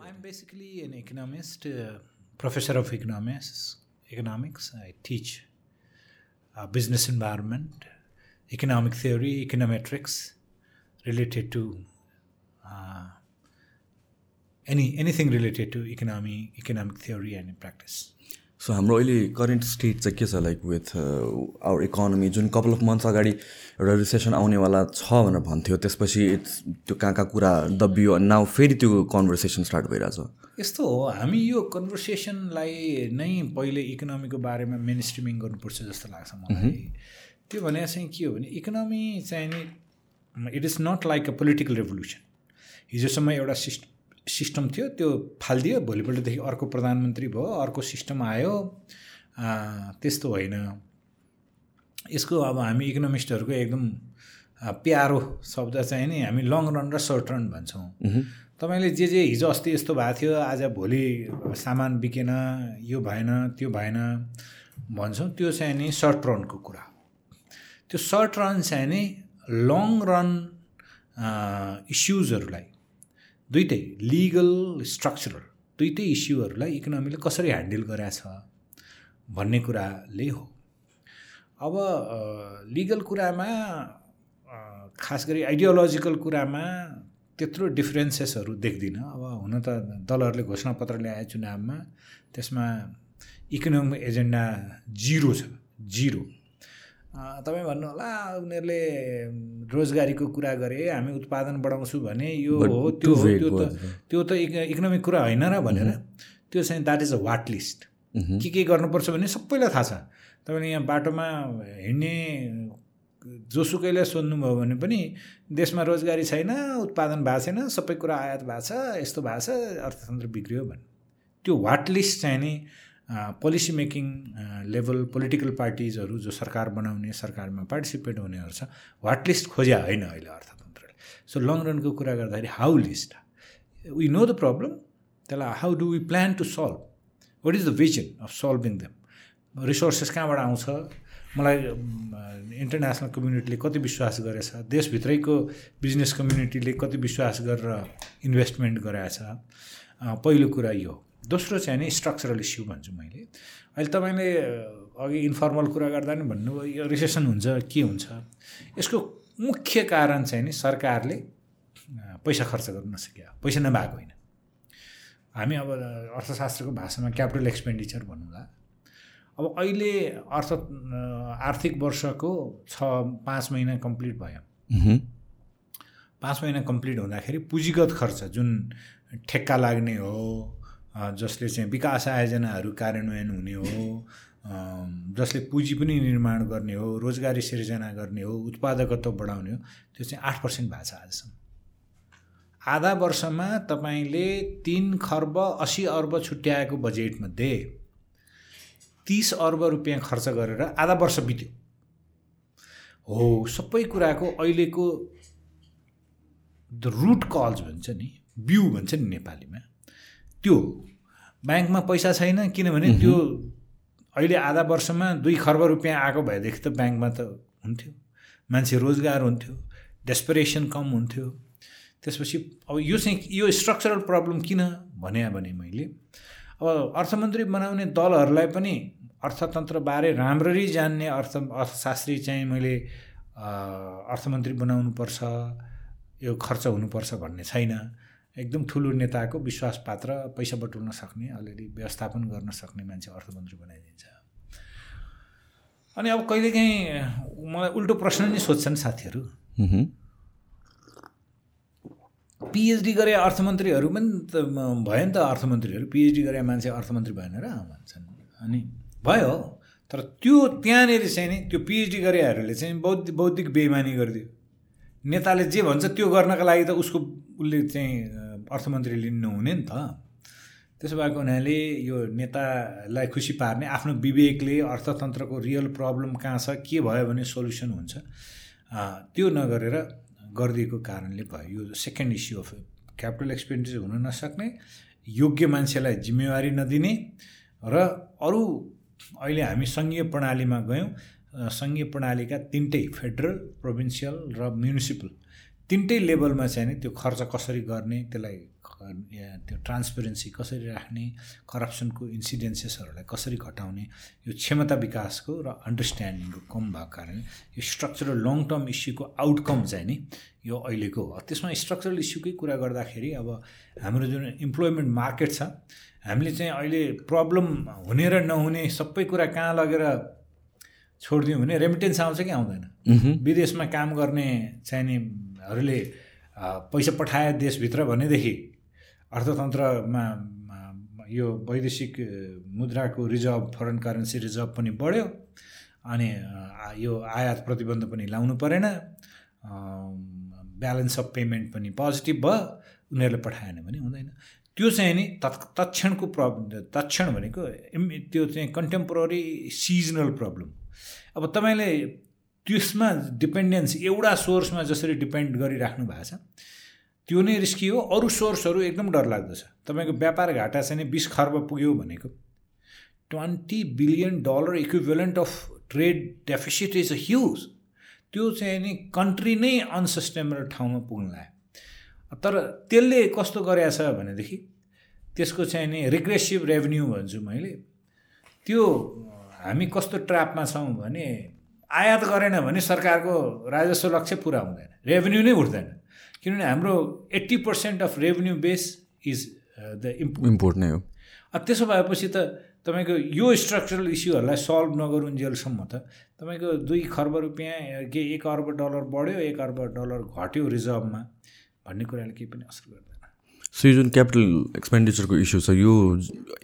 I'm basically an economist, uh, professor of economics. Economics. I teach uh, business environment, economic theory, econometrics, related to uh, any anything related to economy, economic theory, and practice. So हाम्रो अहिले current state चाहिँ के छ like with our economy जुन couple of months अगाडि एउटा recession आउनेवाला छ भनेर भन्थ्यो त्यसपछि इट्स त्यो कहाँ कहाँ कुरा दबियो अनि नाउ फेरि त्यो कन्भर्सेसन स्टार्ट भइरहेछ। यस्तो हो हामी यो कन्भर्सेसनलाई नै पहिले इकोनोमीको बारेमा मेन स्ट्रिमिङ गर्नुपर्छ जस्तो लाग्छ मलाई। त्यो भने चाहिँ के हो भने इकोनोमी चाहिँ नि it is not like a political revolution हिजोसम्म एउटा सिस्ट सिस्टम थियो त्यो फालिदियो। भोलिपल्टदेखि अर्को प्रधानमन्त्री भयो अर्को सिस्टम आयो। त्यस्तो होइन। यसको अब हामी इकोनोमिस्टहरूको एकदम प्यारो शब्द चाहिँ नि हामी लङ रन र सर्ट रन भन्छौँ। तपाईँले जे जे हिजो अस्ति यस्तो भएको थियो आज भोलि सामान बिकेन यो भएन त्यो भएन भन्छौँ। त्यो चाहिँ नि सर्ट रनको कुरा। त्यो सर्ट रन चाहिँ नि लङ रन इस्युजहरूलाई दुइटै लिगल स्ट्रक्चरल दुइटै इस्युहरूलाई इकोनोमीले कसरी ह्यान्डल गरेछ भन्ने कुराले हो। अब लिगल कुरामा खास गरी आइडियोलोजिकल कुरामा त्यत्रो डिफ्रेन्सेसहरू देख्दिनँ। अब हुन त दलहरूले घोषणापत्र ल्याए चुनावमा त्यसमा इकोनोमिक एजेन्डा जिरो छ जिरो तपाईँ भन्नु होला उनीहरूले रोजगारीको कुरा गरे हामी उत्पादन बढाउँछु भने यो हो त्यो हो त्यो त त्यो त इकोनोमिक कुरा होइन र भनेर त्यो चाहिँ that is a what list के के गर्नुपर्छ भने सबैलाई थाहा छ। तपाईँले यहाँ बाटोमा हिँड्ने जोसुकैलाई सोध्नुभयो भने पनि देशमा रोजगारी छैन उत्पादन भएको छैन सबै कुरा आयात भएको छ यस्तो भएको छ अर्थतन्त्र बिग्रियो भने त्यो वाट लिस्ट चाहिँ नि पोलिसी मेकिङ लेभल पोलिटिकल पार्टिजहरू जो सरकार बनाउने सरकारमा पार्टिसिपेट हुनेहरू छ वाट लिस्ट खोज्या होइन अहिले अर्थतन्त्रले। सो लङ रनको कुरा गर्दाखेरि how list we know the problem त्यसलाई how do we plan to solve what is the vision of solving them resources कहाँबाट आउँछ? मलाई इन्टरनेसनल कम्युनिटीले कति विश्वास गरेछ? देशभित्रैको बिजनेस कम्युनिटीले कति विश्वास गरेर इन्भेस्टमेन्ट गराएछ? पहिलो कुरा यो दोस्रो चाहिँ नि स्ट्रक्चरल इस्यु भन्छु मैले। अहिले तपाईँले अघि इन्फर्मल कुरा गर्दा नि भन्नुभयो यो रिसेसन हुन्छ के हुन्छ? यसको मुख्य कारण चाहिँ नि सरकारले पैसा खर्च गर्नु नसक्यो पैसा नभएको होइन। हामी अब अर्थशास्त्रको भाषामा क्यापिटल एक्सपेन्डिचर भन्नुला अब अहिले अर्थ आर्थिक वर्षको छ पाँच महिना कम्प्लिट भयो। पाँच महिना कम्प्लिट हुँदाखेरि पुँजीगत खर्च जुन ठेक्का लाग्ने हो जसले चाहिँ विकास आयोजनाहरू कार्यान्वयन हुने हो जसले पुँजी पनि निर्माण गर्ने हो रोजगारी सिर्जना गर्ने हो उत्पादकत्व बढाउने हो त्यो चाहिँ आठ पर्सेन्ट भएको छ आजसम्म। आधा वर्षमा तपाईँले तिन खर्ब असी अर्ब छुट्याएको बजेटमध्ये तिस अर्ब रुपियाँ खर्च गरेर आधा वर्ष बित्यो। हो सबै कुराको अहिलेको रुट कल्स भन्छ नि बिउ भन्छ नि नेपालीमा। त्यो ब्याङ्कमा पैसा छैन किनभने त्यो अहिले आधा वर्षमा दुई खर्ब रुपियाँ आएको भएदेखि त ब्याङ्कमा त हुन्थ्यो। मान्छे रोजगार हुन्थ्यो डेस्परेसन कम हुन्थ्यो। त्यसपछि अब यो चाहिँ यो स्ट्रक्चरल प्रब्लम किन भने भने मैले अब अर्थमन्त्री बनाउने दलहरूलाई पनि अर्थतन्त्रबारे राम्ररी जान्ने अर्थ अर्थशास्त्री चाहिँ मैले अर्थमन्त्री बनाउनुपर्छ यो खर्च हुनुपर्छ भन्ने छैन। एकदम ठुलो नेताको विश्वास पात्र पैसा बटुल्न सक्ने अलिअलि व्यवस्थापन गर्न सक्ने मान्छे अर्थमन्त्री बनाइदिन्छ। अनि अब कहिलेकाहीँ मलाई उल्टो प्रश्न नै सोध्छन् साथीहरू। पिएचडी गरे अर्थमन्त्रीहरू पनि त भयो नि त अर्थमन्त्रीहरू। पिएचडी गरे मान्छे अर्थमन्त्री भएन र भन्छन्। अनि भयो तर त्यो त्यहाँनिर चाहिँ नि त्यो पिएचडी गरेहरूले चाहिँ बौद्धिक बौद्धिक बेइमानी गरिदियो। नेताले जे भन्छ त्यो गर्नका लागि त उसको उसले चाहिँ अर्थमन्त्री लिनु नहुने नि त। त्यसो भएको हुनाले यो नेतालाई खुसी पार्ने आफ्नो विवेकले अर्थतन्त्रको रियल प्रब्लम कहाँ छ के भयो भने सोल्युसन हुन्छ त्यो नगरेर गरिदिएको कारणले भयो। यो second issue of capital expenditure हुन नसक्ने योग्य मान्छेलाई जिम्मेवारी नदिने र अरू अहिले हामी सङ्घीय प्रणालीमा गयौँ सङ्घीय प्रणालीका तिनटै फेडरल प्रोभिन्सियल र म्युनिसिपल तिनटै लेभलमा चाहिँ नि त्यो खर्च कसरी गर्ने त्यसलाई त्यो ट्रान्सपेरेन्सी कसरी राख्ने करप्सनको इन्सिडेन्सेसहरूलाई कसरी घटाउने यो क्षमता विकासको र अन्डरस्ट्यान्डिङको कम भएको कारणले यो स्ट्रक्चरल लङ टर्म इस्युको आउटकम चाहिँ नि यो अहिलेको हो। त्यसमा स्ट्रक्चरल इस्युकै कुरा गर्दाखेरि अब हाम्रो जुन इम्प्लोइमेन्ट मार्केट छ हामीले चाहिँ अहिले प्रब्लम हुने र नहुने सबै कुरा कहाँ लगेर छोडिदियौँ भने रेमिटेन्स आउँछ कि आउँदैन? विदेशमा काम गर्ने चाहिनेहरूले पैसा पठाए देशभित्र भनेदेखि अर्थतन्त्रमा यो वैदेशिक मुद्राको रिजर्भ फरेन करेन्सी रिजर्भ पनि बढ्यो अनि यो आयात प्रतिबन्ध पनि लाउनु परेन। ब्यालेन्स अफ पेमेन्ट पनि पोजिटिभ भयो उनीहरूले पठाएन भने हुँदैन। त्यो चाहिँ नि तत् तत्क्षणको प्रब्लम तत्क्षण भनेको त्यो चाहिँ कन्टेम्पोररी सिजनल प्रब्लम अब तपाईँले त्यसमा डिपेन्डेन्स एउटा सोर्समा जसरी डिपेन्ड गरिराख्नु भएको छ त्यो नै रिस्की हो। अरू सोर्सहरू एकदम डर लाग्दछ तपाईँको व्यापार घाटा चाहिँ नि बिस खर्ब पुग्यो भनेको। Twenty billion dollar equivalent of trade deficit is a huge. त्यो चाहिँ नि कन्ट्री नै अनसस्टेनेबल ठाउँमा पुग्न लाग्यो तर त्यसले कस्तो गरेछ भनेदेखि त्यसको चाहिँ नि रिग्रेसिभ रेभेन्यू भन्छु मैले। त्यो हामी कस्तो ट्र्यापमा छौँ भने आयात गरेन भने सरकारको राजस्व लक्ष्य पुरा हुँदैन। रेभेन्यू नै उठ्दैन। किनभने हाम्रो eighty percent of revenue base is the import import नै हो। त्यसो भएपछि त तपाईँको यो स्ट्रक्चरल इस्युहरूलाई सल्भ नगरुन्जेलसम्म त तपाईँको दुई खर्ब रुपियाँ के एक अर्ब डलर बढ्यो एक अर्ब डलर घट्यो रिजर्भमा भन्ने कुराले केही पनि असर गर्दैन। सो यो जुन क्यापिटल एक्सपेन्डिचरको इस्यु छ यो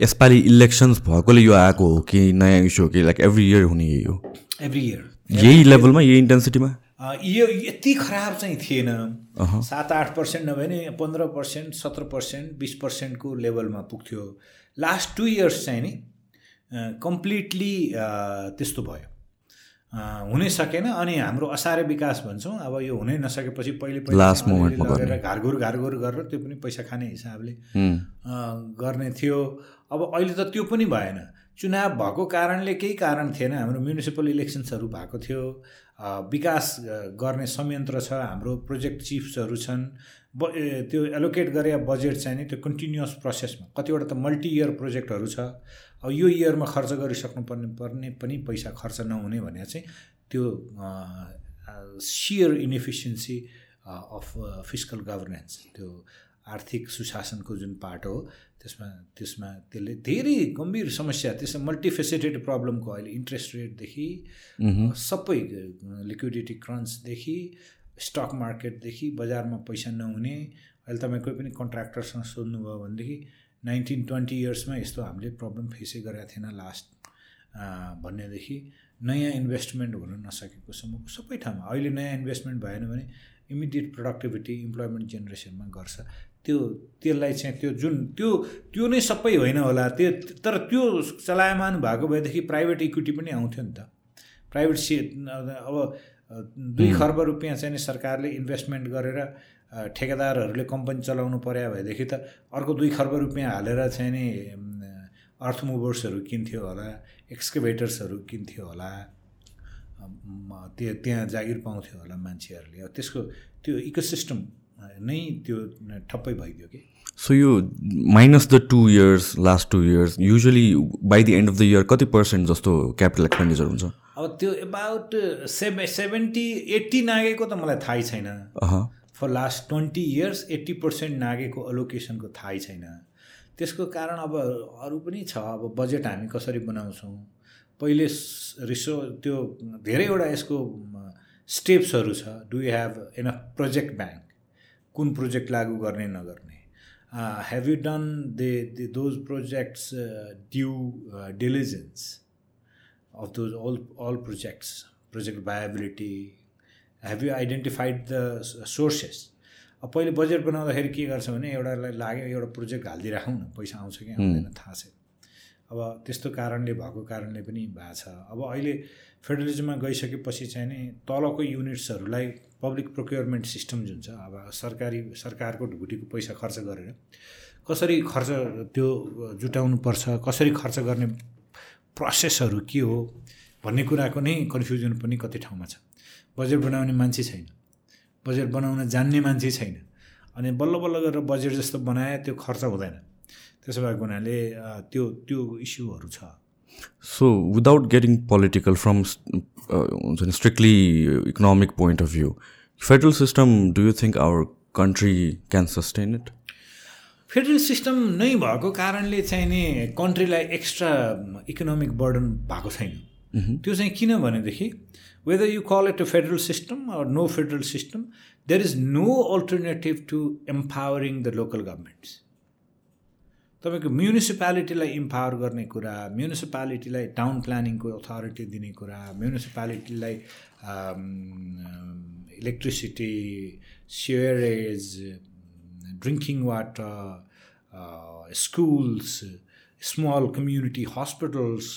यसपालि इलेक्सन्स भएकोले यो आएको हो कि नयाँ इस्यु हो कि लाइक एभ्री इयर हुने यही हो? एभ्री इयर यही लेभलमा यही इन्टेन्सिटीमा यो यति खराब चाहिँ थिएन। सात आठ पर्सेन्ट नभए नि पन्ध्र पर्सेन्ट सत्र पर्सेन्ट बिस पर्सेन्टको लेभलमा पुग्थ्यो। लास्ट टु इयर्स चाहिँ नि कम्प्लिटली त्यस्तो भयो। हुनै सकेन अनि हाम्रो असारे विकास भन्छौँ। अब यो हुनै नसकेपछि पहिले पहिले लगेर घरघुर घरघुर गरेर त्यो पनि पैसा खाने हिसाबले गर्ने थियो। अब अहिले त त्यो पनि भएन। चुनाव भएको कारणले केही कारण थिएन। हाम्रो म्युनिसिपल इलेक्सन्सहरू भएको थियो। विकास गर्ने संयन्त्र छ हाम्रो प्रोजेक्ट चिफ्सहरू छन्। ब त्यो एलोकेट गरे बजेट चाहिँ नि त्यो कन्टिन्युस प्रोसेसमा कतिवटा त मल्टी इयर प्रोजेक्टहरू छ। अब यो इयरमा खर्च गरिसक्नु पर्ने पर्ने पनि पैसा खर्च नहुने भने चाहिँ त्यो sheer inefficiency of physical governance त्यो आर्थिक सुशासनको जुन पार्ट हो त्यसमा त्यसमा त्यसले धेरै गम्भीर समस्या त्यसमा मल्टिफेसेटेड प्रब्लमको अहिले इन्ट्रेस्ट रेटदेखि सबै लिक्विडिटी क्रन्चदेखि स्टक मार्केटदेखि बजारमा पैसा नहुने अहिले तपाईँ कोही पनि कन्ट्र्याक्टरसँग सोध्नुभयो भनेदेखि नाइन्टिन ट्वेन्टी इयर्समा यस्तो हामीले प्रब्लम फेसै गरेका थिएन लास्ट भन्नेदेखि नयाँ इन्भेस्टमेन्ट हुन नसकेको सम्मको सबै ठाउँमा। अहिले नयाँ इन्भेस्टमेन्ट भएन भने इमिडिएट प्रोडक्टिभिटी इम्प्लोइमेन्ट जेनेरेसनमा गर्छ। त्यो त्यसलाई चाहिँ त्यो जुन त्यो त्यो नै सबै होइन होला। त्यो तर त्यो चलायमान भएको भएदेखि प्राइभेट इक्विटी पनि आउँथ्यो नि त। प्राइभेट से अब दुई खर्ब रुपियाँ चाहिँ नि सरकारले इन्भेस्टमेन्ट गरेर ठेकेदारहरूले कम्पनी चलाउनु पर्यो भएदेखि त अर्को दुई खर्ब रुपियाँ हालेर चाहिँ नि अर्थ मुभर्सहरू किन्थ्यो होला एक्सकेभेटर्सहरू किन्थ्यो होला। त्यो त्यहाँ जागिर पाउँथ्यो होला मान्छेहरूले। त्यसको त्यो इकोसिस्टम नै त्यो ठप्पै भइदियो कि? सो यो minus the two years last two years usually by the end of the year कति पर्सेन्ट जस्तो क्यापिटल एक्सपेन्डिचर हुन्छ? अब त्यो एबाउट सेभे सेभेन्टी एट्टी नागेको त मलाई थाहै छैन। For last twenty years eighty percent नागेको अलोकेसनको थाहै छैन। त्यसको कारण अब अरू पनि छ। अब बजेट हामी कसरी बनाउँछौँ? पहिले रिसो त्यो धेरैवटा यसको स्टेप्सहरू छ। Do you have enough project bank कुन प्रोजेक्ट लागू गर्ने नगर्ने। Have you done the those projects due diligence of those all all projects project viability have you identified the sources अब पहिले बजेट बनाउँदाखेरि के गर्छ भने एउटालाई लाग्यो एउटा प्रोजेक्ट हालिदिइराखौँ न पैसा आउँछ कि आउँदैन थाहा छैन। अब त्यस्तो कारणले भएको कारणले पनि भएको छ। अब अहिले फेडरलिजममा गइसकेपछि चाहिँ नि तलको युनिट्सहरूलाई पब्लिक प्रोक्योरमेन्ट सिस्टम जुन छ अब सरकारी सरकारको ढुकुटीको पैसा खर्च गरेर कसरी खर्च त्यो जुटाउनु पर्छ कसरी खर्च गर्ने प्रोसेसहरू के हो भन्ने कुराको नै कन्फ्युजन पनि कति ठाउँमा छ। बजेट बनाउने मान्छे छैन बजेट बनाउन जान्ने मान्छे छैन अनि बल्ल बल्ल गरेर बजेट जस्तो बनाए त्यो खर्च हुँदैन। त्यसो भएको हुनाले त्यो त्यो इस्युहरू छ। So without getting political from हुन्छ नि strictly economic point of view federal system do you think our country can sustain it federal system नै भएको कारणले चाहिँ नि कन्ट्रीलाई एक्स्ट्रा इकोनोमिक बर्डन भएको छैन। त्यो चाहिँ किन भनेदेखि whether you call it a federal system or no federal system there is no alternative to empowering the local governments तपाईँको म्युनिसिपालिटीलाई इम्पावर गर्ने कुरा म्युनिसिपालिटीलाई टाउन प्लानिङको अथोरिटी दिने कुरा म्युनिसिपालिटीलाई electricity sewerage drinking water schools small community hospitals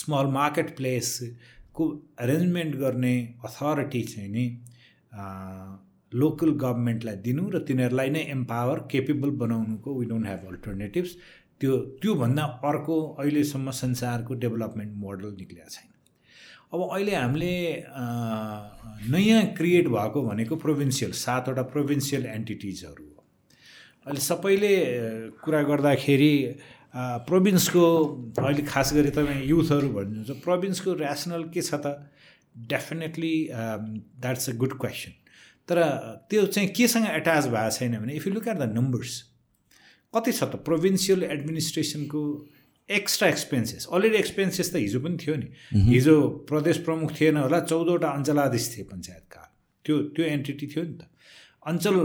small market प्लेसको arrangement गर्ने authority चाहिँ नि। Local गभर्मेन्टलाई दिनु र तिनीहरूलाई नै एम्पावर केपेबल बनाउनुको वी डोन्ट ह्याभ अल्टरनेटिभ्स त्यो त्योभन्दा अर्को अहिलेसम्म संसारको डेभलपमेन्ट मोडल निक्लिएको छैन। अब अहिले हामीले नयाँ क्रिएट भएको भनेको प्रोभिन्सियल सातवटा प्रोभिन्सियल एन्टिटिजहरू हो। अहिले सबैले कुरा गर्दाखेरि प्रोभिन्सको अहिले खास गरी तपाईँ युथहरू भन्नुहुन्छ प्रोभिन्सको ऱ्यासनल के छ त? Definitely that's a good question तर त्यो चाहिँ केसँग एट्याच भएको छैन भने if you look at the numbers कति छ त? प्रोभिन्सियल एडमिनिस्ट्रेसनको एक्स्ट्रा एक्सपेन्सेस अलरेडी एक्सपेन्सेस त हिजो पनि थियो नि। हिजो प्रदेश प्रमुख थिएन होला चौधवटा अञ्चलाधीश थिए पञ्चायतका त्यो त्यो एन्टिटी थियो नि त। अञ्चल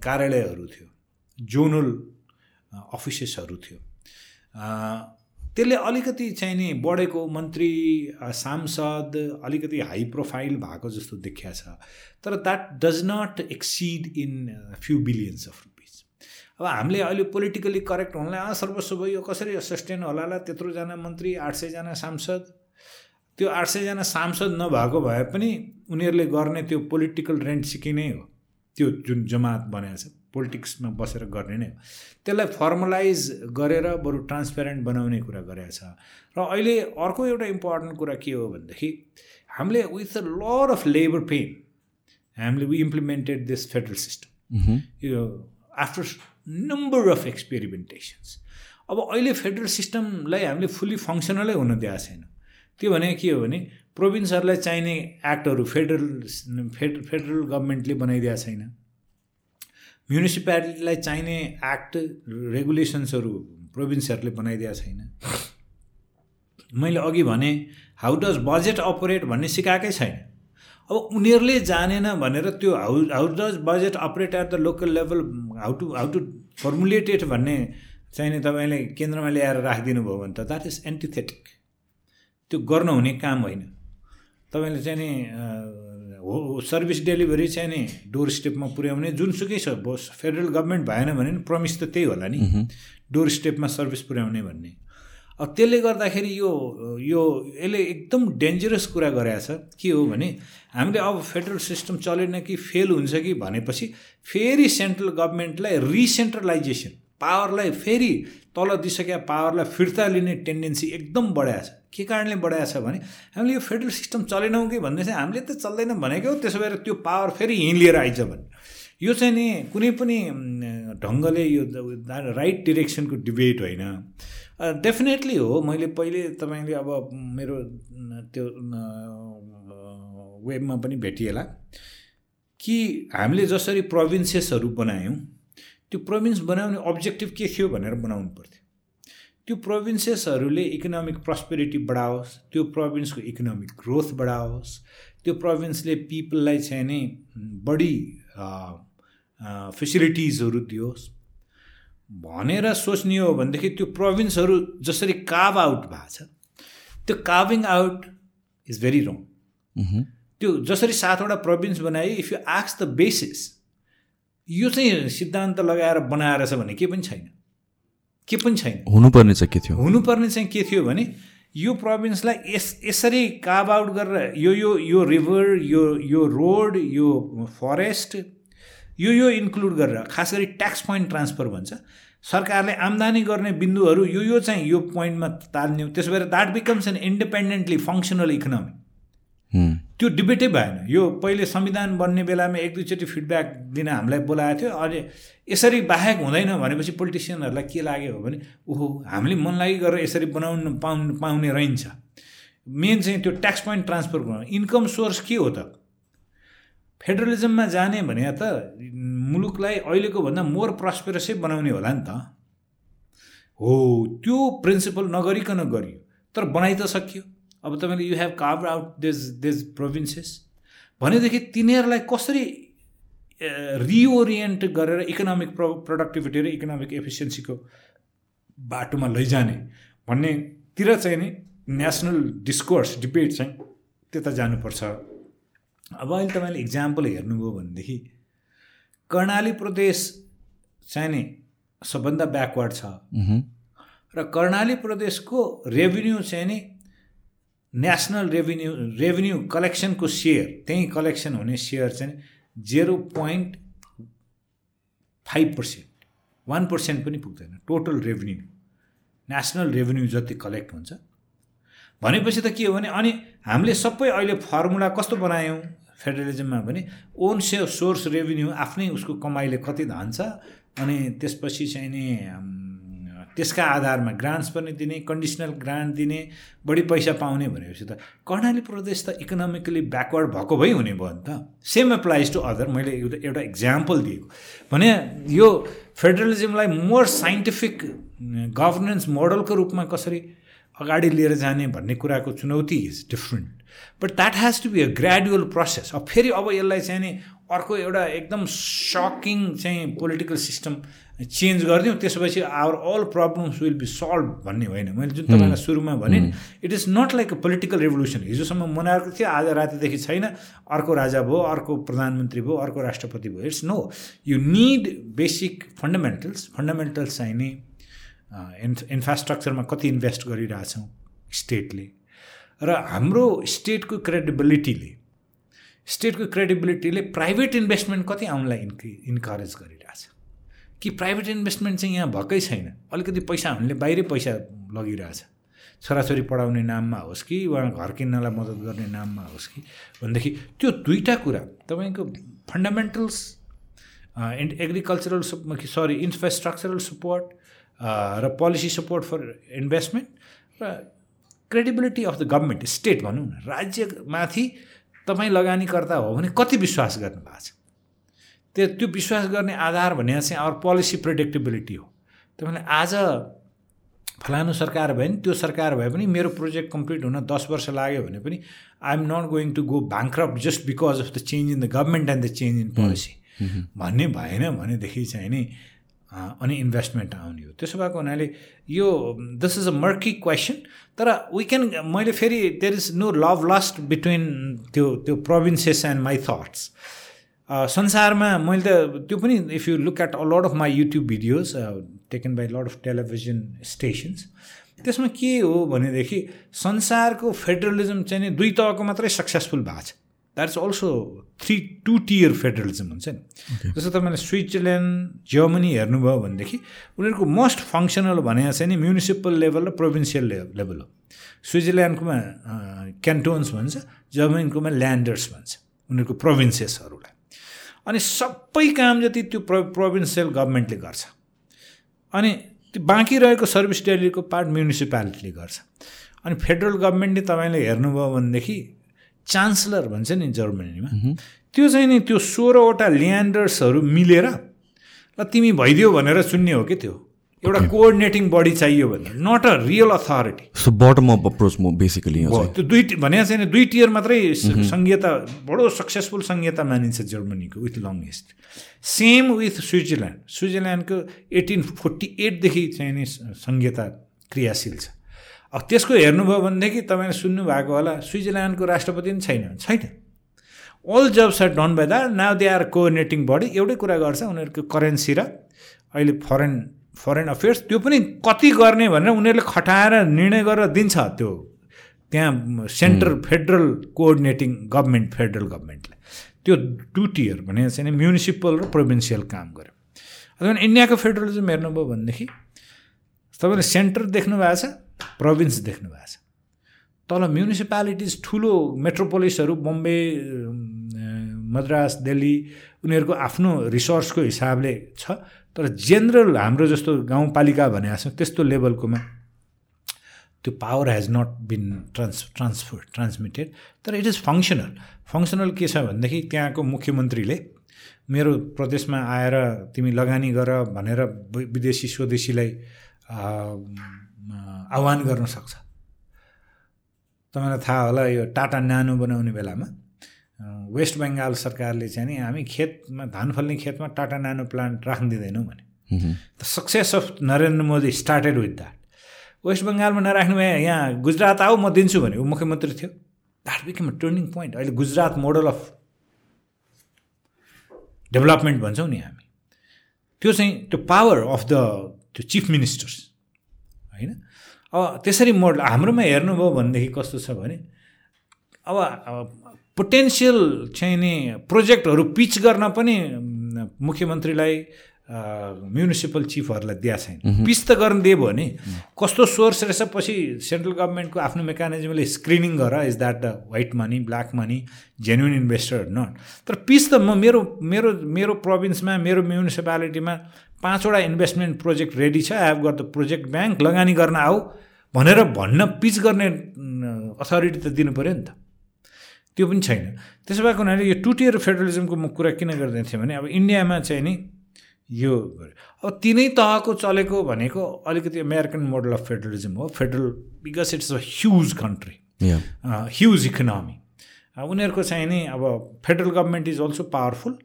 कार्यालयहरू थियो। जोनल अफिसेसहरू थियो। त्यसले अलिकति चाहिँ नि बढेको मन्त्री सांसद अलिकति हाई प्रोफाइल भएको जस्तो देखिया छ। तर that does not exceed in few billions of rupees अब हामीले अहिले पोलिटिकली करेक्ट हुनलाई सर्वस्व यो कसरी सस्टेन होला त्यत्रोजना मन्त्री आठ सयजना सांसद। त्यो आठ सयजना सांसद नभएको भए पनि उनीहरूले गर्ने त्यो पोलिटिकल रेन्ट सिकी नै हो। त्यो जुन जमात बनाएको छ। पोलिटिक्समा बसेर गर्ने नै हो। त्यसलाई फर्मलाइज गरेर बरु ट्रान्सपेरेन्ट बनाउने कुरा गरेको छ। र अहिले अर्को एउटा इम्पोर्टेन्ट कुरा के हो भनेदेखि हामीले with a lot of labour pain हामीले we implemented this federal system यो आफ्टर नम्बर अफ एक्सपेरिमेन्टेसन्स अब अहिले फेडरल सिस्टमलाई हामीले फुल्ली फङ्सनलै हुन दिएको छैन। त्यो भने के हो भने प्रोभिन्सहरूलाई चाहिने एक्टहरू फेडरल फेड फेडरल गभर्मेन्टले बनाइदिएको छैन। म्युनिसिपालिटीलाई चाहिने एक्ट रेगुलेसन्सहरू प्रोभिन्सहरूले बनाइदिएको छैन। मैले अघि भने हाउ डज बजेट अपरेट भन्ने सिकाएकै छैन। अब उनीहरूले जानेन भनेर त्यो how how does budget operate at the local level how to how to formulate it भन्ने चाहिने तपाईँले केन्द्रमा ल्याएर राखिदिनु भयो भने त द्याट इज एन्टिथेटिक त्यो गर्नुहुने काम होइन। तपाईँले चाहिँ नि हो सर्भिस डेलिभरी चाहिँ नि डोर स्टेपमा पुर्याउने जुनसुकै छ बस फेडरल गभर्मेन्ट भएन भने नि प्रमिस त त्यही होला नि। डोर स्टेपमा सर्भिस पुर्याउने भन्ने। अब त्यसले गर्दाखेरि यो यो यसले एकदम डेन्जरस कुरा गरेको छ। के हो भने हामीले अब फेडरल सिस्टम चलेन कि फेल हुन्छ कि भनेपछि फेरि सेन्ट्रल गभर्मेन्टलाई रिसेन्ट्रलाइजेसन पावरलाई फेरि तल दिइसकेका पावरलाई फिर्ता लिने टेन्डेन्सी एकदम बढाएको छ। के कारणले बढाएको छ भने हामीले यो फेडरल सिस्टम चलेनौँ कि भन्दै चाहिँ हामीले त चल्दैन भनेको त्यसो भएर त्यो पावर फेरि यहीँ लिएर आइज भने। यो चाहिँ नि कुनै पनि ढङ्गले यो राइट डिरेक्सनको डिबेट होइन। डेफिनेटली हो। मैले पहिले तपाईँले अब मेरो त्यो वेबमा पनि भेटिएला कि हामीले जसरी प्रोभिन्सेसहरू बनायौँ त्यो प्रोभिन्स बनाउने अब्जेक्टिभ के थियो भनेर बनाउनु पर्थ्यो। त्यो प्रोभिन्सेसहरूले इकोनोमिक प्रस्पेरिटी बढाओस् त्यो प्रोभिन्सको इकोनोमिक ग्रोथ बढाओस् त्यो प्रोभिन्सले पिपललाई चाहिँ नै बढी फेसिलिटिजहरू दियोस्। भनेर सोच्ने हो भनेदेखि त्यो प्रोभिन्सहरू जसरी काभ आउट भएको छ त्यो carving out is very wrong त्यो जसरी सातवटा प्रोभिन्स बनाए इफ यु आक्स द बेसिस यो चाहिँ सिद्धान्त लगाएर बनाएर छ भने के पनि छैन। के पनि छैन। हुनुपर्ने चाहिँ के थियो? हुनुपर्ने चाहिँ के थियो भने यो प्रोभिन्सलाई यस यसरी काभ आउट गरेर यो यो यो रिभर यो यो रोड यो फरेस्ट यो यो इन्क्लुड गरेर खास गरी ट्याक्स पोइन्ट ट्रान्सफर भन्छ सरकारले आम्दानी गर्ने बिन्दुहरू यो यो चाहिँ यो पोइन्टमा ताल्ने त्यसो भएर that becomes an independently functional economy त्यो डिबेटै भएन। यो पहिले संविधान बन्ने बेलामा एक दुईचोटि फिडब्याक दिन हामीलाई बोलाएको थियो। अनि यसरी बाहेक हुँदैन भनेपछि पोलिटिसियनहरूलाई के लाग्यो हो भने ओहो हामीले मन लागि गरेर यसरी बनाउनु पाउनु पाउने रहन्छ। मेन चाहिँ त्यो ट्याक्स पोइन्ट ट्रान्सफर गर्नु। इन्कम सोर्स के हो त? फेडरलिजममा जाने भने त मुलुकलाई अहिलेको भन्दा मोर प्रस्पेरसै बनाउने होला नि त। हो त्यो प्रिन्सिपल नगरिकन गरियो। तर बनाइ त सकियो। अब तपाईँले you have carve out this this provinces भनेदेखि तिनीहरूलाई कसरी रिओरिएन्ट गरेर इकोनोमिक प्रो प्रोडक्टिभिटी र इकोनोमिक एफिसियन्सीको बाटोमा लैजाने भन्नेतिर चाहिँ नि नेसनल डिस्कोर्स डिबेट चाहिँ त्यता जानुपर्छ। अब अहिले तपाईँले इक्जाम्पल हेर्नुभयो भनेदेखि कर्णाली प्रदेश चाहिँ नि सबभन्दा ब्याकवर्ड छ। र कर्णाली प्रदेशको रेभिन्यू चाहिँ नि नेसनल रेभिन्यू रेभिन्यू कलेक्सनको सेयर त्यहीँ कलेक्सन हुने सेयर चाहिँ zero point five percent one percent पनि पुग्दैन टोटल रेभिन्यू नेसनल रेभिन्यू जति कलेक्ट हुन्छ। भनेपछि त के हो भने अनि हामीले सबै अहिले फर्मुला कस्तो बनायौँ? फेडरलिजममा भने ओन से सोर्स रेभिन्यू आफ्नै उसको कमाइले कति धान्छ अनि त्यसपछि चाहिँ नि त्यसका आधारमा ग्रान्ट्स पनि दिने कन्डिसनल ग्रान्ट दिने बढी पैसा पाउने भनेपछि त कर्णाली प्रदेश त इकोनोमिकली ब्याकवर्ड भएको भइ हुने भयो नि त। सेम एप्लाइज टु अदर मैले एउटा एउटा इक्जाम्पल दिएको। भने यो फेडरलिजमलाई मोर साइन्टिफिक गभर्नेन्स मोडलको रूपमा कसरी अगाडि लिएर जाने भन्ने कुराको चुनौती is different but that has to be a gradual process अब फेरि अब यसलाई चाहिँ नि अर्को एउटा एकदम सकिङ चाहिँ पोलिटिकल सिस्टम चेन्ज गरिदिउँ त्यसपछि our all problems will be solve भन्ने होइन। मैले जुन तपाईँलाई सुरुमा भने it is not like a political revolution हिजोसम्म मनाएको थियो आज रातिदेखि छैन। अर्को राजा भयो अर्को प्रधानमन्त्री भयो अर्को राष्ट्रपति भयो। It's no you need basic fundamentals fundamentals चाहिँ नि इन् इन्फ्रास्ट्रक्चरमा कति इन्भेस्ट गरिरहेछौँ स्टेटले र हाम्रो स्टेटको क्रेडिबिलिटीले स्टेटको क्रेडिबिलिटीले प्राइभेट इन्भेस्टमेन्ट कति आउनलाई इन्क इन्करेज गरिरहेछ। कि प्राइभेट इन्भेस्टमेन्ट चाहिँ यहाँ भएकै छैन। अलिकति पैसा हामीले बाहिरै पैसा लगिरहेछ। छोराछोरी पढाउने नाममा होस् कि वा घर किन्नलाई मद्दत गर्ने नाममा होस् कि भनेदेखि त्यो दुईवटा कुरा तपाईँको fundamentals and agricultural sorry infrastructural support र पोलिसी सपोर्ट फर इन्भेस्टमेन्ट र credibility of the government state भनौँ न राज्यमाथि तपाईँ लगानीकर्ता हो भने कति विश्वास गर्नु भएको छ? त्यो त्यो विश्वास गर्ने आधार भने चाहिँ अरू पोलिसी प्रेडिक्टेबिलिटी हो। तपाईँले आज फलानु सरकार भयो नि त्यो सरकार भए पनि मेरो प्रोजेक्ट कम्प्लिट हुन दस वर्ष लाग्यो भने पनि I am not going to go bankrupt just because of the change in the government and the change in policy भन्ने भएन भनेदेखि चाहिँ नि अनि इन्भेस्टमेन्ट आउने हो। त्यसो भएको हुनाले यो this is a murky question तर वी क्यान मैले फेरि there is no love lost between त्यो त्यो प्रोभिन्सेस एन्ड माई थट्स संसारमा मैले त त्यो पनि if you look at a lot of my YouTube videos taken by lot of television stations त्यसमा के हो भनेदेखि संसारको फेडरलिजम चाहिँ नि दुई तहको मात्रै सक्सेसफुल भएको छ। That's also three two tier federalism हुन्छ नि। जस्तो तपाईँले स्विजरल्यान्ड जर्मनी हेर्नुभयो भनेदेखि उनीहरूको मोस्ट फङ्सनल भने चाहिँ नि म्युनिसिपल लेभल र प्रोभिन्सियल लेभल हो। स्विजरल्यान्डकोमा क्यान्टोन्स भन्छ जर्मनीकोमा ल्यान्डर्स भन्छ उनीहरूको प्रोभिन्सेसहरूलाई अनि सबै काम जति त्यो प्रो प्रोभिन्सियल गभर्मेन्टले गर्छ। अनि त्यो बाँकी रहेको सर्भिस डेलीको पार्ट म्युनिसिपालिटीले गर्छ। अनि फेडरल गभर्मेन्टले तपाईँले हेर्नुभयो भनेदेखि चान्सलर भन्छ नि जर्मनीमा। त्यो चाहिँ नि त्यो सोह्रवटा ल्यान्डर्सहरू मिलेर ल तिमी भइदियो भनेर सुन्ने हो कि त्यो? एउटा कोअर्डिनेटिङ बडी चाहियो भने not a real authority so bottom up approach म बेसिकली त्यो दुई भने चाहिँ दुई टियर मात्रै सङ्घीयता बडो सक्सेसफुल सङ्घीयता मानिन्छ जर्मनीको with long history same with Switzerland स्विजरल्यान्डको eighteen forty एटदेखि चाहिँ नि सङ्घीयता क्रियाशील छ। अब त्यसको हेर्नुभयो भनेदेखि तपाईँले सुन्नुभएको होला स्विजरल्यान्डको राष्ट्रपति पनि छैन छैन। All jobs are done by the now they are coordinating body एउटै कुरा गर्छ उनीहरूको करेन्सी र अहिले फरेन फरेन अफेयर्स त्यो पनि कति गर्ने भनेर उनीहरूले खटाएर निर्णय गरेर दिन्छ त्यो। त्यहाँ central federal coordinating government federal गभर्मेन्टले त्यो टियर भने चाहिँ म्युनिसिपल र प्रोभिन्सियल काम गर्यो। अथवा इन्डियाको फेडरलिजम हेर्नुभयो भनेदेखि तपाईँले सेन्टर देख्नु भएको छ प्रोभिन्स देख्नु भएको छ। तल म्युनिसिपालिटिज ठुलो मेट्रोपोलिसहरू बम्बे मद्रास दिल्ली उनीहरूको आफ्नो रिसोर्सको हिसाबले छ। तर जेनरल हाम्रो जस्तो गाउँपालिका भने जस्तो त्यस्तो लेभलकोमा त्यो power has not been trans transfer transmitted तर इट इज फङ्सनल फङ्सनल के छ भनेदेखि त्यहाँको मुख्यमन्त्रीले मेरो प्रदेशमा आएर तिमी लगानी गर भनेर विदेशी स्वदेशीलाई आह्वान गर्न सक्छ। तपाईँलाई थाहा होला यो टाटा न्यानो बनाउने बेलामा वेस्ट बङ्गाल सरकारले चाहिँ नि हामी खेतमा धान फल्ने खेतमा टाटा न्यानो प्लान्ट राख्न दिँदैनौँ भने the success of Narendra Modi started with that West बङ्गालमा नराख्नु भए यहाँ गुजरात आऊ म दिन्छु भने ऊ मुख्यमन्त्री थियो। That become a turning point अहिले गुजरात मोडल अफ डेभलपमेन्ट भन्छौँ नि हामी। त्यो चाहिँ त्यो पावर अफ द त्यो चिफ मिनिस्टर्स होइन? अब त्यसरी मोडल हाम्रोमा हेर्नुभयो भनेदेखि कस्तो छ भने अब पोटेन्सियल चाहिँ नि प्रोजेक्टहरू पिच गर्न पनि मुख्यमन्त्रीलाई म्युनिसिपल चिफहरूलाई दिएको छैन। पिस त गर्न दियो भने कस्तो सोर्स रहेछ पछि सेन्ट्रल गभर्मेन्टको आफ्नो मेकानिजमले स्क्रिनिङ गर is that the white money black money genuine investor not तर पिस त म मेरो मेरो मेरो प्रोभिन्समा मेरो म्युनिसिपालिटीमा पाँचवटा इन्भेस्टमेन्ट प्रोजेक्ट रेडी छ I have got the project bank लगानी गर्न आऊ भनेर भन्न पिच गर्ने अथोरिटी त दिनु पऱ्यो नि त। त्यो पनि छैन। त्यसो भएको हुनाले यो टुटिएर फेडरलिजमको म कुरा किन गर्दै थिएँ भने अब इन्डियामा चाहिँ नि यो अब तिनै तहको चलेको भनेको अलिकति अमेरिकन मोडल अफ फेडरलिजम हो। Federal because it's a huge country huge economy उनीहरूको चाहिँ नि अब federal government is also powerful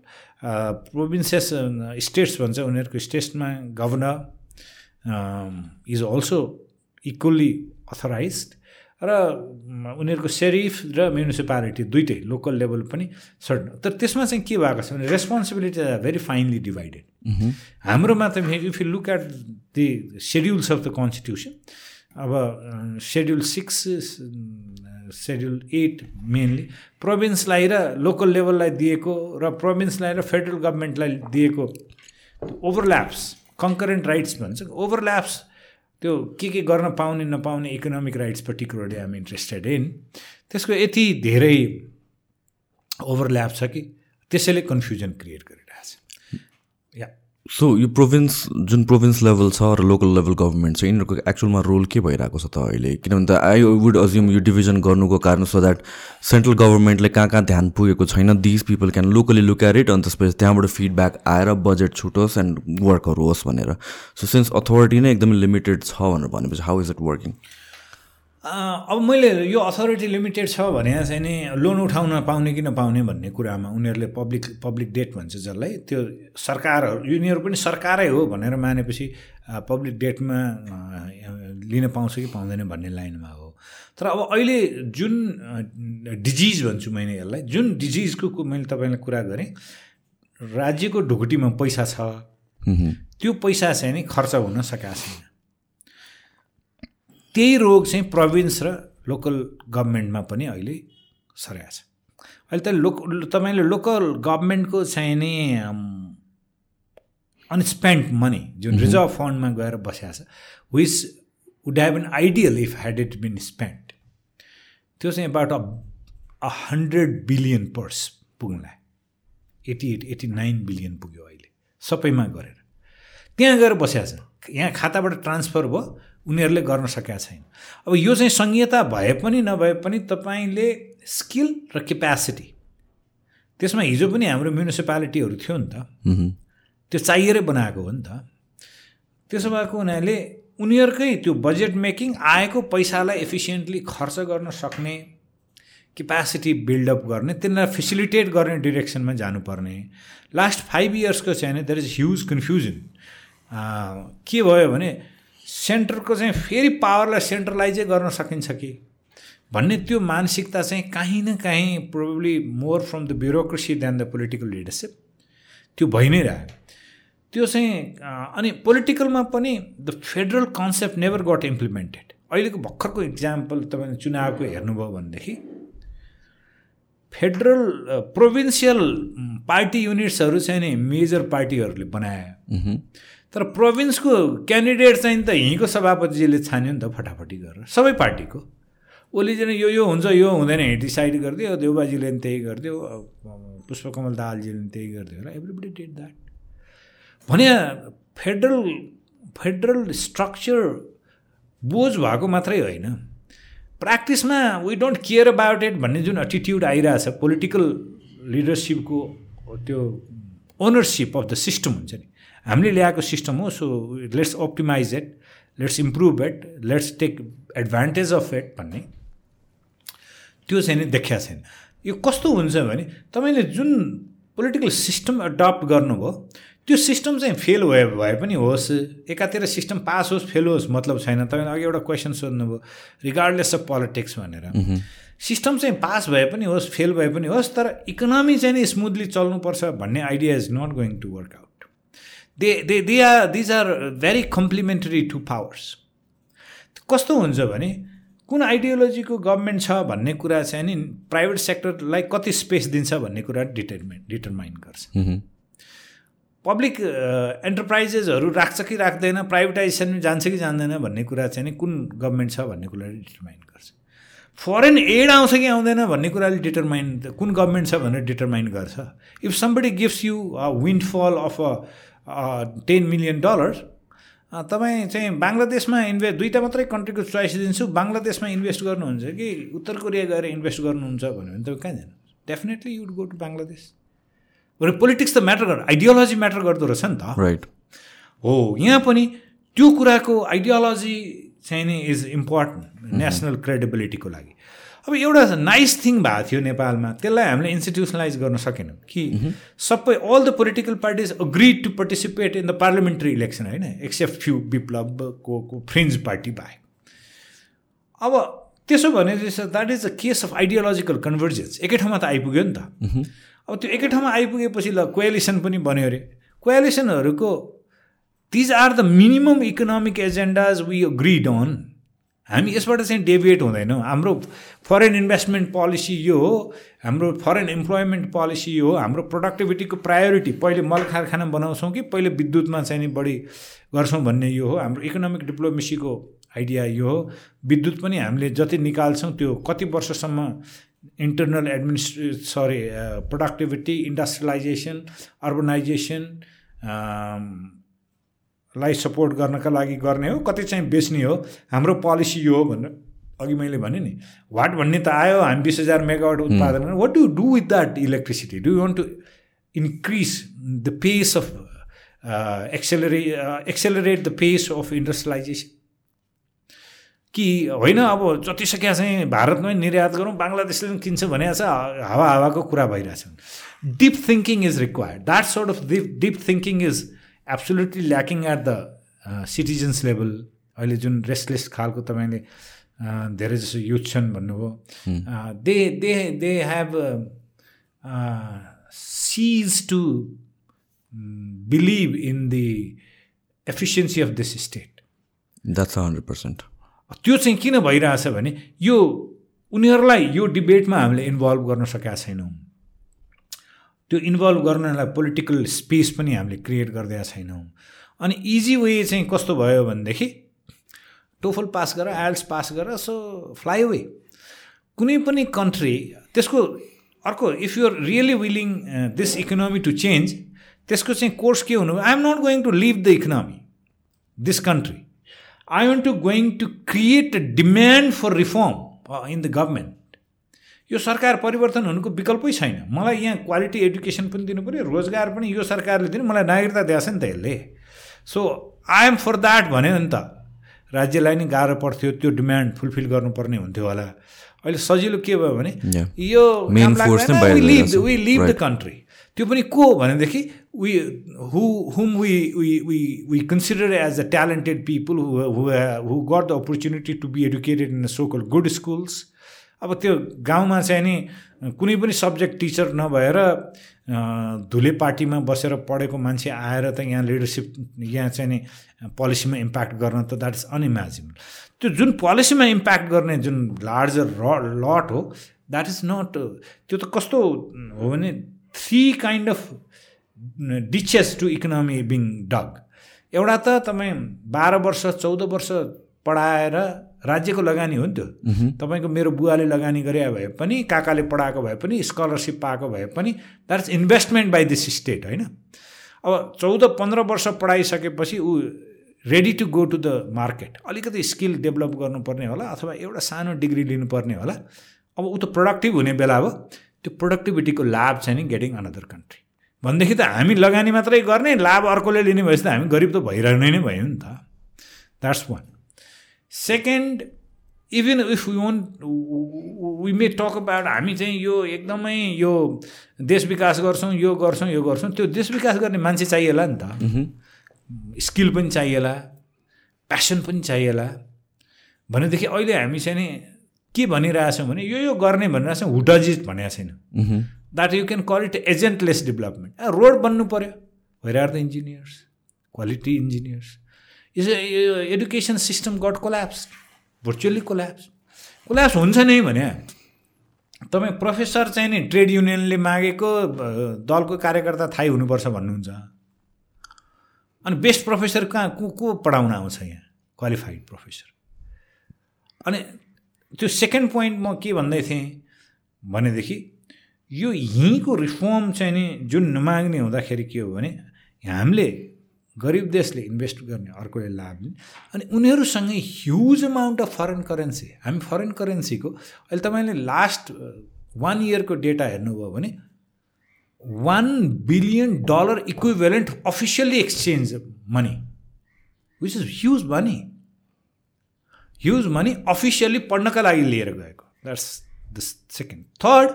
provinces states भन्छ उनीहरूको स्टेट्समा governor is also equally authorise र उनीहरूको सेरिफ र म्युनिसिपालिटी दुइटै लोकल लेभल पनि सर्ट तर त्यसमा चाहिँ के भएको छ भने responsibility are very finely divided हाम्रोमा त if you look at the schedules of the constitution अब schedule six schedule eight mainly प्रोभिन्सलाई र लोकल लेभललाई दिएको र प्रोभिन्सलाई र फेडरल गभर्मेन्टलाई दिएको ओभरल्याप्स कङ्करेन्ट राइट्स भन्छ। ओभरल्याप्स त्यो के के गर्न पाउने नपाउने economic rights particularly I'm interested in त्यसको यति धेरै ओभरल्याप छ कि त्यसैले कन्फ्युजन क्रिएट गरिरहेछ। या। सो यो प्रोभिन्स जुन प्रोभिन्स लेभल छ र लोकल लेभल गभर्मेन्ट छ यिनीहरूको एक्चुअलमा रोल के भइरहेको छ त अहिले? किनभने त आई वुड अज्युम यो डिभिजन गर्नुको कारण सो द्याट सेन्ट्रल गभर्मेन्टले कहाँ कहाँ ध्यान पुगेको छैन these people can locally look at it अनि त्यसपछि त्यहाँबाट फिडब्याक आएर बजेट छुटोस् एन्ड वर्कहरू होस् भनेर। सो सिन्स अथोरिटी नै एकदमै लिमिटेड छ भनेर भनेपछि हाउ इज इट वर्किङ अब मैले यो अथोरिटी लिमिटेड छ भने चाहिँ नि लोन उठाउन पाउने कि नपाउने भन्ने कुरामा उनीहरूले पब्लिक पब्लिक डेट भन्छ जसलाई। त्यो सरकारहरू यिनीहरू पनि सरकारै हो भनेर मानेपछि पब्लिक डेटमा लिन पाउँछ कि पाउँदैन भन्ने लाइनमा हो। तर अब अहिले जुन डिजिज भन्छु मैले यसलाई जुन डिजिजको मैले तपाईँलाई कुरा गरेँ राज्यको ढुकुटीमा पैसा छ। त्यो पैसा चाहिँ नि खर्च हुन सकेको छैन त्यही रोग चाहिँ प्रोभिन्स र लोकल गभर्मेन्टमा पनि अहिले सरेको छ। अहिले त लोक तपाईँले लोकल गभर्मेन्टको चाहिँ नि अनस्पेन्ड मनी जुन रिजर्भ फन्डमा गएर बसिएको छ which would have an ideal if had it been spend त्यो चाहिँ एबाउट अ हन्ड्रेड बिलियन पर्स पुग्नुलाई eighty eight eighty nine billion पुग्यो अहिले। सबैमा गरेर। त्यहाँ गएर बसिएको छ। यहाँ खाताबाट ट्रान्सफर भयो। उनीहरूले गर्न सकेका छैन। अब यो चाहिँ सङ्घीयता भए पनि नभए पनि तपाईँले स्किल र क्यापेसिटी त्यसमा हिजो पनि हाम्रो म्युनिसिपालिटीहरू थियो नि त। त्यो चाहिएरै बनाएको हो नि त। त्यसो भएको हुनाले उनीहरूकै त्यो बजेट मेकिङ आएको पैसालाई एफिसियन्टली खर्च गर्न सक्ने क्यापेसिटी बिल्डअप गर्ने तिनीहरूलाई फेसिलिटेट गर्ने डिरेक्सनमा जानुपर्ने। लास्ट फाइभ इयर्सको चाहिँ देयर इज ह्युज कन्फ्युजन के भयो भने सेन्टरको चाहिँ फेरि पावरलाई सेन्ट्रलाइजै गर्न सकिन्छ कि? भन्ने त्यो मानसिकता चाहिँ काहीँ न काहीँ probably more from the bureaucracy than the political leadership त्यो भइ नै रह्यो। त्यो चाहिँ अनि पोलिटिकलमा पनि the federal concept never got implemented अहिलेको भर्खरको इक्जाम्पल तपाईँले चुनावको हेर्नुभयो भनेदेखि फेडरल प्रोभिन्सियल पार्टी युनिट्सहरू चाहिँ नि मेजर पार्टीहरूले बनायो तर प्रोभिन्सको क्यान्डिडेट चाहिँ त यहीँको सभापतिजीले छान्यो नि त फटाफटी गरेर। सबै पार्टीको। ओली चाहिँ यो यो हुन्छ यो हुँदैन डिसाइड गरिदियो देउबाजीले पनि त्यही गरिदियो पुष्पकमल दाहालजीले पनि त्यही गरिदियो होला। एभ्रिबडी डिड द्याट भने फेडरल फेडरल स्ट्रक्चर बोझ भएको मात्रै होइन। प्र्याक्टिसमा we don't care about it भन्ने जुन एटिट्युड आइरहेछ पोलिटिकल लिडरसिपको त्यो ओनरसिप अफ द सिस्टम हुन्छ नि। हामीले ल्याएको सिस्टम हो so let's optimise it let's improve it let's take advantage of it भन्ने। त्यो चाहिँ नि देखिया छैन। यो कस्तो हुन्छ भने तपाईँले जुन पोलिटिकल सिस्टम एडप्ट गर्नुभयो त्यो सिस्टम चाहिँ फेल भए भए पनि होस् एकातिर सिस्टम पास होस् फेल होस् मतलब छैन। तपाईँले अघि एउटा क्वेसन सोध्नुभयो रिगार्डलेस अफ पोलिटिक्स भनेर। सिस्टम चाहिँ पास भए पनि होस् फेल भए पनि होस् तर इकोनोमी चाहिँ नि स्मुथली चल्नुपर्छ भन्ने idea is not going to work out they they they are these are very complementary to powers कस्तो हुन्छ भने कुन आइडियोलोजीको गभर्मेन्ट छ भन्ने कुरा चाहिँ नि प्राइभेट सेक्टरलाई कति स्पेस दिन्छ भन्ने कुरा डिटर्मिन डिटरमाइन गर्छ। पब्लिक एन्टरप्राइजेसहरू राख्छ कि राख्दैन प्राइभेटाइजेसन जान्छ कि जान्दैन भन्ने कुरा चाहिँ नि कुन गभर्मेन्ट छ भन्ने कुराले डिटरमाइन गर्छ। फरेन एड आउँछ कि आउँदैन भन्ने कुराले डिटरमाइन कुन गभर्मेन्ट छ भनेर डिटरमाइन गर्छ। If somebody gives you a windfall of a ten million dollars तपाईँ चाहिँ बङ्गलादेशमा इन्भेस्ट दुईवटा मात्रै कन्ट्रीको चोइस दिन्छु। बङ्गलादेशमा इन्भेस्ट गर्नुहुन्छ कि उत्तर कोरिया गएर इन्भेस्ट गर्नुहुन्छ भन्यो भने तपाईँ कहाँ जानु definitely you'd go to Bangladesh भने पोलिटिक्स त म्याटर गर्छ आइडियोलोजी म्याटर गर्दो रहेछ नि त। राइट हो यहाँ पनि त्यो कुराको आइडियोलोजी चाहिँ नि इज इम्पोर्टेन्ट नेसनल क्रेडिबिलिटीको लागि। अब एउटा नाइस थिङ भएको थियो नेपालमा त्यसलाई हामीले इन्स्टिट्युसनलाइज गर्न सकेनौँ। कि सबै all the political parties agreed to participate in the parliamentary election होइन? एक्सेप्ट फ्यु विप्लवको फ्रिन्ज पार्टी बाहेक। अब त्यसो भने that is a case of ideological convergence एकै ठाउँमा त आइपुग्यो नि त। अब त्यो एकै ठाउँमा आइपुगेपछि ल कोएलिसन पनि बन्यो अरे। कोएलिसनहरूको these are the minimum economic agendas we agreed on हामी यसबाट चाहिँ डेभिएट हुँदैनौँ। हाम्रो फरेन इन्भेस्टमेन्ट पोलिसी यो हो हाम्रो फरेन इम्प्लोइमेन्ट पोलिसी यो हो हाम्रो प्रोडक्टिभिटीको प्रायोरिटी पहिले मल कारखाना बनाउँछौँ कि पहिले विद्युतमा चाहिँ नि बढी गर्छौँ भन्ने यो हो। हाम्रो इकोनोमिक डिप्लोमेसीको आइडिया यो हो। विद्युत पनि हामीले जति निकाल्छौँ त्यो कति वर्षसम्म internal administrative productivity industrialization urbanization लाई सपोर्ट गर्नका लागि गर्ने हो कति चाहिँ बेच्ने हो हाम्रो पोलिसी यो हो भनेर अघि मैले भने नि वाट भन्ने त आयो हामी बिस हजार मेगावाट उत्पादन गर्ने what do do with that electricity do want to increase the pace of accelerate accelerate the pace of industrialisation कि होइन अब जति सकिया चाहिँ भारतमै निर्यात गरौँ बङ्गलादेशले पनि किन्छ भने चाहिँ हावा हावाको कुरा भइरहेछ। Deep thinking is required that sort of deep deep thinking is absolutely lacking at the citizens level अहिले जुन रेस्टलेस खालको तपाईँले धेरै जसो युथ छन् भन्नुभयो they they they have ceased to believe in the efficiency of this state that's hundred percent त्यो चाहिँ किन भइरहेछ भने यो उनीहरूलाई यो डिबेटमा हामीले इन्भल्भ गर्न सकेका छैनौँ। त्यो इन्भल्भ गर्नलाई पोलिटिकल स्पेस पनि हामीले क्रिएट गरिदिएका छैनौँ। अनि इजी वे चाहिँ कस्तो भयो भनेदेखि टोफल पास गर आइल्स पास गर सो फ्लाइ वे कुनै पनि कन्ट्री त्यसको अर्को if you're really willing this economy to change त्यसको चाहिँ कोर्स के हुनु I am not going to live the economy this country I want to going to create a demand for reform in the government यो सरकार परिवर्तन हुनुको विकल्पै छैन। मलाई यहाँ क्वालिटी एडुकेसन पनि दिनु पऱ्यो रोजगार पनि यो सरकारले दिनु। मलाई नागरिकता दिएछ नि त यसले। So I am for that भन्यो नि त राज्यलाई नै गाह्रो पर्थ्यो त्यो डिमान्ड फुलफिल गर्नुपर्ने हुन्थ्यो होला। अहिले सजिलो के भयो भने यो वी लिभ द कन्ट्री त्यो पनि को भनेदेखि we who whom we we we we consider as a talented people who got the opportunity to be educated in so call good schools अब त्यो गाउँमा चाहिँ नि कुनै पनि सब्जेक्ट टिचर नभएर धुले पार्टीमा बसेर पढेको मान्छे आएर त यहाँ लिडरसिप यहाँ चाहिँ नि पोलिसीमा इम्प्याक्ट गर्न त द्याट इज अनइमेजिबल त्यो जुन पोलिसीमा इम्प्याक्ट गर्ने जुन लार्जर लट हो द्याट इज नट त्यो त कस्तो हो भने three kind of ditches to economy being dug एउटा त तपाईँ बाह्र वर्ष चौध वर्ष पढाएर राज्यको लगानी हो नि त्यो। तपाईँको मेरो बुवाले लगानी गरे भए पनि काकाले पढाएको भए पनि स्कलरसिप पाएको भए पनि that's investment by this state होइन? अब चौध पन्ध्र वर्ष पढाइसकेपछि ऊ ready to go to the market. अलिकति स्किल डेभलप गर्नुपर्ने होला अथवा एउटा सानो डिग्री लिनुपर्ने होला। अब ऊ त प्रोडक्टिभ हुने बेला हो। त्यो प्रोडक्टिभिटीको लाभ चाहिँ नि गेटिङ अनदर कन्ट्री। भनेदेखि त हामी लगानी मात्रै गर्ने लाभ अर्कोले लिने भएपछि त हामी गरिब त भइरहने नै भयो नि त। That's one. Second even if you want we may talk about हामी चाहिँ यो एकदमै यो देश विकास गर्छौँ यो गर्छौँ यो गर्छौँ। त्यो देश विकास गर्ने मान्छे चाहिएला नि त। स्किल पनि चाहिएला प्यासन पनि चाहिएला। भनेदेखि अहिले हामी चाहिँ नि के भनिरहेछौँ भने यो यो गर्ने भनिरहेछौँ हुटजिट भनेको छैन। That you can call it agentless development road बन्नु पऱ्यो where are the engineers quality engineers is education system got collapse virtually collapse collapse हुन्छ नै भने तपाईँ प्रोफेसर चाहिँ नि ट्रेड युनियनले मागेको दलको कार्यकर्ता थाहै हुनुपर्छ भन्नुहुन्छ। अनि बेस्ट प्रोफेसर कहाँ को को पढाउन आउँछ यहाँ? क्वालिफाइड प्रोफेसर अनि त्यो सेकेन्ड पोइन्ट म के भन्दै थिएँ भनेदेखि यो यहीँको रिफर्म चाहिँ नि जुन नमाग्ने हुँदाखेरि के हो भने हामीले गरिब देशले इन्भेस्ट गर्ने अर्कोले लाभ अनि उनीहरूसँगै huge amount of foreign currency हामी फरेन करेन्सीको अहिले तपाईँले लास्ट वान इयरको डेटा हेर्नुभयो भने one billion dollar equivalent officially exchange money which is huge money huge money officially पढ्नका लागि लिएर गएको। That's the second third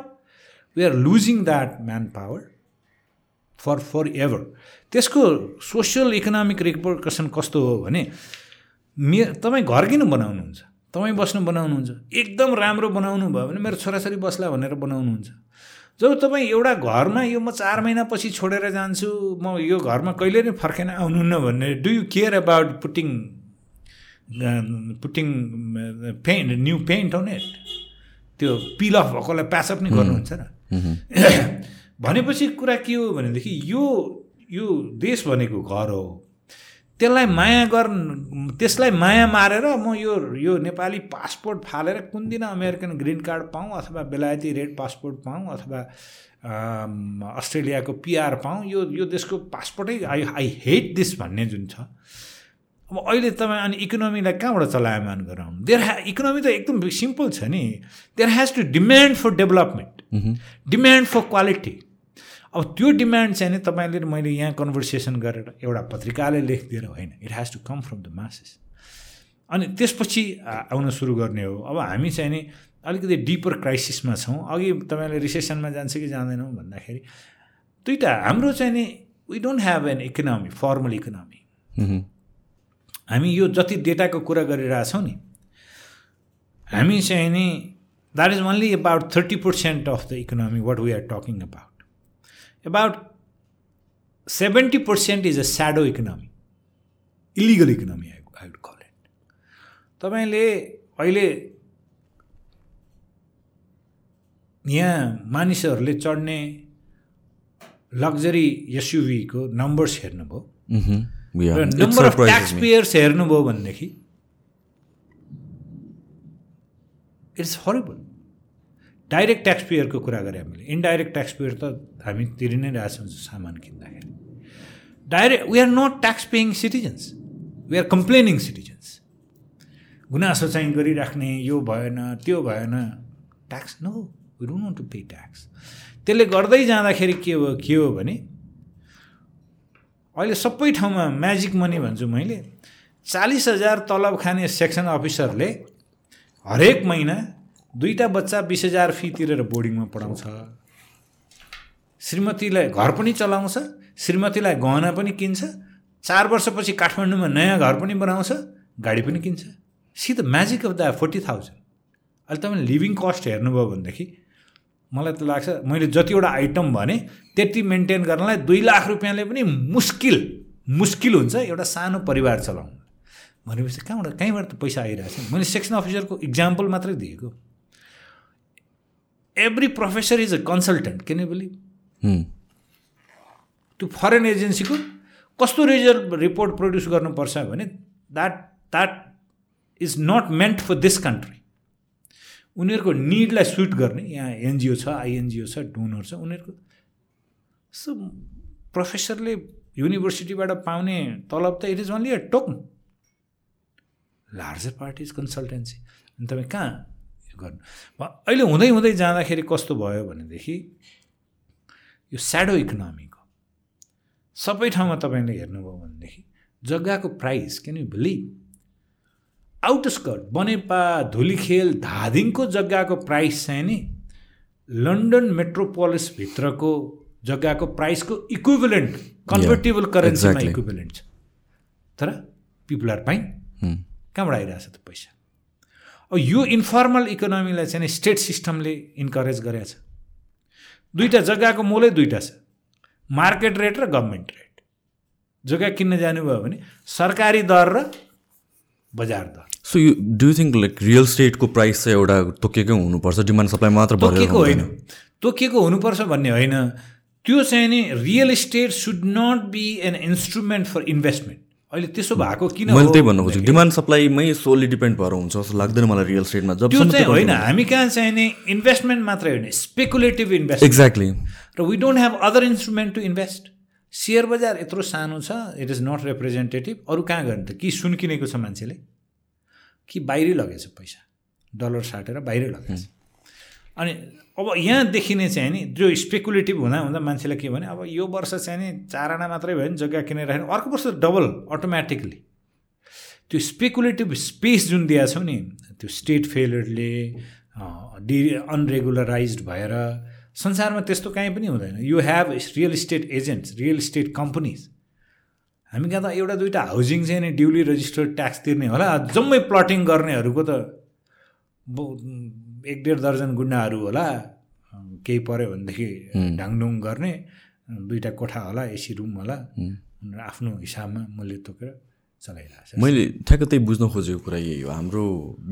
we are losing that man power for for ever त्यसको सोसियल इकोनोमिक रिपोर्कसन कस्तो हो भने मे तपाईँ घर किन बनाउनुहुन्छ? तपाईँ बस्नु बनाउनुहुन्छ? एकदम राम्रो बनाउनु भयो भने मेरो छोराछोरी बस्ला भनेर बनाउनुहुन्छ। जब तपाईँ एउटा घरमा यो म चार महिनापछि छोडेर जान्छु म यो घरमा कहिले नै फर्केन आउनुहुन्न भन्ने do you care about putting putting paint new paint हो इट त्यो पिल अफ भएकोलाई प्यासअप नै गर्नुहुन्छ र? भनेपछि कुरा के हो भनेदेखि यो यो देश भनेको घर हो। त्यसलाई माया गर त्यसलाई माया मारेर म यो यो नेपाली पासपोर्ट फालेर कुन दिन अमेरिकन ग्रिन कार्ड पाऊँ अथवा बेलायती रेड पासपोर्ट पाऊँ अथवा अस्ट्रेलियाको पिआर पाऊँ यो यो देशको पासपोर्टै आई आई हेट दिस भन्ने जुन छ। अब अहिले तपाईँ अनि इकोनोमीलाई कहाँबाट चलायमान गराउनु? देयर ह्या इकोनोमी त एकदम सिम्पल छ नि। There has to demand for development demand for quality अब त्यो डिमान्ड चाहिँ नि तपाईँले मैले यहाँ कन्भर्सेसन गरेर एउटा पत्रिकाले लेखिदिएर होइन it has to come from the masses अनि त्यसपछि आउन सुरु गर्ने हो। अब हामी चाहिँ नि अलिकति डिपर क्राइसिसमा छौँ। अघि तपाईँले रिसेसनमा जान्छ कि जाँदैनौँ भन्दाखेरि दुइटा हाम्रो चाहिँ नि we don't have an economy formal economy हामी यो जति डेटाको कुरा गरिरहेछौँ नि हामी चाहिँ नि that is only about thirty percent of the economy what we are talking about about 70% is a shadow economy, illegal economy, I, I would call it. तपाईँले अहिले यहाँ मानिसहरूले चढ्ने लग्जरी एसयुभीको नम्बर्स हेर्नुभयो। र नम्बर अफ ट्याक्स पेयर्स हेर्नुभयो भनेदेखि it's horrible direct tax पेयरको कुरा गरेँ हामीले. इन्डाइरेक्ट ट्याक्स पेयर त हामी तिरि नै रहेछौँ सामान किन्दाखेरि. Direct we are not tax paying citizens we are complaining citizens गुनासो चाहिँ गरिराख्ने यो भएन त्यो भएन tax no we don't want to pay tax त्यसले गर्दै जाँदाखेरि के हो के हो भने अहिले सबै ठाउँमा म्याजिक मनी भन्छु मैले चालिस हजार तलब खाने सेक्सन अफिसरले हरेक महिना दुईवटा बच्चा बिस हजार फी तिरेर बोर्डिङमा पढाउँछ। श्रीमतीलाई घर पनि चलाउँछ श्रीमतीलाई गहना पनि किन्छ चार वर्षपछि काठमाडौँमा नयाँ घर पनि बनाउँछ गाडी पनि किन्छ। See the magic of the forty thousand अहिले तपाईँले लिभिङ कस्ट हेर्नुभयो भनेदेखि मलाई त लाग्छ मैले जतिवटा आइटम भने त्यति मेन्टेन गर्नलाई दुई लाख रुपियाँले पनि मुस्किल मुस्किल हुन्छ एउटा सानो परिवार चलाउनु। भनेपछि कहाँबाट कहीँबाट त पैसा आइरहेको छ मैले सेक्सन अफिसरको इक्जाम्पल मात्रै दिएको। Every professor is a consultant you believe त्यो फरेन एजेन्सीको कस्तो रिजल्ट रिपोर्ट प्रड्युस गर्नुपर्छ भने that that is not meant for this country उनीहरूको निडलाई सुट गर्ने यहाँ एनजिओ छ आइएनजिओ छ डोनर छ उनीहरूको सो प्रोफेसरले युनिभर्सिटीबाट पाउने तलब त it is only a token larger party is consultancy अनि तपाईँ कहाँ गर्नु। अहिले हुँदै हुँदै जाँदाखेरि कस्तो भयो भनेदेखि यो स्याडो इकोनोमीको सबै ठाउँमा तपाईँले हेर्नुभयो भनेदेखि जग्गाको price can you believe outskirt Banepa Dhulikhel धादिङको जग्गाको प्राइस चाहिँ नि लन्डन मेट्रोपोलिसभित्रको जग्गाको प्राइसको इक्विभलेन्ट कन्भर्टेबल करेन्सीमा इक्विभलेन्ट छ। तर पिपुल आर पाइन कहाँबाट आइरहेछ त पैसा? यो इन्फर्मल इकोनोमीलाई चाहिँ स्टेट सिस्टमले इन्करेज गरेछ दुईवटा जग्गाको मोलै दुईवटा छ। मार्केट रेट र गभर्मेन्ट रेट जग्गा किन्न जानुभयो भने सरकारी दर र बजार दर। So you do think like real स्टेटको प्राइस चाहिँ एउटा तोकिएकै हुनुपर्छ? डिमान्ड सप्लाई मात्र तोकिएको होइन। तोकिएको हुनुपर्छ भन्ने होइन। त्यो चाहिँ नि real estate should not be an instrument for investment अहिले त्यसो भएको किन मैले त्यही भन्नु खोजेँ डिमान्ड सप्लाईमै सोली डिपेन्ड भएर हुन्छ जस्तो लाग्दैन मलाई रियल स्टेटमा जब त्यो चाहिँ होइन हामी कहाँ चाहिने इन्भेस्टमेन्ट मात्रै होइन स्पेकुलेटिभ इन्भेस्ट एक्ज्याक्टली र we don't have other instrument to invest share बजार यत्रो सानो छ इट इज नट रिप्रेजेन्टेटिभ अरू कहाँ गर्ने त? कि सुन किनेको छ मान्छेले? कि बाहिरै लगेछ पैसा? डलर साटेर बाहिरै लगेछ। अनि अब यहाँ देखिने चाहिँ नि जो स्पेकुलेटिभ हुँदा हुँदा मान्छेलाई के भने अब यो वर्ष चाहिँ नि चार आना मात्रै भयो भने जग्गा किनेर राख्ने अर्को वर्ष डबल अटोमेटिकली त्यो स्पेकुलेटिभ स्पेस जुन दिएको छौँ नि त्यो स्टेट फेलरले डि अनरेगुलराइज भएर संसारमा त्यस्तो काहीँ पनि हुँदैन। You have real estate agents real estate companies हामी कहाँ त एउटा दुइटा हाउसिङ चाहिँ नि ड्युली रजिस्टर्ड ट्याक्स तिर्ने होला। जम्मै प्लटिङ गर्नेहरूको त एक डेढ दर्जन गुन्डाहरू होला। केही पऱ्यो भनेदेखि ढाङढुङ गर्ने दुईवटा कोठा होला एसी रुम होला। आफ्नो हिसाबमा मूल्य तोकेर चलाइरहेको मैले ठ्याक्क त्यही बुझ्न खोजेको कुरा यही हो। हाम्रो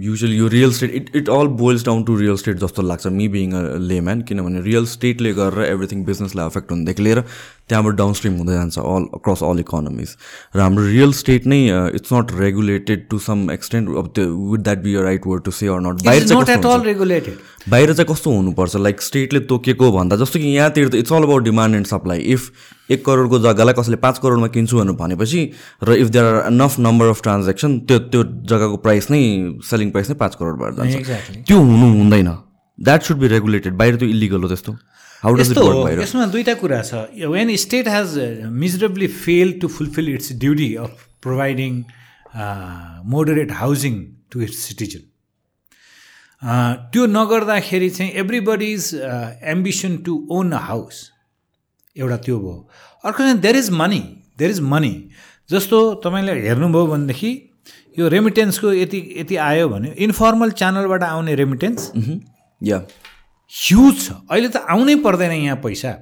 युजली यो real estate it it all boils down to real estate जस्तो लाग्छ। मी बिङ अ लेम्यान किनभने रियल स्टेटले गरेर एभ्रिथिङ बिजनेसलाई अफेक्ट हुनेदेखि लिएर त्यहाँबाट डाउन हुँदै जान्छ अल अक्रस अल इकोनोमिज र हाम्रो रियल स्टेट नै it's not regulated to some extent अब त्यो would that be right word to say or not बाहिर चाहिँ बाहिर चाहिँ कस्तो हुनुपर्छ? लाइक स्टेटले तोकेको भन्दा जस्तो कि यहाँतिर त it's all about demand and supply if एक करोडको जग्गालाई कसैले पाँच करोडमा किन्छु भनेर भनेपछि र if there are enough number of transaction त्यो त्यो जग्गाको प्राइस नै सेलिङ प्राइस नै पाँच करोड भएर जान्छ। त्यो हुनु हुँदैन। द्याट सुड बी रेगुलेटेड बाहिर त्यो इलिगल हो त्यस्तो। यसमा दुईवटा कुरा छ। When state has miserably fail to fulfill its duty of providing moderate housing to its citizen त्यो नगर्दाखेरि चाहिँ everybody is ambition to own a house एउटा त्यो भयो। अर्को चाहिँ there is money there is money जस्तो तपाईँले हेर्नुभयो भनेदेखि यो रेमिटेन्सको यति यति आयो भने इन्फर्मल च्यानलबाट आउने रेमिटेन्स या ह्युज छ। अहिले त आउनै पर्दैन यहाँ पैसा।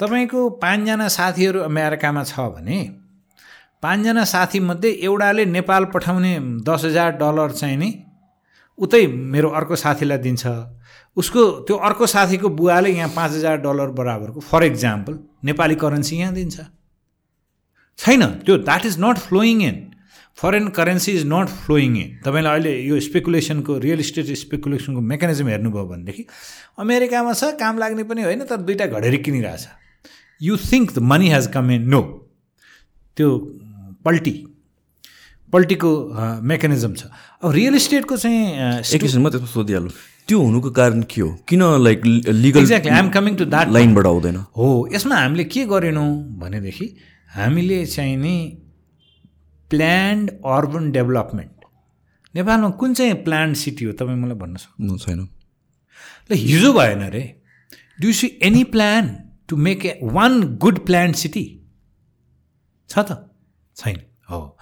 तपाईँको पाँचजना साथीहरू अमेरिकामा छ भने पाँचजना साथीमध्ये एउटाले नेपाल पठाउने दस हजार डलर चाहिँ नि उतै मेरो अर्को साथीलाई दिन्छ। उसको त्यो अर्को साथीको बुवाले यहाँ पाँच हजार डलर बराबरको फर इक्जाम्पल नेपाली करेन्सी यहाँ दिन्छ। छैन। त्यो that is not flowing in foreign currency is not flowing in तपाईँलाई अहिले यो स्पेकुलेसनको रियल इस्टेट स्पेकुलेसनको मेकानिजम हेर्नुभयो भनेदेखि अमेरिकामा छ काम लाग्ने पनि होइन तर दुइटा घडेरी किनिरहेछ। You think the money has come in no त्यो पल्टी। पल्टीको मेकानिजम छ। अब रियल इस्टेटको चाहिँ एकैछिनमा त्यसमा सोधिहाल्नु। त्यो हुनुको कारण के हो? किन like legal exactly I'm coming to that लाइनबाट आउँदैन हो यसमा हामीले के गरेनौँ भनेदेखि हामीले चाहिँ नि प्लान्ड अर्बन डेभलपमेन्ट नेपालमा कुन चाहिँ प्लान्ड सिटी हो? तपाईँ मलाई भन्न सक्नु छैन। ल हिजो भएन अरे do see any plan to make a one good planned city छ त? छैन। हो।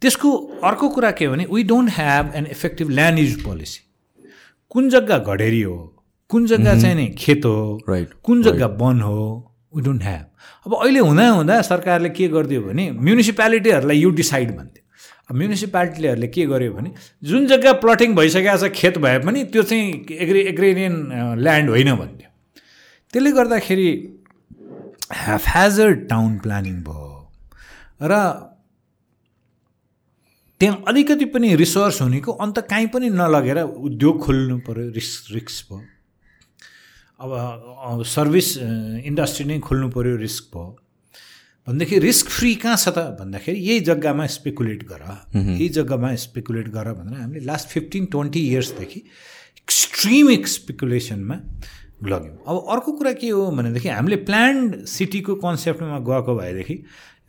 त्यसको अर्को कुरा के हो भने we don't have an effective land use policy कुन जग्गा घडेरी हो? कुन जग्गा चाहिँ नि खेत हो? राइट कुन जग्गा वन हो? वी डोन्ट ह्याभ अब अहिले हुँदा हुँदा सरकारले के गरिदियो भने म्युनिसिपालिटीहरूलाई यु डिसाइड भन्थ्यो। अब म्युनिसिपालिटीहरूले के गर्यो भने जुन जग्गा प्लटिङ भइसकेको छ खेत भए पनि त्यो चाहिँ एग्री एग्रेरियन ल्यान्ड होइन भन्थ्यो। त्यसले गर्दाखेरि ह्याफहेजर टाउन प्लानिङ भयो। र त्यहाँ अलिकति पनि रिसोर्स हुनेको अन्त काहीँ पनि नलगेर उद्योग खोल्नु पऱ्यो रिस्क रिस्क भयो। अब सर्भिस इन्डस्ट्री नै खोल्नु पऱ्यो रिस्क भयो। भनेदेखि रिस्क फ्री कहाँ छ त? भन्दाखेरि यही जग्गामा स्पेकुलेट गर। यही जग्गामा स्पेकुलेट गर भनेर हामीले लास्ट फिफ्टिन ट्वेन्टी इयर्सदेखि एक्सट्रिम स्पेकुलेसनमा लग्यौँ। अब अर्को कुरा के हो भनेदेखि हामीले प्लान्ड सिटीको कन्सेप्टमा गएको भएदेखि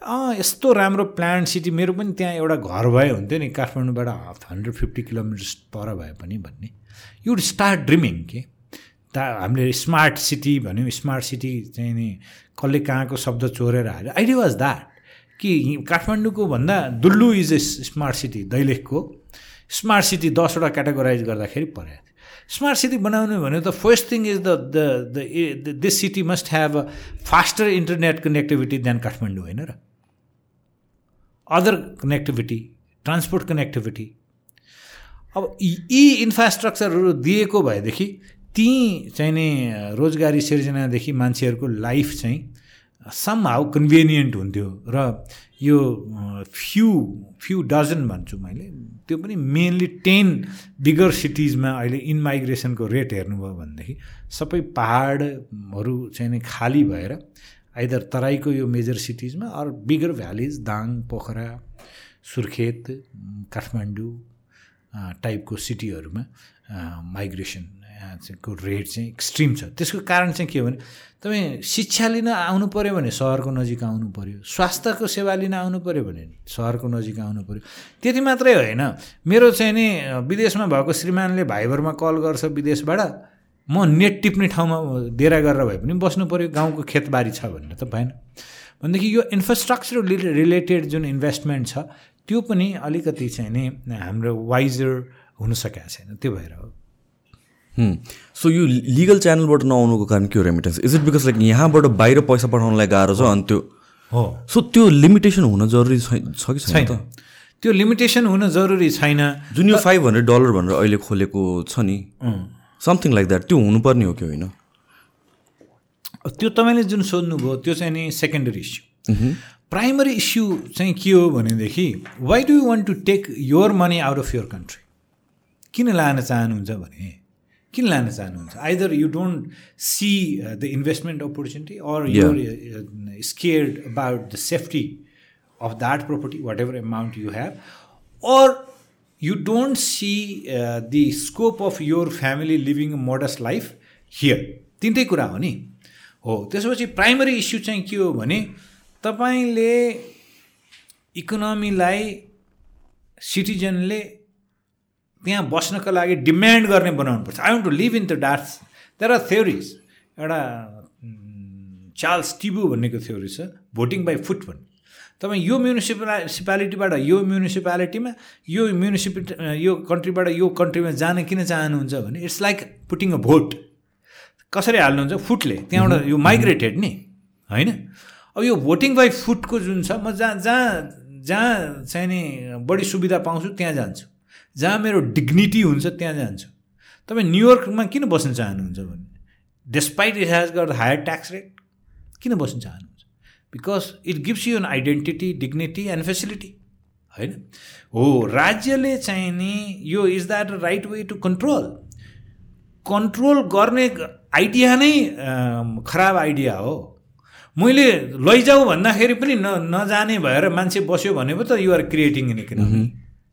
अँ यस्तो राम्रो प्लान्ट सिटी मेरो पनि त्यहाँ एउटा घर भए हुन्थ्यो नि काठमाडौँबाट हन्ड्रेड फिफ्टी किलोमिटर्स पर भए पनि भन्ने। युड स्टार्ट ड्रिमिङ के ता हामीले स्मार्ट सिटी भन्यौँ स्मार्ट सिटी चाहिँ नि कसले कहाँको शब्द चोरेर हाल्यो। आइडिया वाज द्याट कि काठमाडौँको भन्दा Dullu is a smart city दैलेखको। Smart city दसवटा क्याटेगोराइज गर्दाखेरि पऱ्यो स्मार्ट सिटी बनाउने भने त first thing is the the this city must have a faster internet connectivity than Kathmandu होइन र? अदर कनेक्टिभिटी ट्रान्सपोर्ट कनेक्टिभिटी अब यी इन्फ्रास्ट्रक्चरहरू दिएको भएदेखि ती चाहिँ नि रोजगारी सिर्जनादेखि मान्छेहरूको लाइफ चाहिँ सम हाउ कन्भिनियन्ट हुन्थ्यो र यो फ्यु फ्यु डजन भन्छु मैले त्यो पनि मेनली टेन बिगर सिटिजमा अहिले इनमाइग्रेसनको रेट हेर्नुभयो भनेदेखि सबै पाहाडहरू चाहिँ नि खाली भएर आइदर तराईको यो मेजर सिटिजमा अरू बिगर भ्यालिज दाङ पोखरा सुर्खेत काठमाडौँ टाइपको सिटीहरूमा माइग्रेसन को रेट चाहिँ एक्सट्रिम छ। त्यसको कारण चाहिँ के हो भने तपाईँ शिक्षा लिन आउनु पऱ्यो भने सहरको नजिक आउनु पऱ्यो स्वास्थ्यको सेवा लिन आउनु पऱ्यो भने सहरको नजिक आउनु पऱ्यो त्यति मात्रै होइन। मेरो चाहिँ नि विदेशमा भएको श्रीमानले भाइबरमा कल गर्छ विदेशबाट म नेट टिप्ने ठाउँमा डेरा गरेर भए पनि बस्नु पऱ्यो गाउँको खेतबारी छ भनेर त भएन। भनेदेखि यो इन्फ्रास्ट्रक्चर रिलेटेड जुन इन्भेस्टमेन्ट छ त्यो पनि अलिकति चाहिँ नि हाम्रो वाइजर हुन सकेको छैन। त्यो भएर हो। सो यो लिगल च्यानलबाट नआउनुको कारण के हो remittance is it because like यहाँबाट बाहिर पैसा पठाउनलाई गाह्रो छ अनि त्यो हो। सो त्यो लिमिटेसन हुन जरुरी छ कि छैन त? त्यो लिमिटेसन हुन जरुरी छैन। जुन यो फाइभ हन्ड्रेड डलर भनेर अहिले खोलेको छ नि समथिङ लाइक द्याट त्यो हुनुपर्ने हो कि होइन? त्यो तपाईँले जुन सोध्नुभयो त्यो चाहिँ नि सेकेन्डरी इस्यु प्राइमरी इस्यु चाहिँ के हो भनेदेखि why do you want to take your money out of your country किन लान चाहनुहुन्छ भने? किन लान चाहनुहुन्छ? Either you don't see the investment opportunity or you're scared about the safety of that property whatever amount you have or you don't see the scope of your family living modest life here तिनटै कुरा हो नि? हो त्यसपछि primary issue चाहिँ के हो भने तपाईँले इकोनोमीलाई सिटिजनले त्यहाँ बस्नको लागि डिमान्ड गर्ने बनाउनुपर्छ। I want to live in the dark there are theories एउटा चार्ल्स टिबु भन्नेको थ्योरी छ भोटिङ बाई फुट भन्ने तपाईँ यो म्युनिसिपालिटीबाट यो म्युनिसिपालिटीमा यो म्युनिसिपा यो कन्ट्रीबाट यो कन्ट्रीमा जान किन चाहनुहुन्छ भने it's like putting a vote कसरी हाल्नुहुन्छ? फुटले। त्यहाँबाट यो माइग्रेटेड नि। होइन? अब यो भोटिङ बाई फुटको जुन छ म जहाँ जहाँ जहाँ चाहिँ नि बढी सुविधा पाउँछु त्यहाँ जान्छु। जहाँ मेरो डिग्निटी हुन्छ त्यहाँ जान्छु। तपाईँ न्युयोर्कमा किन बस्न चाहनुहुन्छ भने? Despite it has got higher tax rate किन बस्न चाहनुहुन्छ? Because it gives you an identity dignity and facility होइन? हो राज्यले चाहिँ नि यो is that right way to control control गर्ने आइडिया नै खराब आइडिया हो। मैले लैजाऊ भन्दाखेरि पनि न नजाने भएर मान्छे बस्यो भने पो त you're creating in economy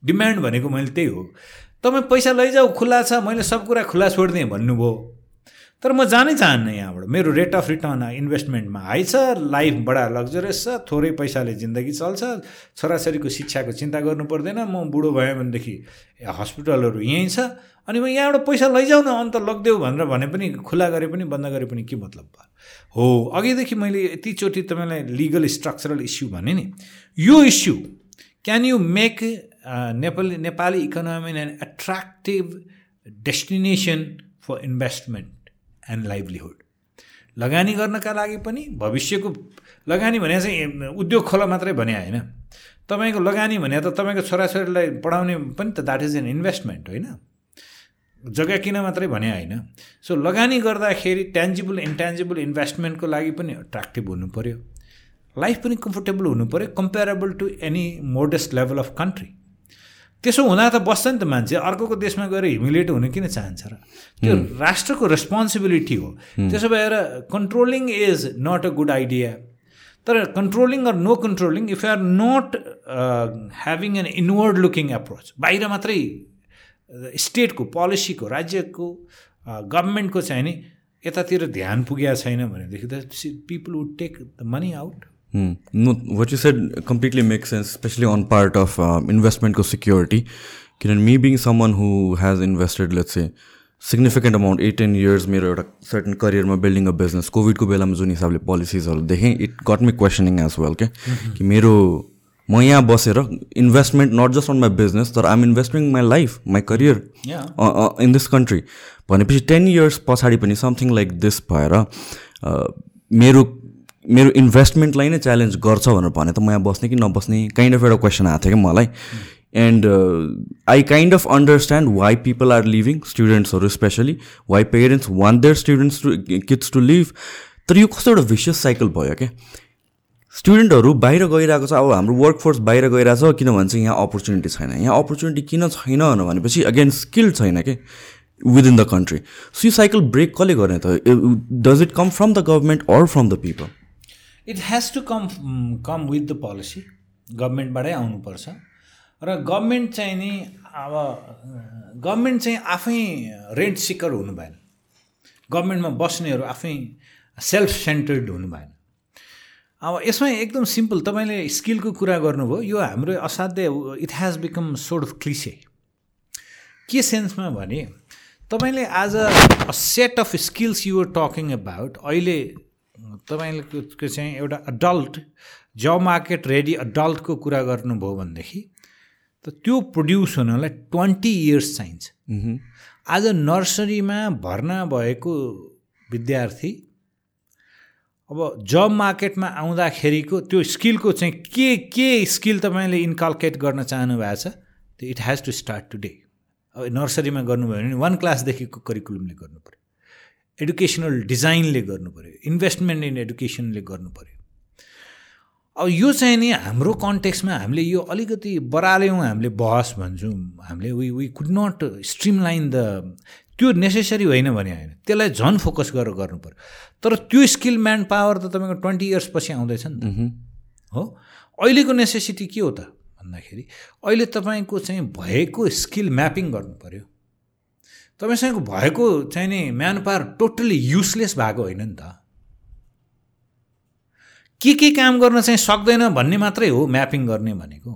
demand भनेको मैले त्यही हो। तपाईँ पैसा लैजाऊ खुल्ला छ मैले सब कुरा खुल्ला छोडिदिएँ भन्नुभयो। तर म जानै चाहन्न यहाँबाट। मेरो रेट अफ रिटर्न इन्भेस्टमेन्टमा हाई छ लाइफ बडा लग्जरियस छ थोरै पैसाले जिन्दगी चल्छ छोराछोरीको शिक्षाको चिन्ता गर्नु पर्दैन म बुढो भएँ भनेदेखि हस्पिटलहरू यहीँ छ अनि म यहाँबाट पैसा लैजाउँ न अन्त लगिदेऊ भनेर भने पनि खुला गरे पनि बन्द गरे पनि के मतलब भयो? हो अघिदेखि मैले यतिचोटि तपाईँलाई लिगल स्ट्रक्चरल इस्यु भने नि यो issue can you make Nepali Nepali economy and attractive destination for investment and livelihood लगानी गर्नका लागि पनि भविष्यको लगानी भने चाहिँ उद्योग खोला मात्रै भने होइन तपाईँको लगानी भने त तपाईँको छोराछोरीलाई पढाउने पनि त द्याट इज एन इन्भेस्टमेन्ट होइन जग्गा किन मात्रै भने होइन सो लगानी गर्दाखेरि ट्यान्जिबल इन्ट्यान्जिबल इन्भेस्टमेन्टको लागि पनि एट्र्याक्टिभ हुनु पऱ्यो लाइफ पनि कम्फोर्टेबल हुनु पऱ्यो comparable to any modest level of country त्यसो हुँदा त बस्छ नि त मान्छे। अर्कोको देशमा गएर ह्युमिलेट हुन किन चाहन्छ र? त्यो राष्ट्रको रेस्पोन्सिबिलिटी हो। त्यसो भएर controlling is not a good idea तर controlling or no controlling if you are not having an inward looking approach बाहिर मात्रै स्टेटको पोलिसीको राज्यको गभर्मेन्टको चाहिँ नि यतातिर ध्यान पुगेको छैन भनेदेखि त people would take the money out no what you said completely make sense specially on part of इन्भेस्टमेन्टको security किनभने me being someone who has invested let's say significant amount at ten years मेरो एउटा certain करियरमा building a business कोभिडको बेलामा जुन हिसाबले पोलिसिजहरू देखेँ it got me questioning as well के कि मेरो म यहाँ बसेर investment not just on my business तर आम investing my life my career in this country भनेपछि टेन इयर्स पछाडि पनि समथिङ लाइक दिस भएर मेरो मेरो इन्भेस्टमेन्टलाई नै च्यालेन्ज गर्छ भनेर भने त म यहाँ बस्ने कि नबस्ने काइन्ड अफ एउटा क्वेसन आएको थियो कि मलाई। And I kind of understand why people are living स्टुडेन्ट्सहरू specially why parents want their students to kids to live तर यो कस्तो एउटा भिसियस साइकल भयो क्या? स्टुडेन्टहरू बाहिर गइरहेको छ अब हाम्रो वर्कफोर्स बाहिर गइरहेको छ किनभने चाहिँ यहाँ अपर्च्युनिटी छैन। यहाँ अपर्च्युनिटी किन छैन भनेपछि अगेन स्किल छैन कि? विदिन द कन्ट्री सो यो साइकल ब्रेक कसले गर्ने त? Does it come from the government or from the people it has to come come with the policy गभर्मेन्टबाटै आउनुपर्छ र गभर्मेन्ट चाहिँ नि अब गभर्मेन्ट चाहिँ आफै रेन्ट सिकर हुनु भएन गभर्मेन्टमा बस्नेहरू आफै सेल्फ सेन्टर्ड हुनु भएन अब यसमा एकदम सिम्पल तपाईँले स्किलको कुरा गर्नुभयो यो हाम्रो असाध्य it has become sort of cliche के सेन्समा भने तपाईँले आज a set of skills you're talking about अहिले तपाईँले चाहिँ एउटा अडल्ट जब मार्केट रेडी अडल्टको कुरा गर्नुभयो भनेदेखि त त्यो प्रड्युस हुनलाई ट्वेन्टी इयर्स चाहिन्छ। आज नर्सरीमा भर्ना भएको विद्यार्थी अब जब मार्केटमा आउँदाखेरिको त्यो स्किलको चाहिँ के के स्किल तपाईँले इन्कल्केट गर्न चाहनु भएको छ त्यो it has to start today अब नर्सरीमा गर्नुभयो भने वान क्लासदेखिको करिकुलमले गर्नु पऱ्यो एडुकेसनल डिजाइनले गर्नु पऱ्यो इन्भेस्टमेन्ट इन एडुकेसनले गर्नु पऱ्यो अब यो चाहिँ नि हाम्रो कन्टेक्समा हामीले यो अलिकति बराल्यौँ हामीले बहस भन्छौँ। हामीले we we could not streamline the त्यो नेसेसरी होइन भने होइन त्यसलाई झन् फोकस गरेर गर्नु पऱ्यो तर त्यो स्किल म्यान पावर त तपाईँको ट्वेन्टी इयर्स पछि आउँदैछ नि त। हो? अहिलेको नेसेसिटी के हो त भन्दाखेरि अहिले तपाईँको चाहिँ भएको स्किल म्यापिङ गर्नु पऱ्यो तपाईँसँग भएको चाहिँ नि म्यान पावर टोटल्ली युजलेस भएको होइन नि त। के के काम गर्न चाहिँ सक्दैन भन्ने मात्रै हो म्यापिङ गर्ने भनेको।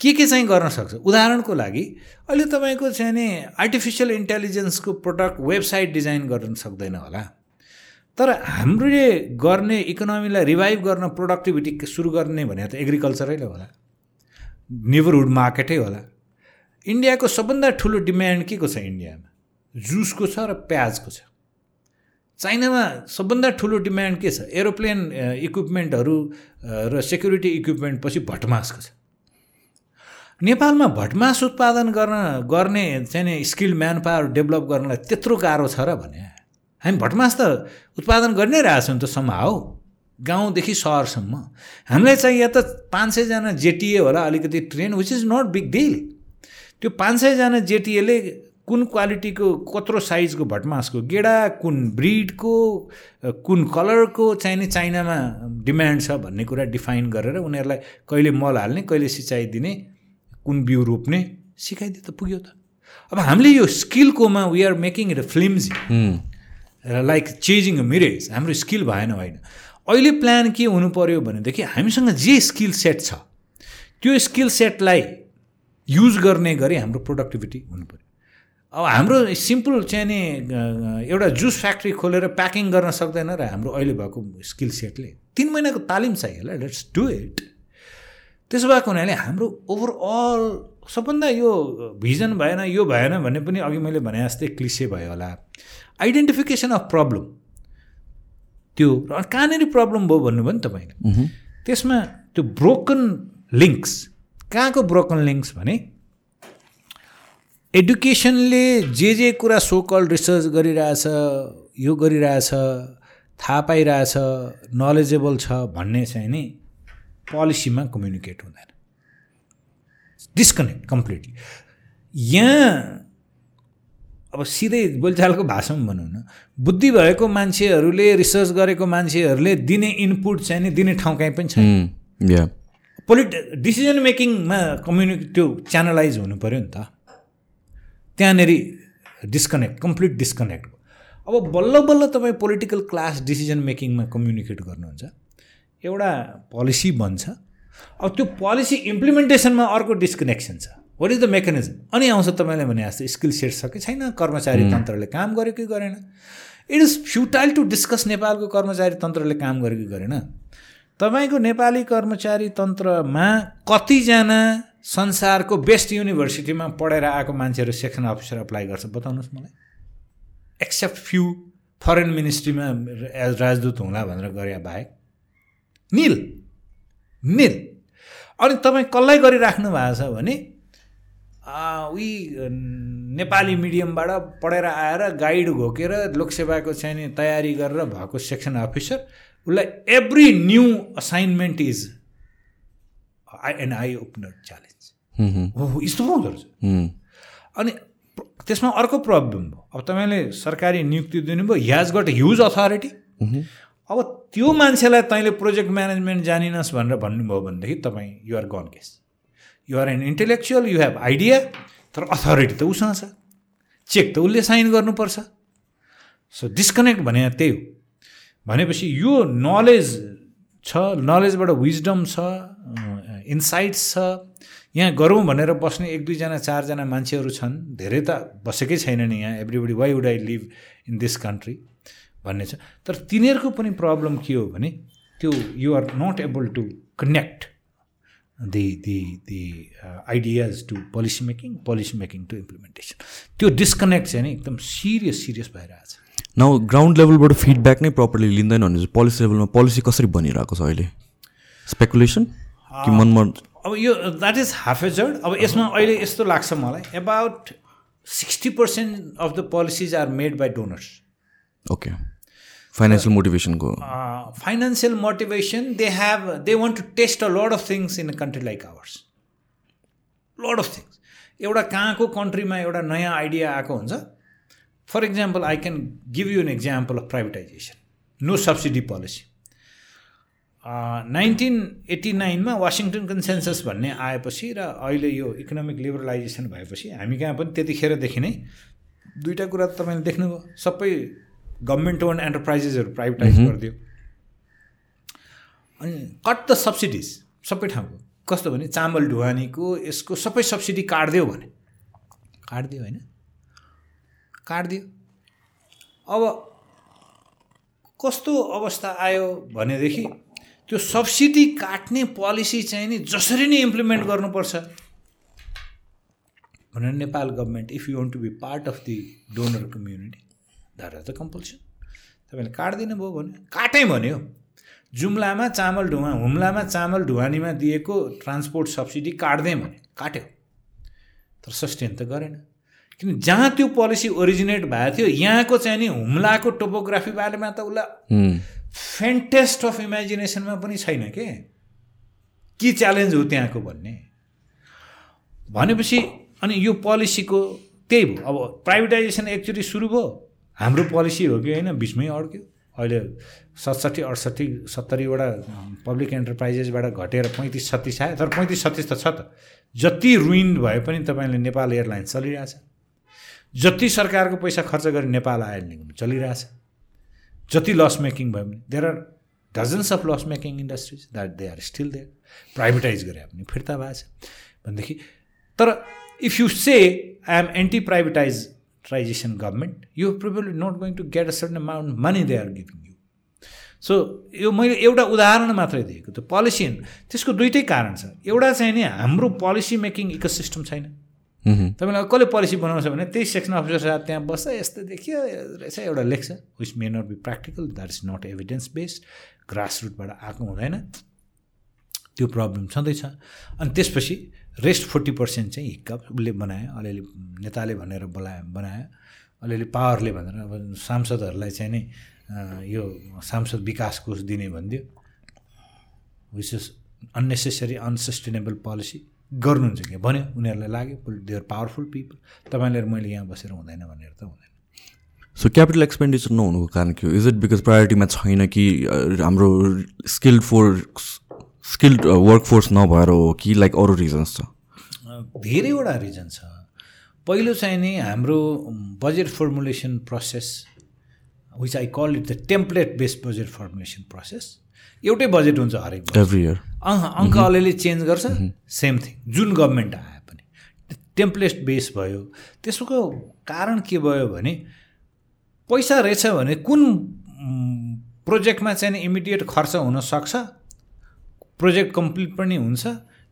के के चाहिँ गर्न सक्छ? उदाहरणको लागि अहिले तपाईँको चाहिँ नि आर्टिफिसियल इन्टेलिजेन्सको प्रडक्ट वेबसाइट डिजाइन गर्न सक्दैन होला। तर हामीले गर्ने इकोनोमीलाई रिभाइभ गर्न प्रोडक्टिभिटी सुरु गर्ने भने त एग्रिकल्चरै होला। नेबरहुड मार्केटै होला। इन्डियाको सबभन्दा ठुलो डिमान्ड के को छ इन्डियामा? जुसको छ र प्याजको छ। चाइनामा सबभन्दा ठुलो डिमान्ड के छ? एरोप्लेन इक्विपमेन्टहरू र सेक्युरिटी इक्विपमेन्ट पछि भटमासको छ। नेपालमा भटमास उत्पादन गर्न गर्ने चाहिँ स्किल म्यान पावर डेभलप गर्नलाई त्यत्रो गाह्रो छ र भने। हामी भटमास त उत्पादन गर्नै नै रहेछौँ त सम्भाव गाउँदेखि सहरसम्म। हामीलाई चाहिँ त पाँच सयजना जेटिए होला अलिकति train which is not big deal त्यो पाँच सयजना जेटिएले कुन क्वालिटीको कत्रो साइजको भटमासको गेडा कुन ब्रिडको कुन कलरको चाहिने चाइनामा डिमान्ड छ भन्ने कुरा डिफाइन गरेर उनीहरूलाई कहिले मल हाल्ने कहिले सिँचाइ दिने कुन बिउ रोप्ने सिकाइदिए त पुग्यो त। अब हामीले यो स्किलकोमा we are making it a films like chasing a mirage हाम्रो स्किल भएन होइन। अहिले प्लान के हुनु पऱ्यो भनेदेखि हामीसँग जे स्किल सेट छ त्यो स्किल सेटलाई युज गर्ने गरी हाम्रो प्रोडक्टिभिटी हुनु पऱ्यो अब हाम्रो सिम्पल चाहिँ नि एउटा जुस फ्याक्ट्री खोलेर प्याकिङ गर्न सक्दैन र हाम्रो अहिले भएको स्किल सेटले तिन महिनाको तालिम चाहियो होला लेट्स डु इट त्यसो भएको हुनाले हाम्रो ओभरअल सबभन्दा यो भिजन भएन यो भएन भने पनि अघि मैले भने जस्तै क्लिसे भयो होला। आइडेन्टिफिकेसन अफ प्रब्लम त्यो र कहाँनिर प्रब्लम भयो भन्नुभयो नि तपाईँले त्यसमा त्यो ब्रोकन लिङ्क्स कहाँको ब्रोकन लिङ्क्स भने? एडुकेसनले जे जे कुरा सोकल रिसर्च गरिरहेछ यो गरिरहेछ थाहा पाइरहेछ नलेजेबल छ भन्ने चाहिँ नि पोलिसीमा कम्युनिकेट हुँदैन। डिस्कनेक्ट कम्प्लिटली यहाँ अब सिधै बोलचालको भाषामा भनौँ न बुद्धि भएको मान्छेहरूले रिसर्च गरेको मान्छेहरूले दिने इनपुट चाहिँ नि दिने ठाउँ कहीँ पनि छैन। पोलिट डिसिजन मेकिङमा कम्युनिक त्यो च्यानलाइज हुनु पऱ्यो नि त। त्यहाँनिर डिस्कनेक्ट कम्प्लिट डिस्कनेक्ट अब बल्ल बल्ल तपाईँ पोलिटिकल क्लास डिसिजन मेकिङमा कम्युनिकेट गर्नुहुन्छ। एउटा पोलिसी बन्छ। अब त्यो पोलिसी इम्प्लिमेन्टेसनमा अर्को डिस्कनेक्सन छ। वाट इज द मेकानिजम अनि आउँछ तपाईँले भने जस्तो स्किल सेट छ कि छैन कर्मचारी तन्त्रले काम गर्यो कि गरेन। It is futile to discuss नेपालको कर्मचारी तन्त्रले काम गर्यो कि गरेन। तपाईँको नेपाली कर्मचारी तन्त्रमा कतिजना संसारको बेस्ट युनिभर्सिटीमा पढेर आएको मान्छेहरू सेक्सन अफिसर अप्लाई गर्छ? बताउनुहोस् मलाई। एक्सेप्ट फ्यु फरेन मिनिस्ट्रीमा एज राजदूत हुँला भनेर गरे बाहेक। निल। निल। अनि तपाईँ कसलाई गरिराख्नु भएको छ भने उही नेपाली मिडियमबाट पढेर आएर गाइड घोकेर लोकसेवाको चाहिँ तयारी गरेर भएको सेक्सन अफिसर उसलाई every new assignment is eye an eye opener challenge हो यस्तो पो हुँदो रहेछ। अनि त्यसमा अर्को प्रब्लम भयो। अब तपाईँले सरकारी नियुक्ति दिनुभयो ह्याज गट ह्युज अथोरिटी अब त्यो मान्छेलाई तैँले प्रोजेक्ट म्यानेजमेन्ट जानिनस् भनेर भन्नुभयो भनेदेखि तपाईँ you're gone case you're an intellectual you have idea तर अथोरिटी त उसँग छ। चेक त उसले साइन गर्नुपर्छ। सो डिस्कनेक्ट भने त्यही हो। भनेपछि यो नलेज छ नलेजबाट विजडम छ इन्साइट्स छ। यहाँ गरौँ भनेर बस्ने एक दुईजना चारजना मान्छेहरू छन्। धेरै त बसेकै छैनन् यहाँ। Everybody why would I live in this country भन्ने छ। तर तिनीहरूको पनि प्रब्लम के हो भने त्यो you're not able to connect the the the ideas to policy making policy making to implementation त्यो डिस्कनेक्ट चाहिँ नि एकदम सिरियस सिरियस भइरहेछ। न ग्राउन्ड लेभलबाट फिडब्याक नै प्रपरली लिँदैन भने चाहिँ पोलिसी लेभलमा पोलिसी कसरी बनिरहेको छ अहिले? स्पेकुलेसन कि मनमा अब यो द्याट इज हाफ ए जर्ड अब यसमा अहिले यस्तो लाग्छ मलाई about sixty percent of the policies are made by donors okay financial मोटिभेसनको financial motivation they have they want to test a lot of things in a country like ours lot of things एउटा कहाँको कन्ट्रीमा एउटा नयाँ idea आएको हुन्छ for example I can give you an example of privatization no subsidy policy nineteen eighty नाइनमा Washington consensus भन्ने आएपछि र अहिले यो इकोनोमिक लिबरलाइजेसन भएपछि हामी कहाँ पनि त्यतिखेरदेखि नै दुइटा कुरा तपाईँले देख्नुभयो। सबै गभर्मेन्ट ओन एन्टरप्राइजेसहरू प्राइभेटाइज गरिदियो। अनि कट द सब्सिडिज सबै ठाउँको। कस्तो भने चामल ढुवानीको यसको सबै सब्सिडी काटिदियो भने। काटिदियो होइन? काटिदियो अब कस्तो अवस्था आयो भनेदेखि त्यो सब्सिडी काट्ने पोलिसी चाहिँ नि जसरी नै इम्प्लिमेन्ट गर्नुपर्छ। भनेर Nepal government if you want to be part of the donor community that are the compulsion तपाईँले काट्दिनु भयो भने काटै भन्यो। जुम्लामा चामल ढुवा हुम्लामा चामल ढुवानीमा दिएको ट्रान्सपोर्ट सब्सिडी काट्दै भने काट्यो। तर सस्टेन त गरेन। किन जहाँ त्यो पोलिसी ओरिजिनेट भएको थियो यहाँको चाहिँ नि हुम्लाको टोपोग्राफी बारेमा त उसलाई फेन्टेस्ट अफ इमेजिनेसनमा पनि छैन के? के च्यालेन्ज हो त्यहाँको भन्ने? भनेपछि अनि यो पोलिसीको त्यही भयो। अब प्राइभेटाइजेसन एक्चुली सुरु भयो। हाम्रो पोलिसी हो कि होइन? बिचमै अड्क्यो। अहिले सतसट्ठी अडसट्ठी सत्तरीवटा पब्लिक इन्टरप्राइजेसबाट घटेर पैँतिस छत्तिस आयो। तर पैँतिस छत्तिस त छ त। जति रुइन्ड भए पनि तपाईँले नेपाल एयरलाइन्स चलिरहेछ। जति सरकारको पैसा खर्च गरी नेपाल आयल चलिरहेछ। जति लस मेकिङ भयो भने there are dozens of loss making industries that they are still there privatize गरे पनि फिर्ता भएको छ भनेदेखि तर if you say I am anti privatization government you probably not going to get a certain amount money they are giving you so यो मैले एउटा उदाहरण मात्रै दिएको। त्यो पोलिसी त्यसको दुइटै कारण छ। एउटा चाहिँ नि हाम्रो पोलिसी मेकिङ इको सिस्टम छैन। तपाईँलाई कसले पोलिसी बनाउँछ भने त्यही सेक्सन अफिसर साहब त्यहाँ बस्छ यस्तो देखियो रहेछ एउटा लेख्छ which may not be practical that is not evidence based grass रुटबाट आएको हुँदैन। त्यो प्रब्लम छँदैछ। अनि त्यसपछि रेस्ट फोर्टी पर्सेन्ट चाहिँ हिक्कप उसले बनायो अलिअलि नेताले भनेर बोलायो बनायो। अलिअलि पावरले भनेर अब सांसदहरूलाई चाहिँ नै यो सांसद विकास कोष दिने भनिदियो which is unnecessary unsustainable policy गर्नुहुन्छ कि? भन्यो। उनीहरूलाई लाग्यो देयर पावरफुल पिपल तपाईँले मैले यहाँ बसेर हुँदैन भनेर त हुँदैन। सो क्यापिटल एक्सपेन्डिचर नहुनुको कारण के हो? इज इट बिकज प्रायोरिटीमा छैन कि हाम्रो स्किल्ड फोर्स स्किल्ड वर्कफोर्स नभएर हो कि लाइक अरू रिजन्स छ? धेरैवटा रिजन छ। पहिलो चाहिँ नि हाम्रो budget formulation process which I call it the template based budget formulation process एउटै बजेट हुन्छ हरेक एभ्री इयर अङ्क अलिअलि चेन्ज गर्छ सेम थिङ जुन गभर्मेन्ट आए पनि। टेम्प्लेट बेस भयो। त्यसको कारण के भयो भने पैसा रहेछ भने कुन प्रोजेक्टमा चाहिँ इमिडिएट खर्च हुनसक्छ प्रोजेक्ट कम्प्लिट पनि हुन्छ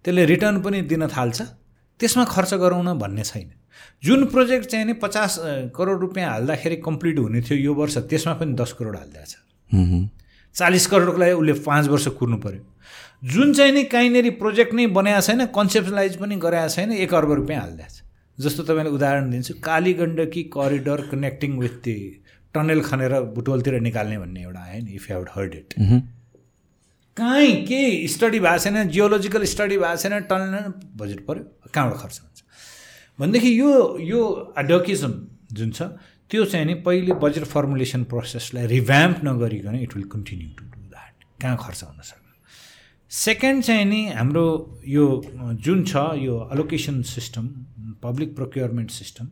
त्यसले रिटर्न पनि दिन थाल्छ त्यसमा खर्च गराउन भन्ने छैन। जुन प्रोजेक्ट चाहिँ नि पचास करोड रुपियाँ हाल्दाखेरि कम्प्लिट हुने थियो यो वर्ष त्यसमा पनि दस करोड हालिदिएको छ। चालिस करोडको लागि उसले पाँच वर्ष कुर्नु पऱ्यो जुन चाहिँ नि कहीँनिर प्रोजेक्ट नै बनाएको छैन कन्सेप्टलाइज पनि गराएको छैन एक अर्ब रुपियाँ हालिदिएको छ। जस्तो तपाईँले उदाहरण दिन्छु Kali Gandaki corridor connecting with the tunnel खनेर बुटोलतिर निकाल्ने भन्ने एउटा आयो नि इफ हेभ हर्ड इट कहीँ केही स्टडी भएको छैन जियोलोजिकल स्टडी भएको छैन टनल बजेट पऱ्यो कहाँबाट खर्च हुन्छ? भनेदेखि यो यो एडोकिजम जुन छ त्यो चाहिँ नि पहिले बजेट फर्मुलेसन प्रोसेसलाई रिभ्याम्प नगरिकन it will continue to do that कहाँ खर्च हुन सक्छ? सेकेन्ड चाहिँ नि हाम्रो यो जुन छ यो allocation system public procurement system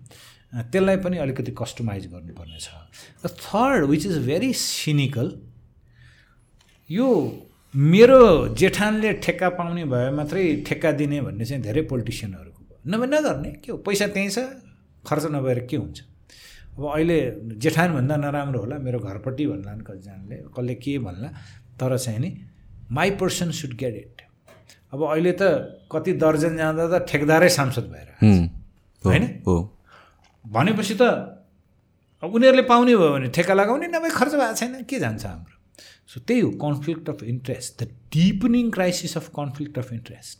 त्यसलाई पनि अलिकति कस्टमाइज गर्नुपर्ने छ र third which is very cynical यो मेरो जेठानले ठेक्का पाउने भए मात्रै ठेक्का दिने भन्ने चाहिँ धेरै पोलिटिसियनहरूको नभए नगर्ने के हो पैसा त्यहीँ छ खर्च नभएर के हुन्छ? अब अहिले जेठानभन्दा नराम्रो होला मेरो घरपट्टि भन्ला कतिजनाले कसले के भन्ला तर चाहिँ नि my person should get it अब अहिले त कति दर्जन जाँदा त ठेकदारै सांसद भएर होइन? भनेपछि त अब उनीहरूले पाउने भयो भने ठेक्का लगाउने नभए खर्च भएको छैन। के जान्छ हाम्रो? सो त्यही हो conflict of interest the deepening crisis of conflict of interest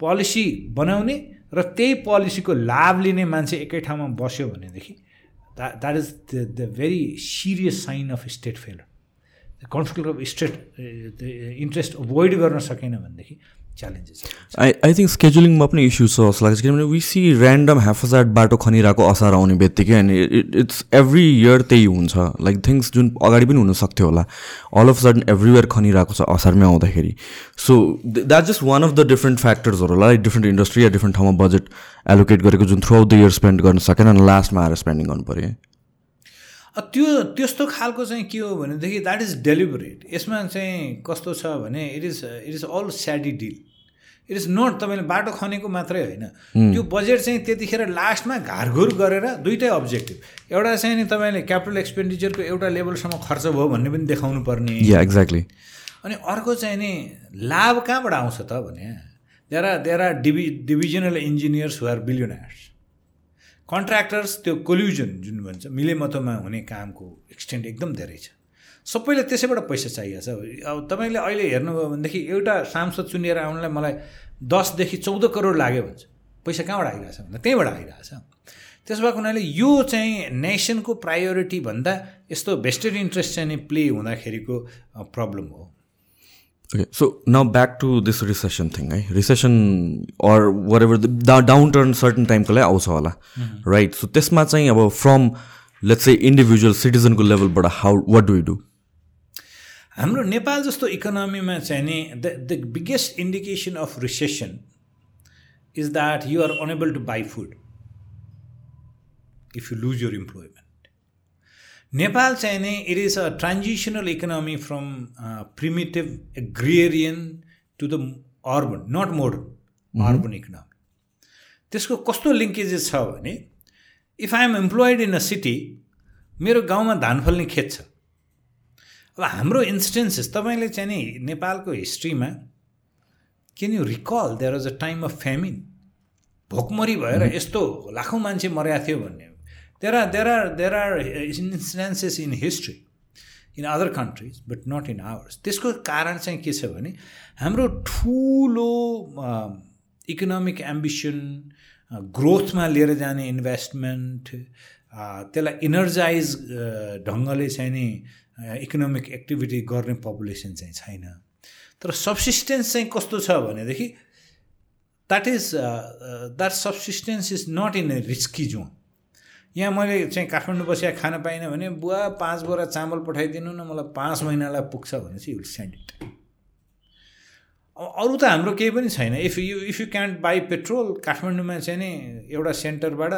policy बनाउने र त्यही पोलिसीको लाभ लिने मान्छे एकै ठाउँमा बस्यो भनेदेखि is the, the very serious sign of state failure. Conflict of state interest avoid गर्न सकेन भनेदेखि च्यालेन्जेस आई आई थिङ्क स्केड्युलिङमा पनि इस्यु छ जस्तो लाग्छ किनभने वी सी ऱ्यान्डम ह्याफजाट बाटो खनिरहेको असार आउने बित्तिकै अनि इट्स एभ्री इयर त्यही हुन्छ लाइक थिङ्स जुन अगाडि पनि हुनसक्थ्यो होला। अल अफ सडन एभ्रिवेयर खनिरहेको छ असारमै आउँदाखेरि so that just one of the different फ्याक्टर्सहरू होला डिफ्रेन्ट इन्डस्ट्री या डिफ्रेन्ट ठाउँमा बजेट एलोकेट गरेको जुन throughout the year spend गर्न सकेन अनि लास्टमा आएर स्पेन्डिङ गर्नु पऱ्यो त्यो त्यस्तो खालको चाहिँ के हो भनेदेखि द्याट इज डेलिभरेट यसमा चाहिँ कस्तो छ भने it is it is all shady deal it is not तपाईँले बाटो खनेको मात्रै होइन। त्यो बजेट चाहिँ त्यतिखेर लास्टमा घारघुर गरेर दुइटै अब्जेक्टिभ एउटा चाहिँ नि तपाईँले क्यापिटल एक्सपेन्डिचरको एउटा लेभलसम्म खर्च भयो भन्ने पनि देखाउनु पर्ने एक्ज्याक्टली अनि अर्को चाहिँ नि लाभ कहाँबाट आउँछ त भने there are there are div divisional engineers who are billionaires contractors त्यो कोल्युजन जुन भन्छ मिलेमतोमा हुने कामको एक्सटेन्ट एकदम धेरै छ। सबैले त्यसैबाट पैसा चाहिएको छ। अब तपाईँले अहिले हेर्नुभयो भनेदेखि एउटा सांसद चुनिएर आउनलाई मलाई दसदेखि चौध करोड लाग्यो भन्छ। पैसा कहाँबाट आइरहेछ भन्दा त्यहीँबाट आइरहेछ। त्यसो भएको हुनाले यो चाहिँ नेसनको प्रायोरिटी भन्दा यस्तो भेस्टेड इन्ट्रेस्ट चाहिँ प्ले हुँदाखेरिको प्रब्लम हो। Okay, so now back to this recession thing, है recession or whatever downturn certain टाइमको लागि आउँछ होला राइट सो त्यसमा चाहिँ अब फ्रम लेट्स चाहिँ इन्डिभिजुअल सिटिजनको लेभलबाट हाउ वाट डु डु हाम्रो नेपाल जस्तो इकोनोमीमा चाहिँ नि the the biggest indication of recession is that you are unable to buy food if you lose your employment Nepal चाहिँ नै it is a transitional economy from primitive agrarian to the urban not modern urban economy त्यसको कस्तो linkages छ भने if I am employed in a city मेरो गाउँमा धान फल्ने खेत छ अब हाम्रो इन्स्टेन्सेस तपाईँले चाहिँ नि नेपालको हिस्ट्रीमा can you recall there was a time of famine भोकमरी भएर यस्तो लाखौँ मान्छे मर्या थियो भन्ने There are, there are, there are instances in history in other countries but not in ours त्यसको कारण चाहिँ के छ भने हाम्रो ठुलो इकोनोमिक एम्बिसन ग्रोथमा लिएर जाने इन्भेस्टमेन्ट त्यसलाई इनर्जाइज ढङ्गले चाहिँ नि इकोनोमिक एक्टिभिटी गर्ने पपुलेसन चाहिँ छैन। तर सब्सिस्टेन्स चाहिँ कस्तो छ भनेदेखि that is that subsistence is not in a risky zone यहाँ मैले चाहिँ काठमाडौँ बसेर खान पाइनँ भने बुवा पाँच बोरा चामल पठाइदिनु न मलाई पाँच महिनालाई पुग्छ भने चाहिँ विल सेन्ड इट अरू त हाम्रो केही पनि छैन। If you if you can't buy petrol काठमाडौँमा चाहिँ नि एउटा सेन्टरबाट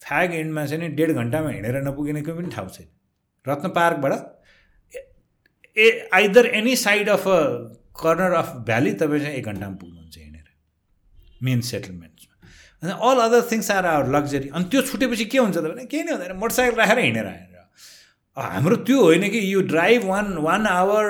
फ्याग एन्डमा चाहिँ नि डेढ घन्टामा हिँडेर नपुगिने कोही पनि ठाउँ छैन। रत्न पार्कबाट a either any side of a corner of valley तपाईँ चाहिँ एक घन्टामा पुग्नुहुन्छ हिँडेर। मेन सेटलमेन्ट्समा अनि all other things are our luxury अनि त्यो छुटेपछि के हुन्छ त भने केही नै हुँदैन। मोटरसाइकल राखेर हिँडेर आएर। हाम्रो त्यो होइन कि you drive one one hour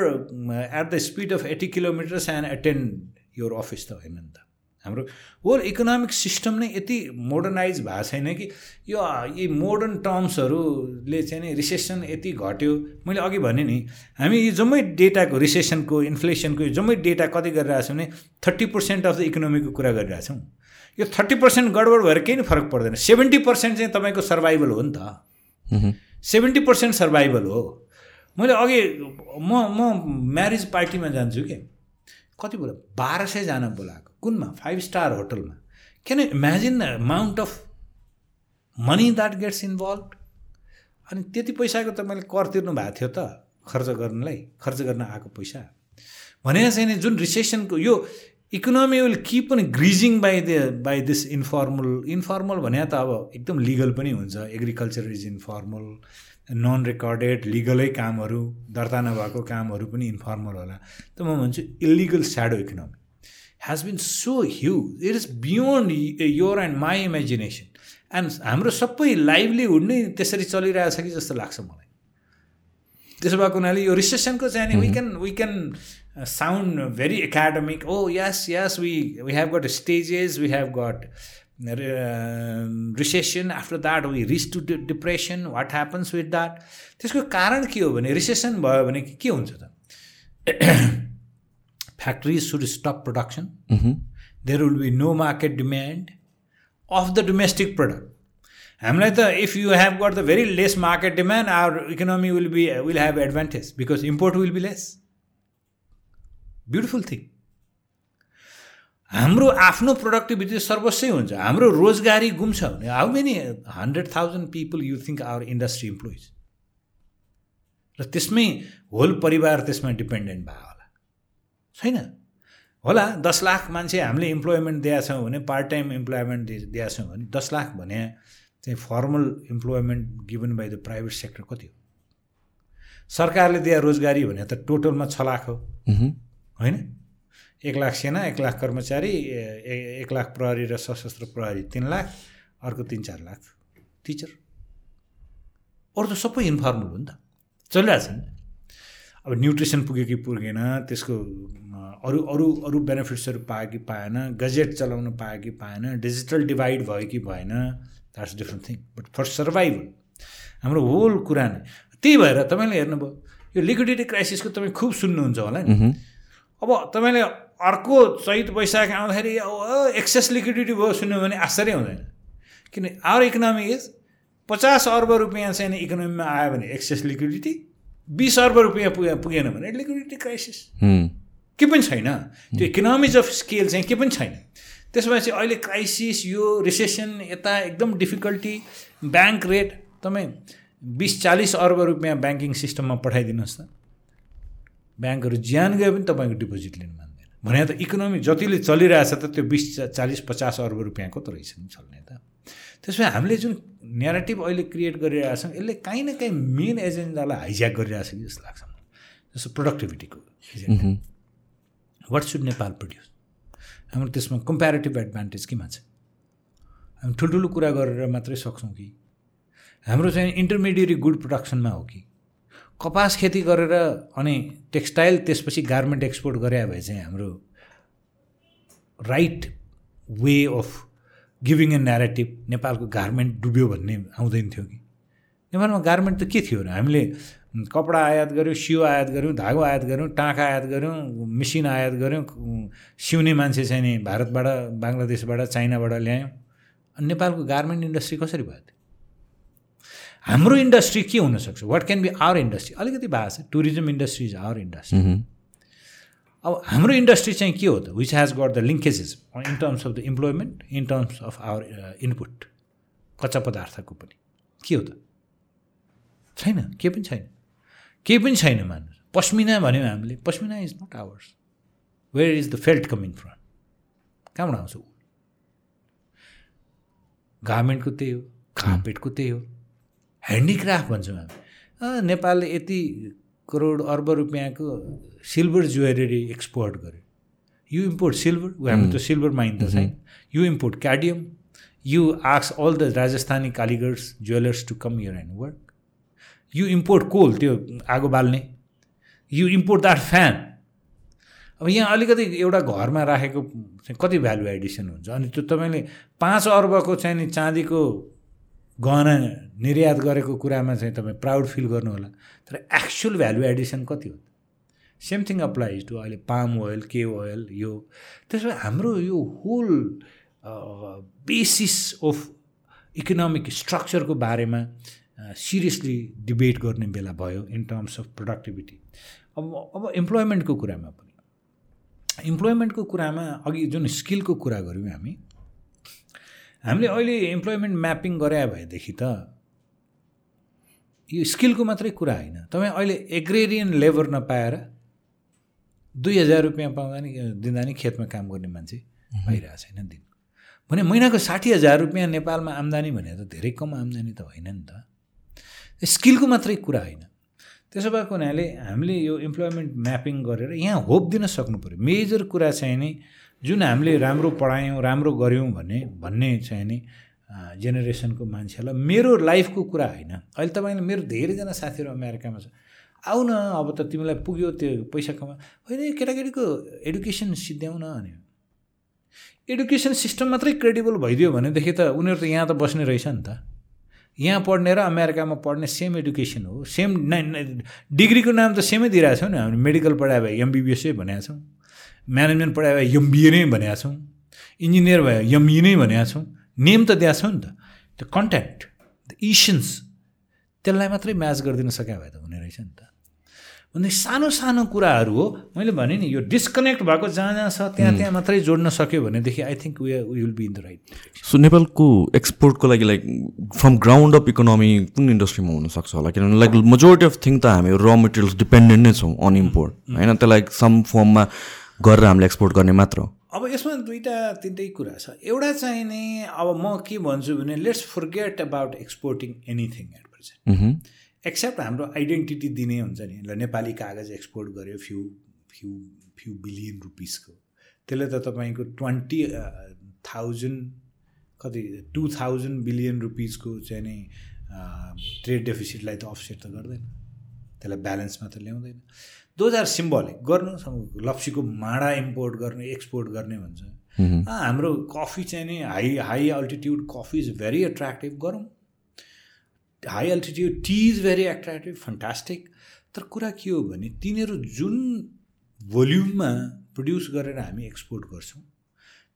at the speed of eighty kilometres and attend your office त होइन नि त। हाम्रो होल इकोनोमिक सिस्टम नै यति मोडर्नाइज भएको छैन कि यो यी मोडर्न टर्म्सहरूले चाहिँ नि रिसेसन यति घट्यो। मैले अघि भने नि हामी यो जम्मै डेटाको रिसेसनको इन्फ्लेसनको जम्मै डेटा कति गरिरहेको छौँ भने थर्टी पर्सेन्ट अफ द इकोनोमीको कुरा गरिरहेछौँ। यो थर्टी पर्सेन्ट गडबड भएर केही नै फरक पर्दैन। सेभेन्टी पर्सेन्ट चाहिँ तपाईँको सर्भाइभल हो नि त। सेभेन्टी पर्सेन्ट सर्भाइभल हो। मैले अघि म म म्यारिज पार्टीमा जान्छु कि। कति बोला? बाह्र सयजना बोलाएको। कुनमा? फाइभ स्टार होटलमा can imagine the amount of money that gets involved अनि त्यति पैसाको त मैले कर तिर्नु भएको थियो त खर्च गर्नलाई खर्च गर्न आएको पैसा। भने चाहिँ जुन रिसेसनको यो इकोनोमी विल किप पनि ग्रिजिङ by the by this informal informal भने त अब एकदम लिगल पनि हुन्छ। Agriculture is informal non recorded लिगलै कामहरू दर्ता नभएको कामहरू पनि इन्फर्मल होला। त म भन्छु illegal shadow economy has been so huge it is beyond your and my imagination and हाम्रो सबै लाइभलीहुड नै त्यसरी चलिरहेछ कि जस्तो लाग्छ मलाई। त्यसो भएको हुनाले यो रिसेसनको चाहिँ नि we can we can sound very academic. Oh, yes, yes, we, we have got stages, we have got uh, recession. After that, we reach to depression. What happens with that? त्यसको कारण के हो भने रिसेसन भयो भने के हुन्छ त factories should stop production there will be no market demand of the domestic product हामीलाई त if you have got the very less market demand our economy will be will have advantage because import will be less beautiful thing हाम्रो आफ्नो productivity सर्वस्वै हुन्छ। हाम्रो रोजगारी गुम्छ भने how many hundred thousand people you think our industry employees र त्यसमै होल परिवार त्यसमा डिपेन्डेन्ट भयो होला। छैन? होला दस लाख मान्छे हामीले इम्प्लोइमेन्ट दिएका छौँ भने पार्ट टाइम इम्प्लोइमेन्ट दिएका छौँ भने दस लाख भने चाहिँ formal employment given by the private sector कति हो? सरकारले दिए रोजगारी भने त टोटलमा छ लाख हो। होइन? एक लाख सेना एक लाख कर्मचारी एक लाख प्रहरी र सशस्त्र प्रहरी तिन लाख अर्को तिन चार लाख टिचर। अरू त सबै इन्फर्मल हो नि त। चलिरहेको छ नि अब न्युट्रिसन पुग्यो कि पुगेन त्यसको अरू अरू अरू बेनिफिट्सहरू पायो कि पाएन गजेट चलाउन पायो कि पाएन डिजिटल डिभाइड भयो कि भएन that's different thing but for survival हाम्रो होल कुरा नै। त्यही भएर तपाईँले हेर्नुभयो यो लिक्विडिटी क्राइसिसको तपाईँ खुब सुन्नुहुन्छ होला नि। अब तपाईँले अर्को चैत वैशाख आउँदाखेरि एक्सेस लिक्विडिटी भयो सुन्यो भने आश्चर्य हुँदैन। किन आवर इकोनोमी इज पचास अर्ब रुपियाँ चाहिँ इकोनोमीमा आयो भने एक्सेस लिक्विडिटी बिस अर्ब रुपियाँ पुगे पुगेन भने लिक्विडिटी क्राइसिस के पनि छैन। त्यो इकोनोमिज अफ स्केल चाहिँ के पनि छैन। त्यसो भएपछि अहिले क्राइसिस यो रिसेसन यता एकदम डिफिकल्टी ब्याङ्क रेट तपाईँ बिस चालिस अर्ब रुपियाँ ब्याङ्किङ सिस्टममा पठाइदिनुहोस् त ब्याङ्कहरू ज्यान गए पनि तपाईँको डिपोजिट लिनु मान्दैन। भने त इकोनोमी जतिले चलिरहेछ त त्यो बिस चालिस पचास अर्ब रुपियाँको त रहेछ नि चल्ने त। त्यसमा हामीले जुन नेरेटिभ अहिले क्रिएट गरिरहेको छौँ यसले काहीँ न काहीँ मेन एजेन्डालाई हाइज्याक गरिरहेको छ कि जस्तो लाग्छ मलाई। जस्तो प्रोडक्टिभिटीको agenda what should Nepal produce हाम्रो त्यसमा कम्पेरिटिभ एडभान्टेज केमा छ हामी ठुल्ठुलो कुरा गरेर मात्रै सक्छौँ कि? हाम्रो चाहिँ इन्टरमिडिएट गुड प्रोडक्सनमा हो कि? कपास खेती गरेर अनि टेक्सटाइल त्यसपछि गार्मेन्ट एक्सपोर्ट गरे भए चाहिँ हाम्रो right way of giving a narrative नेपालको गार्मेन्ट डुब्यो भन्ने आउँदैन थियो कि। नेपालमा गार्मेन्ट त के थियो र? हामीले कपडा आयात गऱ्यौँ सियो आयात गऱ्यौँ धागो आयात गऱ्यौँ टाँका आयात गऱ्यौँ मेसिन आयात गऱ्यौँ सिउने मान्छे चाहिँ नि भारतबाट बङ्गलादेशबाट चाइनाबाट ल्यायौँ। अनि नेपालको गार्मेन्ट इन्डस्ट्री कसरी भयो? हाम्रो इन्डस्ट्री के हुनसक्छ? What can be our industry अलिकति भएको छ tourism industry is our industry अब हाम्रो इन्डस्ट्री चाहिँ के हो त? Which has got the linkages in terms of the employment in terms of our input कच्चा पदार्थको पनि। के हो त? छैन केही पनि छैन। केही पनि छैन मान्नुहोस्। पस्मिना भन्यो हामीले। Pashmina is not ours where is the felt coming from कहाँबाट आउँछ गार्मेन्टको त्यही हो। कार्पेटको त्यही हो। ह्यान्डिक्राफ्ट भन्छौँ हामी। नेपालले यति करोड अर्ब रुपियाँको सिल्भर ज्वेलरी एक्सपोर्ट गर्यो। यु इम्पोर्ट सिल्भर हामी त सिल्भर माइन त छैन। You import cadmium. यु आक्स all the Rajasthani कालीगर्स jewellers to come here and work. You import coal त्यो आगो बाल्ने। You import that fan. अब यहाँ अलिकति एउटा घरमा राखेको चाहिँ कति भ्यालु एडिसन हुन्छ? अनि त्यो तपाईँले पाँच अर्बको चाहिँ नि चाँदीको गहना निर्यात गरेको कुरामा चाहिँ तपाईँ प्राउड फिल गर्नु होला तर एक्चुअल भ्यालु एडिसन कति हो? सेम थिङ अप्लाइज टु अहिले पाम ओइल के ओइल यो। त्यसो भए हाम्रो यो होल बेसिस अफ इकोनोमिक स्ट्रक्चरको बारेमा सिरियसली डिबेट गर्ने बेला भयो इन टर्म्स अफ प्रोडक्टिभिटी अब अब इम्प्लोइमेन्टको कुरामा पनि। इम्प्लोइमेन्टको कुरामा अघि जुन स्किलको कुरा गऱ्यौँ हामी हामीले अहिले इम्प्लोइमेन्ट म्यापिङ गरे भएदेखि त यो स्किलको मात्रै कुरा होइन। तपाईँ अहिले एग्रेरियन लेबर नपाएर दुई हजार रुपियाँ पाउँदा नि दिँदा नि खेतमा काम गर्ने मान्छे भइरहेको छैन दिन। भने महिनाको साठी हजार रुपियाँ नेपालमा आम्दानी भने त धेरै कम आम्दानी त होइन नि त। स्किलको मात्रै कुरा होइन। त्यसो भएको हुनाले हामीले यो इम्प्लोइमेन्ट म्यापिङ गरेर यहाँ होप दिन सक्नु पऱ्यो मेजर कुरा चाहिँ नि जुन हामीले राम्रो पढायौँ राम्रो गऱ्यौँ भने भन्ने चाहिँ नि जेनेरेसनको मान्छेलाई मेरो लाइफको कुरा होइन। अहिले तपाईँले मेरो धेरैजना साथीहरू अमेरिकामा छ। आऊ न अब त तिमीलाई पुग्यो त्यो पैसा कमा। होइन केटाकेटीको एडुकेसन सिद्ध्याउन अनि। एडुकेसन सिस्टम मात्रै क्रेडिबल भइदियो भनेदेखि त उनीहरू त यहाँ त बस्ने रहेछ नि त। यहाँ पढ्ने र अमेरिकामा पढ्ने सेम एडुकेसन हो। सेम डिग्रीको नाम त सेमै दिइरहेको छौँ नि। हामीले मेडिकल पढायो भए एमबिबिएसै भनेको छौँ। म्यानेजमेन्ट पढायो भए एमबिए नै भनेको छौँ। इन्जिनियर भयो एमई नै भनेको छौँ। नेम त दिएको छौँ नि त। त्यो कन्ट्याक्ट द इसन्स त्यसलाई मात्रै म्याच गरिदिन सके भए त हुने रहेछ नि त। भने सानो सानो कुराहरू हो। मैले भने नि यो डिस्कनेक्ट भएको जहाँ जहाँ छ त्यहाँ त्यहाँ मात्रै जोड्न सक्यो भनेदेखि I think we will be in the right so नेपालको एक्सपोर्टको लागि like from ground up economy कुन इन्डस्ट्रीमा हुनसक्छ होला? किनभने लाइक मेजोरिटी अफ थिङ त हामी र मेटेरियल्स डिपेन्डेन्ट नै छौँ अन इम्पोर्ट होइन त्यसलाई सम फर्ममा गरेर हामीले एक्सपोर्ट गर्ने मात्र अब यसमा दुईवटा तिनटै कुरा छ। एउटा चाहिँ नि अब म के भन्छु भने let's forget about exporting anything at present except हाम्रो आइडेन्टिटी दिने हुन्छ नि। ल नेपाली कागज एक्सपोर्ट गर्यो फ्यु फ्यु फ्यु बिलियन रुपिसको त्यसले त तपाईँको ट्वेन्टी थाउजन्ड कति टु थाउजन्ड बिलियन रुपिसको चाहिँ नै ट्रेड डेफिसिटलाई त अफसेट त गर्दैन। त्यसलाई ब्यालेन्समा त ल्याउँदैन। दो हजार सिम्बलिक गर्नु लप्सीको माडा इम्पोर्ट गर्ने एक्सपोर्ट गर्ने भन्छ। हाम्रो कफी चाहिँ नि high high altitude coffee is very attractive गरौँ। High altitude tea is very attractive fantastic. तर कुरा के हो भने तिनीहरू जुन भोल्युममा प्रड्युस गरेर हामी एक्सपोर्ट गर्छौँ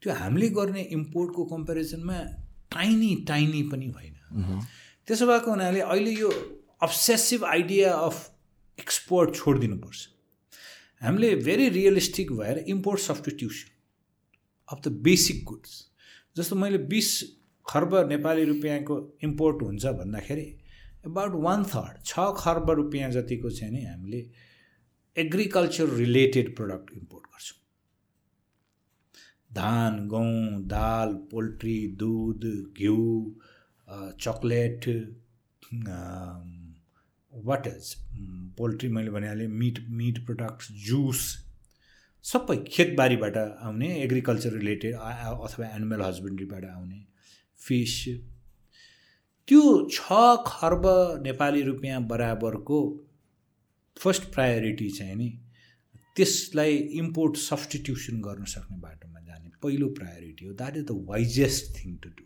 त्यो हामीले गर्ने इम्पोर्टको कम्पेरिजनमा टाइनी टाइनी पनि होइन त्यसो भएको हुनाले अहिले यो अब्सेसिभ आइडिया अफ एक्सपोर्ट छोडिदिनुपर्छ। हामीले भेरी रियलिस्टिक भएर import substitution of the basic goods जस्तो मैले बिस खर्ब नेपाली रुपियाँको इम्पोर्ट हुन्छ भन्दाखेरि एबाउट वान थर्ड छ खर्ब रुपियाँ जतिको चाहिँ नि हामीले एग्रिकल्चर रिलेटेड प्रडक्ट इम्पोर्ट गर्छौँ। धान गहुँ दाल पोल्ट्री दुध घिउ चक्लेट वाट इज पोल्ट्री मैले भनिहालेँ मिट मिट प्रडक्ट्स जुस सबै खेतबारीबाट आउने एग्रिकल्चर रिलेटेड अथवा एनिमल हस्बेन्ड्रीबाट आउने फिस त्यो छ खर्ब नेपाली रुपियाँ बराबरको फर्स्ट प्रायोरिटी चाहिँ नि त्यसलाई इम्पोर्ट सब्सटिट्युसन गर्न सक्ने बाटोमा जाने पहिलो प्रायोरिटी हो. That is the wisest thing to do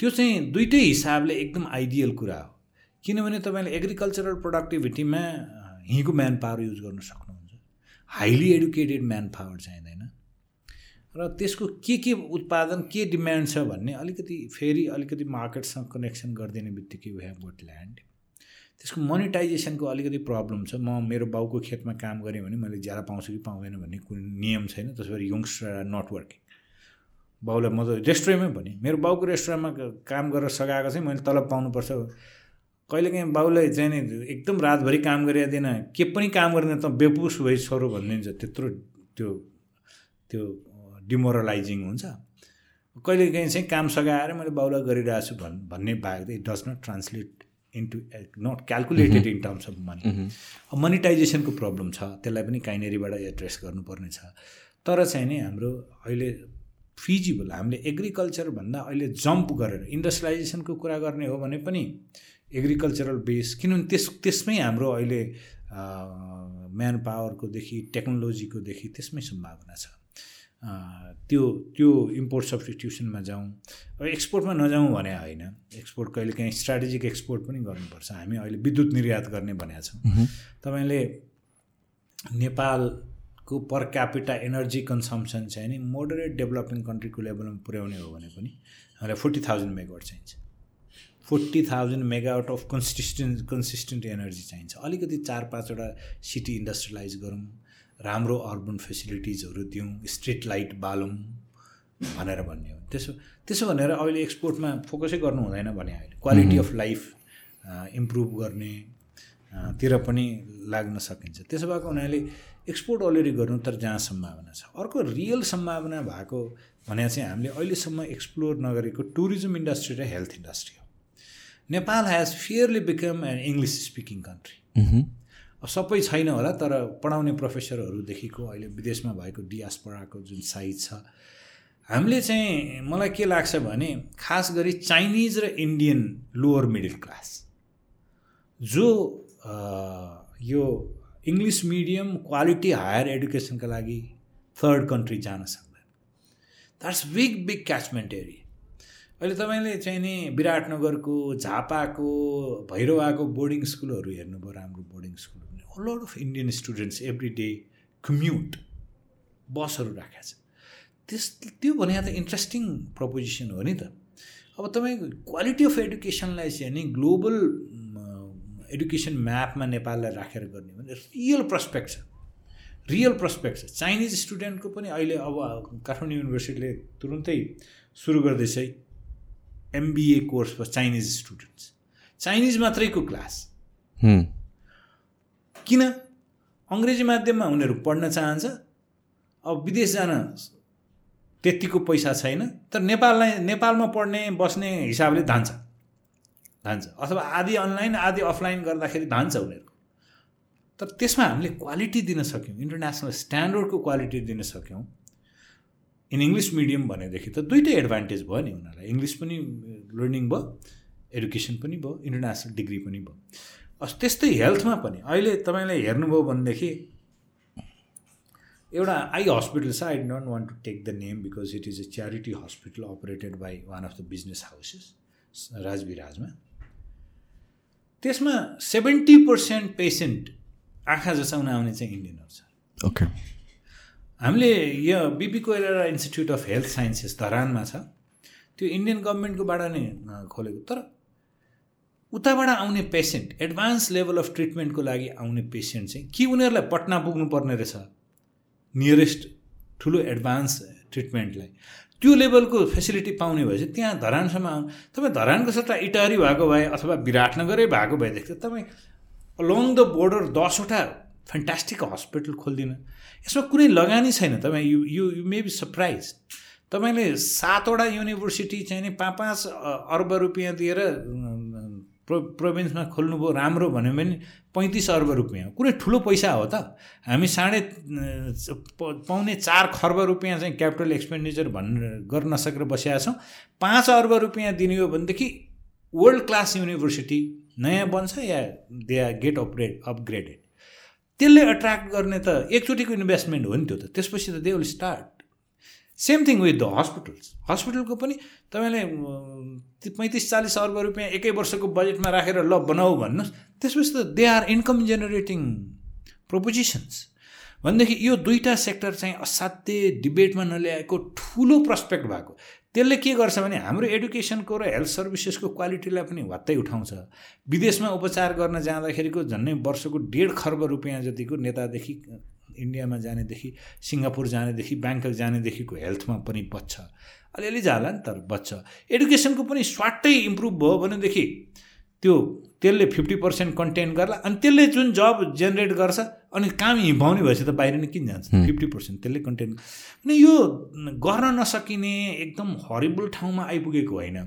त्यो चाहिँ दुइटै हिसाबले एकदम आइडियल कुरा हो। किनभने तपाईँले एग्रिकल्चरल प्रोडक्टिभिटीमा हिँको म्यान पावर युज गर्न सक्नुहुन्छ। हाइली एडुकेटेड म्यान पावर चाहिँदैन। र त्यसको के के उत्पादन के डिमान्ड छ भन्ने अलिकति फेरि अलिकति मार्केटसँग कनेक्सन गरिदिने बित्तिकै वी हेभ गट ल्यान्ड त्यसको मोनिटाइजेसनको अलिकति प्रब्लम छ। म मेरो बाउको खेतमा काम गरेँ भने मैले ज्यादा पाउँछु कि पाउँदैन भन्ने कुनै नियम छैन। त्यसो भएर यङ्स्टर नट वर्किङ बाउलाई म त रेस्टुरेन्टमै भने। मेरो बाउको रेस्टुरेन्टमा काम गरेर सघाएको चाहिँ मैले तलब पाउनुपर्छ। कहिलेकाहीँ बाउलाई चाहिँ नि एकदम रातभरि काम गरिदिएन के पनि काम गरेन त बेपुस भइ छोरो भनिदिन्छ। त्यत्रो त्यो त्यो डिमोरलाइजिङ हुन्छ। कहिलेकाहीँ चाहिँ काम सघाएर मैले बाउलाई गरिरहेको छु भन् भन्ने बाहेक it does not translate into not calculated in terms of money. मनिटाइजेसनको problem छ त्यसलाई पनि काइनेरीबाट एड्रेस गर्नुपर्ने छ। तर चाहिँ नि हाम्रो अहिले फिजिबल हामीले एग्रिकल्चरभन्दा अहिले जम्प गरेर इन्डस्ट्रियलाइजेसनको कुरा गर्ने हो भने पनि एग्रिकल्चरल बेस किनभने त्यस त्यसमै हाम्रो अहिले म्यान पावरकोदेखि टेक्नोलोजीकोदेखि त्यसमै सम्भावना छ। त्यो त्यो इम्पोर्ट सब्सटिट्युसनमा जाउँ अब एक्सपोर्टमा नजाउँ भने होइन। एक्सपोर्ट कहिले काहीँ स्ट्राटेजिक एक्सपोर्ट पनि गर्नुपर्छ। हामी अहिले विद्युत निर्यात गर्ने भनेका छौँ। तपाईँले नेपालको पर क्यापिटा एनर्जी कन्सम्सन चाहिँ नि मोडरेट डेभलपिङ कन्ट्रीको लेभलमा पुर्याउने हो भने पनि हामीलाई फोर्टी थाउजन्ड मेगावट चाहिन्छ। Forty thousand megawatt of consistent consistent energy चाहिन्छ। अलिकति चार पाँचवटा सिटी इन्डस्ट्रियलाइज गरौँ राम्रो अर्बन फेसिलिटिजहरू दिउँ स्ट्रिट लाइट बालौँ भनेर भन्ने हो। त्यसो त्यसो भनेर अहिले एक्सपोर्टमा फोकसै गर्नु हुँदैन भने अहिले। क्वालिटी अफ लाइफ इम्प्रुभ गर्ने तिर पनि लाग्न सकिन्छ। त्यसो भएको हुनाले एक्सपोर्ट अलरेडी गर्नु तर जहाँ सम्भावना छ। अर्को रियल सम्भावना भएको भने चाहिँ हामीले अहिलेसम्म एक्सप्लोर नगरेको टुरिज्म इन्डस्ट्री र हेल्थ इन्डस्ट्री हो। Nepal has fairly become an English speaking country सबै छैन होला तर पढाउने प्रोफेसरहरूदेखिको अहिले विदेशमा भएको डियास्पराको जुन साइज छ हामीले चाहिँ मलाई के लाग्छ भने खास गरी चाइनिज र इन्डियन लोवर मिडल क्लास जो यो इङ्ग्लिस मिडियम क्वालिटी हायर एडुकेसनका लागि थर्ड कन्ट्री जान सक्दैन। That's big big catchment area अहिले तपाईँले चाहिँ नि विराटनगरको झापाको भैरवाको बोर्डिङ स्कुलहरू हेर्नुभयो राम्रो boarding school lot of Indian students every day commute बसहरू राखेको छ त्यस त्यो भने त इन्ट्रेस्टिङ प्रपोजिसन हो नि त। अब तपाईँको क्वालिटी अफ एडुकेसनलाई चाहिँ नि ग्लोबल एडुकेसन म्यापमा नेपाललाई राखेर गर्ने भने रियल प्रस्पेक्ट छ। रियल प्रस्पेक्ट छ। चाइनिज स्टुडेन्टको पनि अहिले अब काठमाडौँ युनिभर्सिटीले तुरुन्तै सुरु गर्दैछ MBA course for Chinese students Chinese मात्रैको class किन? अङ्ग्रेजी माध्यममा उनीहरू पढ्न चाहन्छ? अब विदेश जान त्यत्तिको पैसा छैन तर नेपाललाई नेपालमा पढ्ने बस्ने हिसाबले धान्छ। धान्छ। अथवा आदि अनलाइन आदि अफलाइन गर्दाखेरि धान्छ उनीहरूको। तर त्यसमा हामीले क्वालिटी दिन सक्यौँ। इन्टरनेसनल स्ट्यान्डर्डको क्वालिटी दिन सक्यौँ। इन इङ्ग्लिस मिडियम भनेदेखि त दुइटै एडभान्टेज भयो नि उनीहरूलाई. इङ्ग्लिस पनि लर्निङ भयो एडुकेसन पनि भयो इन्टरनेसनल डिग्री पनि भयो. त्यस्तै हेल्थमा पनि अहिले तपाईँले हेर्नुभयो भनेदेखि एउटा आई हस्पिटल छ I don't want to take the name because it is a charity hospital operated by one of the business houses राजविराजमा त्यसमा सेभेन्टी पर्सेन्ट पेसेन्ट आँखा जसाउन आउने चाहिँ इन्डियनहरू छ। ओके हामीले यो BP Koirala institute of health sciences धरानमा छ। त्यो इन्डियन गभर्मेन्टकोबाट नै खोलेको। तर उताबाट आउने पेसेन्ट एडभान्स लेभल अफ ट्रिटमेन्टको लागि आउने पेसेन्ट चाहिँ कि उनीहरूलाई पटना पुग्नुपर्ने रहेछ? नियरेस्ट ठुलो एडभान्स ट्रिटमेन्टलाई। त्यो लेभलको फेसिलिटी पाउने भए चाहिँ त्यहाँ धरानसम्म आउनु तपाईँ धरानको सट्टा इटारी भएको भए अथवा विराटनगरै भएको भएदेखि तपाईँ अलोङ द बोर्डर दसवटा फ्यान्टास्टिक हस्पिटल खोलिदिनु। यसमा कुनै लगानी छैन। तपाईँ you you you may be surprise तपाईँले सातवटा युनिभर्सिटी चाहिँ नि पाँच पाँच अर्ब रुपियाँ दिएर प्रो प्रोभिन्समा खोल्नुभयो राम्रो भन्यो भने पैँतिस अर्ब रुपियाँ कुनै ठुलो पैसा हो त। हामी साढे पाउने चार खर्ब रुपियाँ चाहिँ क्यापिटल एक्सपेन्डिचर भन्ने गर्न नसकेर बसिरहेको छौँ। पाँच अर्ब रुपियाँ दिने हो भनेदेखि वर्ल्ड क्लास युनिभर्सिटी नयाँ बन्छ या they are get upgrade upgraded त्यसले एट्र्याक्ट गर्ने त एकचोटिको इन्भेस्टमेन्ट हो नि त्यो त। त्यसपछि त they will start same thing with the hospitals हस्पिटलको पनि तपाईँले पैँतिस चालिस अर्ब रुपियाँ एकै वर्षको बजेटमा राखेर ल बनाऊ भन्नुहोस्। त्यसपछि त they are income generating propositions भनेदेखि यो दुईवटा सेक्टर चाहिँ असाध्य डिबेटमा नल्याएको ठुलो प्रस्पेक्ट भएको। त्यसले के गर्छ भने हाम्रो एडुकेसनको र हेल्थ सर्भिसेसको क्वालिटीलाई पनि वात्तै उठाउँछ। विदेशमा उपचार गर्न जाँदाखेरिको झन्डै वर्षको डेढ खर्ब रुपियाँ जतिको नेतादेखि इन्डियामा जानेदेखि सिङ्गापुर जानेदेखि ब्याङ्कक जानेदेखिको हेल्थमा पनि बच्छ। अलिअलि जाला नि तर बच्छ। एडुकेसनको पनि स्वाटै इम्प्रुभ भयो भनेदेखि त्यो त्यसले फिफ्टी पर्सेन्ट कन्टेन्ट गर्ला अनि त्यसले जुन जब जेनेरेट गर्छ अनि काम हिँडाउने भएपछि त बाहिर नै किन जान्छ? फिफ्टी पर्सेन्ट त्यसले कन्टेन्ट अनि यो गर्न नसकिने एकदम हरिबल ठाउँमा आइपुगेको होइन।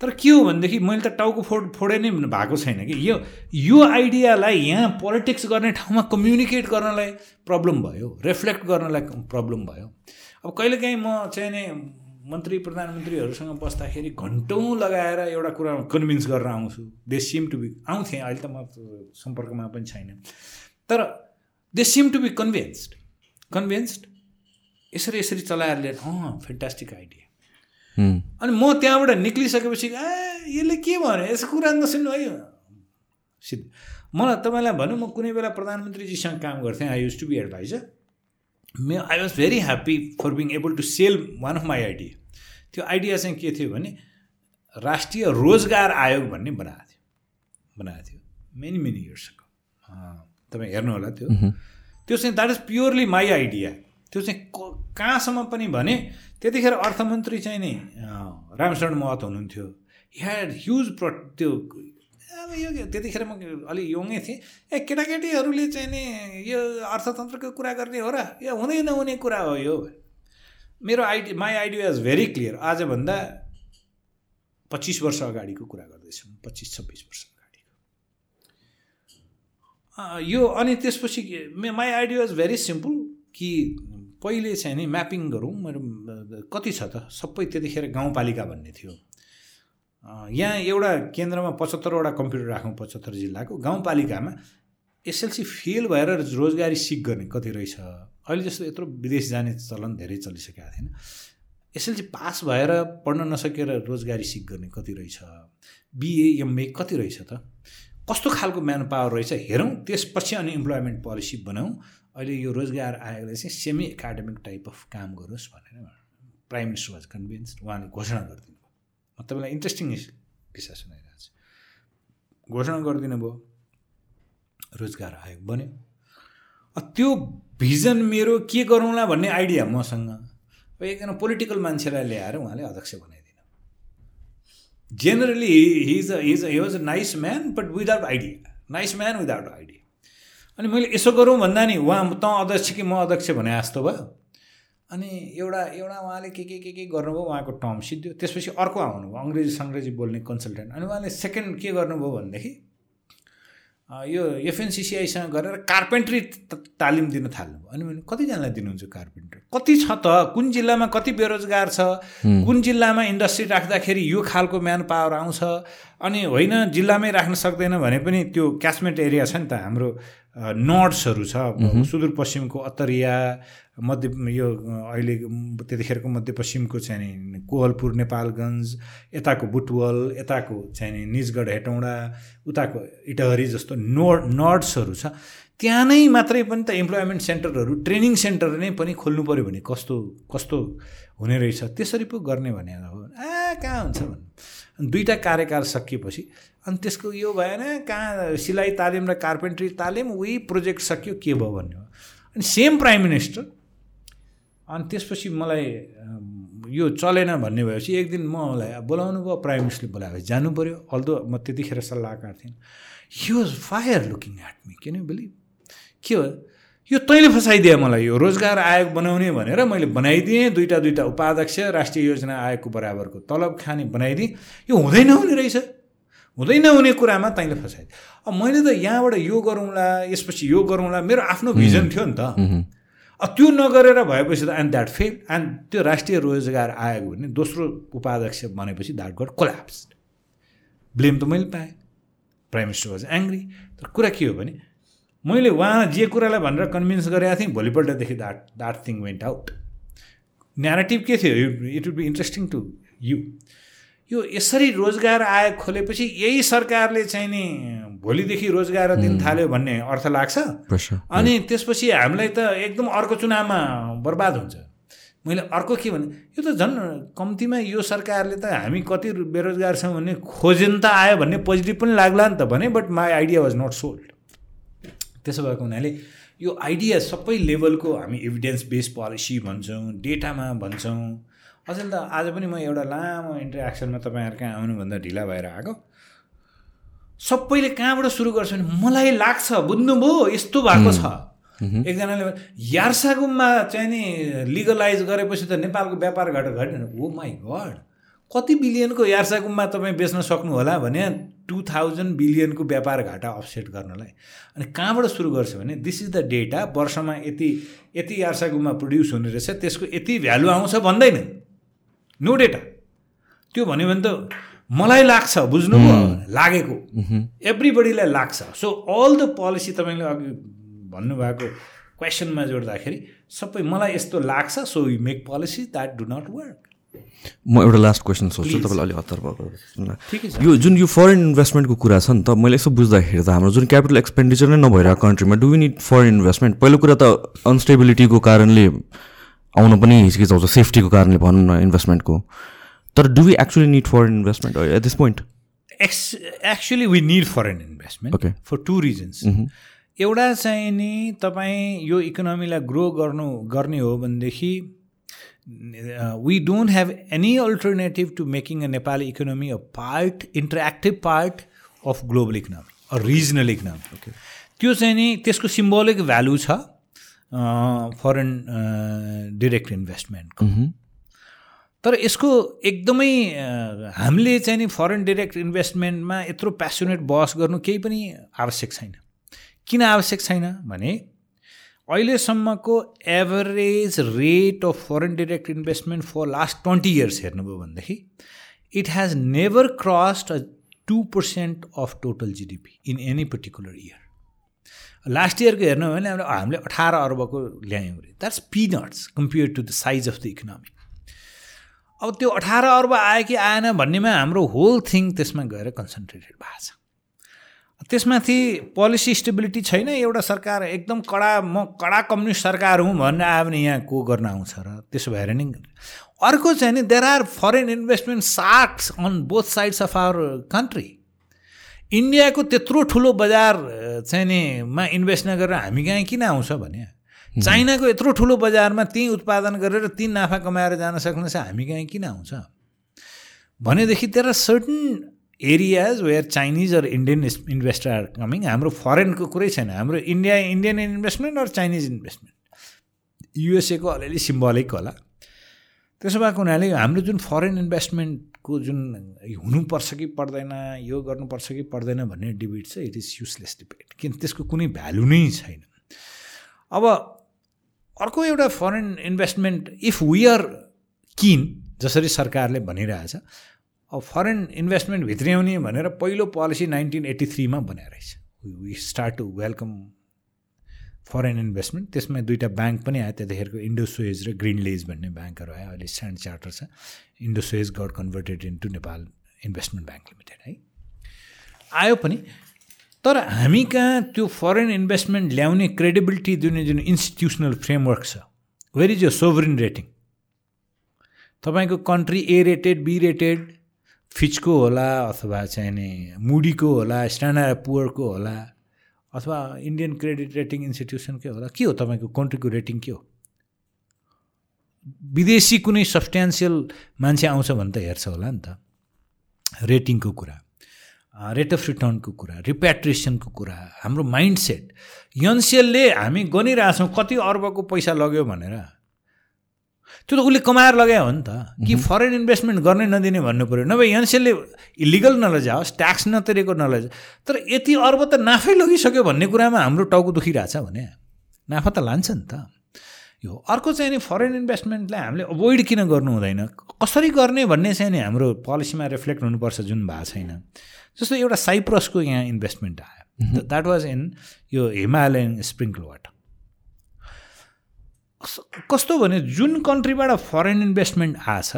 तर के हो भनेदेखि मैले त टाउको फोड फोडे नै भएको छैन कि। यो यो आइडियालाई यहाँ पोलिटिक्स गर्ने ठाउँमा कम्युनिकेट गर्नलाई प्रब्लम भयो रिफ्लेक्ट गर्नलाई प्रब्लम भयो। अब कहिलेकाहीँ म चाहिँ नै मन्त्री प्रधानमन्त्रीहरूसँग बस्दाखेरि घन्टौँ लगाएर एउटा कुरा कन्भिन्स गरेर आउँछु। दे सिम टु बी आउँथेँ अहिले त म सम्पर्कमा पनि छैन। तर they seem to be convinced convinced यसरी यसरी चलाएर लिएर अँ फेन्टास्टिक आइडिया अनि म त्यहाँबाट निक्लिसकेपछि ए यसले के भन्यो? यसो कुरा नसुन्नु है। सिध मलाई तपाईँलाई भनौँ म कुनै बेला प्रधानमन्त्रीजीसँग काम गर्थेँ। I used to be adviser may I was very happy for being able to sell one of my idea त्यो आइडिया चाहिँ के थियो भने राष्ट्रिय रोजगार आयोग भन्ने बनाएको थियो। बनाएको थियो। मेनी मेनी इयर्सको तपाईँ हेर्नु होला त्यो त्यो चाहिँ that is purely my idea त्यो चाहिँ कहाँसम्म पनि भने त्यतिखेर अर्थमन्त्री चाहिँ नि रामशरण महत हुनुहुन्थ्यो। ह्याड ह्युज प्र त्यो अब यो त्यतिखेर म अलि यङै थिएँ। ए केटाकेटीहरूले चाहिँ नि यो अर्थतन्त्रको कुरा गर्ने हो र? यो हुँदै नहुने कुरा हो यो। मेरो idea my idea is very clear आजभन्दा पच्चिस वर्ष अगाडिको कुरा गर्दैछु पच्चिस छब्बिस वर्ष अगाडिको। यो अनि त्यसपछि my idea is very simple कि पहिले चाहिँ नि म्यापिङ गरौँ। मेरो कति छ त? सबै त्यतिखेर गाउँपालिका भन्ने थियो। यहाँ एउटा केन्द्रमा पचहत्तरवटा कम्प्युटर राखौँ पचहत्तर जिल्लाको गाउँपालिकामा एसएलसी फेल भएर रोजगारी सिक गर्ने कति रहेछ? अहिले जस्तो यत्रो विदेश जाने चलन धेरै चलिसकेको थिएन। एसएलसी पास भएर पढ्न नसकेर रोजगारी सिक गर्ने कति रहेछ? बिए एमए कति रहेछ त? कस्तो खालको म्यान पावर रहेछ? हेरौँ त्यसपछि अनि इम्प्लोइमेन्ट पोलिसी बनाऊँ। अहिले यो रोजगार आयोगले चाहिँ सेमी एकाडेमिक टाइप अफ काम गरोस् भनेर प्राइम मिनिस्टर वाज कन्भिन्स उहाँले घोषणा गरिदिनु तपाईँलाई इन्ट्रेस्टिङ किस्सा सुनाइरहेको छु। घोषणा गरिदिनु भयो रोजगार आयोग बन्यो। त्यो भिजन मेरो के गरौँला भन्ने आइडिया मसँग। एकजना पोलिटिकल मान्छेलाई ल्याएर उहाँले अध्यक्ष बनाइदिनु। Generally his his he was a nice man but without idea nice man without idea अनि मैले यसो गरौँ भन्दा नि उहाँ तँ अध्यक्ष कि म अध्यक्ष भने जस्तो भयो। अनि एउटा एउटा उहाँले के के के के गर्नुभयो उहाँको टर्म सिद्धियो त्यसपछि अर्को आउनुभयो अङ्ग्रेजी सङ्ग्रेजी बोल्ने कन्सल्टेन्ट। अनि उहाँले सेकेन्ड के गर्नुभयो भनेदेखि यो एफएनसिसिआईसँग गरेर कार्पेन्ट्री तालिम दिन थाल्नुभयो। अनि मैले कतिजनालाई दिनुहुन्छ कार्पेन्ट्री कति छ त? कुन जिल्लामा कति बेरोजगार छ? कुन जिल्लामा इन्डस्ट्री राख्दाखेरि यो खालको म्यान पावर आउँछ? अनि होइन जिल्लामै राख्न सक्दैन भने पनि त्यो क्यासमेन्ट एरिया छ नि त हाम्रो नर्ड्सहरू छ सुदूरपश्चिमको अत्तरिया मध्य यो अहिले त्यतिखेरको मध्यपश्चिमको चाहिँ कोहलपुर नेपालगञ्ज यताको बुटवल यताको चाहिँ निजगढ हेटौँडा उताको इटहरी जस्तो नोड नर्ड्सहरू छ। त्यहाँ नै मात्रै पनि त इम्प्लोइमेन्ट सेन्टरहरू ट्रेनिङ सेन्टर नै पनि खोल्नु पऱ्यो भने कस्तो कस्तो हुने रहेछ? त्यसरी पो गर्ने भने हो। आ कहाँ हुन्छ भन्नु दुईवटा कार्यकाल सकिएपछि अनि त्यसको यो भएन कहाँ सिलाइ तालिम र कार्पेन्ट्री तालिम उही प्रोजेक्ट सक्यो के भयो भन्ने हो अनि सेम प्राइम मिनिस्टर अनि त्यसपछि मलाई यो चलेन भन्ने भएपछि एक दिन मलाई बोलाउनु भयो प्राइम मिनिस्टरले बोलाएपछि जानु पऱ्यो अल्दो म त्यतिखेर सल्लाहकार थिएँ। He was fire looking at me के बिलिभ के हो? यो तैँले फसाइदिए मलाई यो रोजगार आयोग बनाउने भनेर मैले बनाइदिएँ। दुईवटा दुईवटा उपाध्यक्ष राष्ट्रिय योजना आयोगको बराबरको तलब खाने बनाइदिएँ। यो हुँदै नहुने रहेछ। हुँदै नहुने कुरामा तैँले फसाइदिए अब मैले त यहाँबाट यो गरौँला यसपछि यो गरौँला मेरो आफ्नो भिजन थियो नि त। त्यो नगरेर भएपछि त एन्ड द्याट फेल एन्ड त्यो राष्ट्रिय रोजगार आयोग भने दोस्रो उपाध्यक्ष बनेपछि द्याट गट कोल्याप्स ब्लेम त मैले पाएँ. प्राइम मिनिस्टर वाज एङ्ग्री तर कुरा के हो भने मैले उहाँ जे कुरालाई भनेर कन्भिन्स गरेको थिएँ भोलिपल्टदेखि that that thing went out narrative के थियो? It would be interesting to you यो यसरी रोजगार आयोग खोलेपछि यही सरकारले चाहिँ नि भोलिदेखि रोजगार दिन थाल्यो भन्ने अर्थ लाग्छ। अनि त्यसपछि हामीलाई त एकदम अर्को चुनावमा बर्बाद हुन्छ। मैले अर्को के भने यो त झन् कम्तीमा यो सरकारले त हामी कति बेरोजगार छौँ भन्ने खोजेन त आयो भन्ने पोजिटिभ पनि लाग्ला नि त भने but my idea was not sold. त्यसो भएको हुनाले यो आइडिया सबै लेभलको हामी एभिडेन्स बेस्ड पोलिसी भन्छौँ डेटामा भन्छौँ अचेल त आज पनि म एउटा लामो इन्टरेक्सनमा तपाईँहरू कहाँ आउनुभन्दा ढिला भएर आएको सबैले कहाँबाट सुरु गर्छ भने मलाई लाग्छ बुझ्नुभयो यस्तो भएको छ। एकजनाले यार्सागुममा चाहिँ नि लिगलाइज गरेपछि त नेपालको व्यापार घाटा घटेन ओ माई गड कति बिलियनको यार्सागुममा तपाईँ बेच्न सक्नु होला भने टु थाउजन्ड बिलियनको व्यापार घाटा अफसेट गर्नलाई। अनि कहाँबाट सुरु गर्छ भने दिस इज द डेटा वर्षमा यति यति यार्सागुममा प्रड्युस हुने रहेछ त्यसको यति भ्यालु आउँछ भन्दैन। नो डेटा त्यो भन्यो भने त मलाई लाग्छ बुझ्नुभयो लागेको। एभ्रिबडीलाई लाग्छ। सो अल द पोलिसी तपाईँले अघि भन्नुभएको क्वेसनमा जोड्दाखेरि सबै मलाई यस्तो लाग्छ so you make policy that do not work म एउटा लास्ट क्वेसन सोध्छु तपाईँलाई अलिक हतार भएको यो जुन यो फरेन इन्भेस्टमेन्टको कुरा छ नि त मैले यसो बुझ्दाखेरि त हाम्रो जुन क्यापिटल एक्सपेन्डिचर नै नभइरहेको कन्ट्रीमा do we need foreign investment पहिलो कुरा त अनस्टेबिलिटीको कारणले आउन पनि हिचकिचाउँछ सेफ्टीको कारणले भनौँ न इन्भेस्टमेन्टको तर do we actually need foreign investment at this point ex actually we need foreign investment okay for two reasons एउटा चाहिँ नि तपाईँ यो इकोनोमीलाई ग्रो गर्नु गर्ने हो भनेदेखि we don't have any alternative to making a Nepali economy a part interactive part of global economy a regional economy त्यो चाहिँ नि त्यसको सिम्बोलिक भ्यालु छ। फरेन डिरेक्ट इन्भेस्टमेन्टको तर यसको एकदमै हामीले चाहिँ नि फरेन डिरेक्ट इन्भेस्टमेन्टमा यत्रो प्यासनेट बहस गर्नु केही पनि आवश्यक छैन। किन आवश्यक छैन भने अहिलेसम्मको average rate of foreign direct investment for last twenty years हेर्नुभयो भनेदेखि it has never crossed a two percent of total GDP in any particular year last इयरको हेर्नु भने हामीले अठार अर्बको ल्यायौँ अरे। That's peanuts compare to the size of the economy अब त्यो अठार अर्ब आयो कि आएन भन्नेमा हाम्रो होल थिङ त्यसमा गएर कन्सन्ट्रेटेड भएको छ। त्यसमाथि पोलिसी स्टेबिलिटी छैन एउटा सरकार एकदम कडा म कडा कम्युनिस्ट सरकार हुँ भनेर आयो भने यहाँ को गर्न आउँछ र? त्यसो भएर नि अर्को चाहिँ नि there are foreign investment sharks on both sides of our country इन्डियाको त्यत्रो ठुलो बजार चाहिँ नि मा इन्भेस्ट नगरेर हामी कहाँ किन आउँछ भने? चाइनाको यत्रो ठुलो बजारमा त्यहीँ उत्पादन गरेर त्यहीँ नाफा कमाएर जान सक्ने छ हामी कहीँ किन आउँछ? भनेदेखि त्यहाँ certain areas where Chinese or Indian investor are coming हाम्रो फरेनको कुरै छैन। हाम्रो India Indian investment or Chinese investment युएसएको अलिअलि सिम्बलिक होला। त्यसो भएको हुनाले हाम्रो जुन फरेन इन्भेस्टमेन्टको जुन हुनुपर्छ कि पर्दैन यो गर्नुपर्छ कि पर्दैन भन्ने डिबेट छ इट इज युजलेस डिबेट किन त्यसको कुनै भ्यालु नै छैन। अब अर्को एउटा foreign investment if we are किन जसरी सरकारले भनिरहेछ अब फरेन इन्भेस्टमेन्ट भित्र्याउने भनेर पहिलो पोलिसी नाइन्टिन एट्टी थ्रीमा बनाएर we start to welcome foreign investment त्यसमा दुईवटा ब्याङ्क पनि आयो त्यतिखेरको इन्डोसोएज र ग्रिनलेज भन्ने ब्याङ्कहरू आयो। अहिले स्ट्यान्ड चार्टर छ। Indosuez got converted into Nepal investment bank limited है। आयो पनि तर हामी कहाँ त्यो फरेन इन्भेस्टमेन्ट ल्याउने क्रेडिबिलिटी जुन जुन इन्स्टिट्युसनल फ्रेमवर्क छ वेयर इज यो सोभरिन रेटिङ तपाईँको country A rated B rated फिचको होला अथवा चाहिँ नि मुडीको होला स्ट्यान्डर्ड पुवरको होला अथवा इन्डियन क्रेडिट रेटिङ इन्स्टिट्युसनकै होला? के हो तपाईँको कन्ट्रीको रेटिङ के हो? विदेशी कुनै सब्सटेन्सियल मान्छे आउँछ भने त हेर्छ होला नि त। रेटिङको कुरा रेट अफ रिटर्नको कुरा रिप्याट्रिएसनको कुरा हाम्रो माइन्ड सेट यनसेलले हामी गनिरहेछौँ कति अर्बको पैसा लग्यो भनेर। त्यो त उसले कमाएर लगायो हो नि त। कि फरेन इन्भेस्टमेन्ट गर्नै नदिने भन्नु पऱ्यो नभए यनसेलले इलिगल नलजाओस् ट्याक्स नतिरेको नलजा तर यति अर्ब त नाफै लगिसक्यो भन्ने कुरामा हाम्रो टाउको दुखिरहेछ भने नाफा त लान्छ नि त। यो अर्को चाहिँ नि फरेन इन्भेस्टमेन्टलाई हामीले अभोइड किन गर्नु हुँदैन? कसरी गर्ने भन्ने चाहिँ नि हाम्रो पोलिसीमा रिफ्लेक्ट हुनुपर्छ जुन भएको छैन। जस्तो एउटा साइप्रसको यहाँ इन्भेस्टमेन्ट आयो। द्याट वाज इन यो हिमालयन स्प्रिङ्कल वाटर कस्तो भने जुन कन्ट्रीबाट फरेन इन्भेस्टमेन्ट आएछ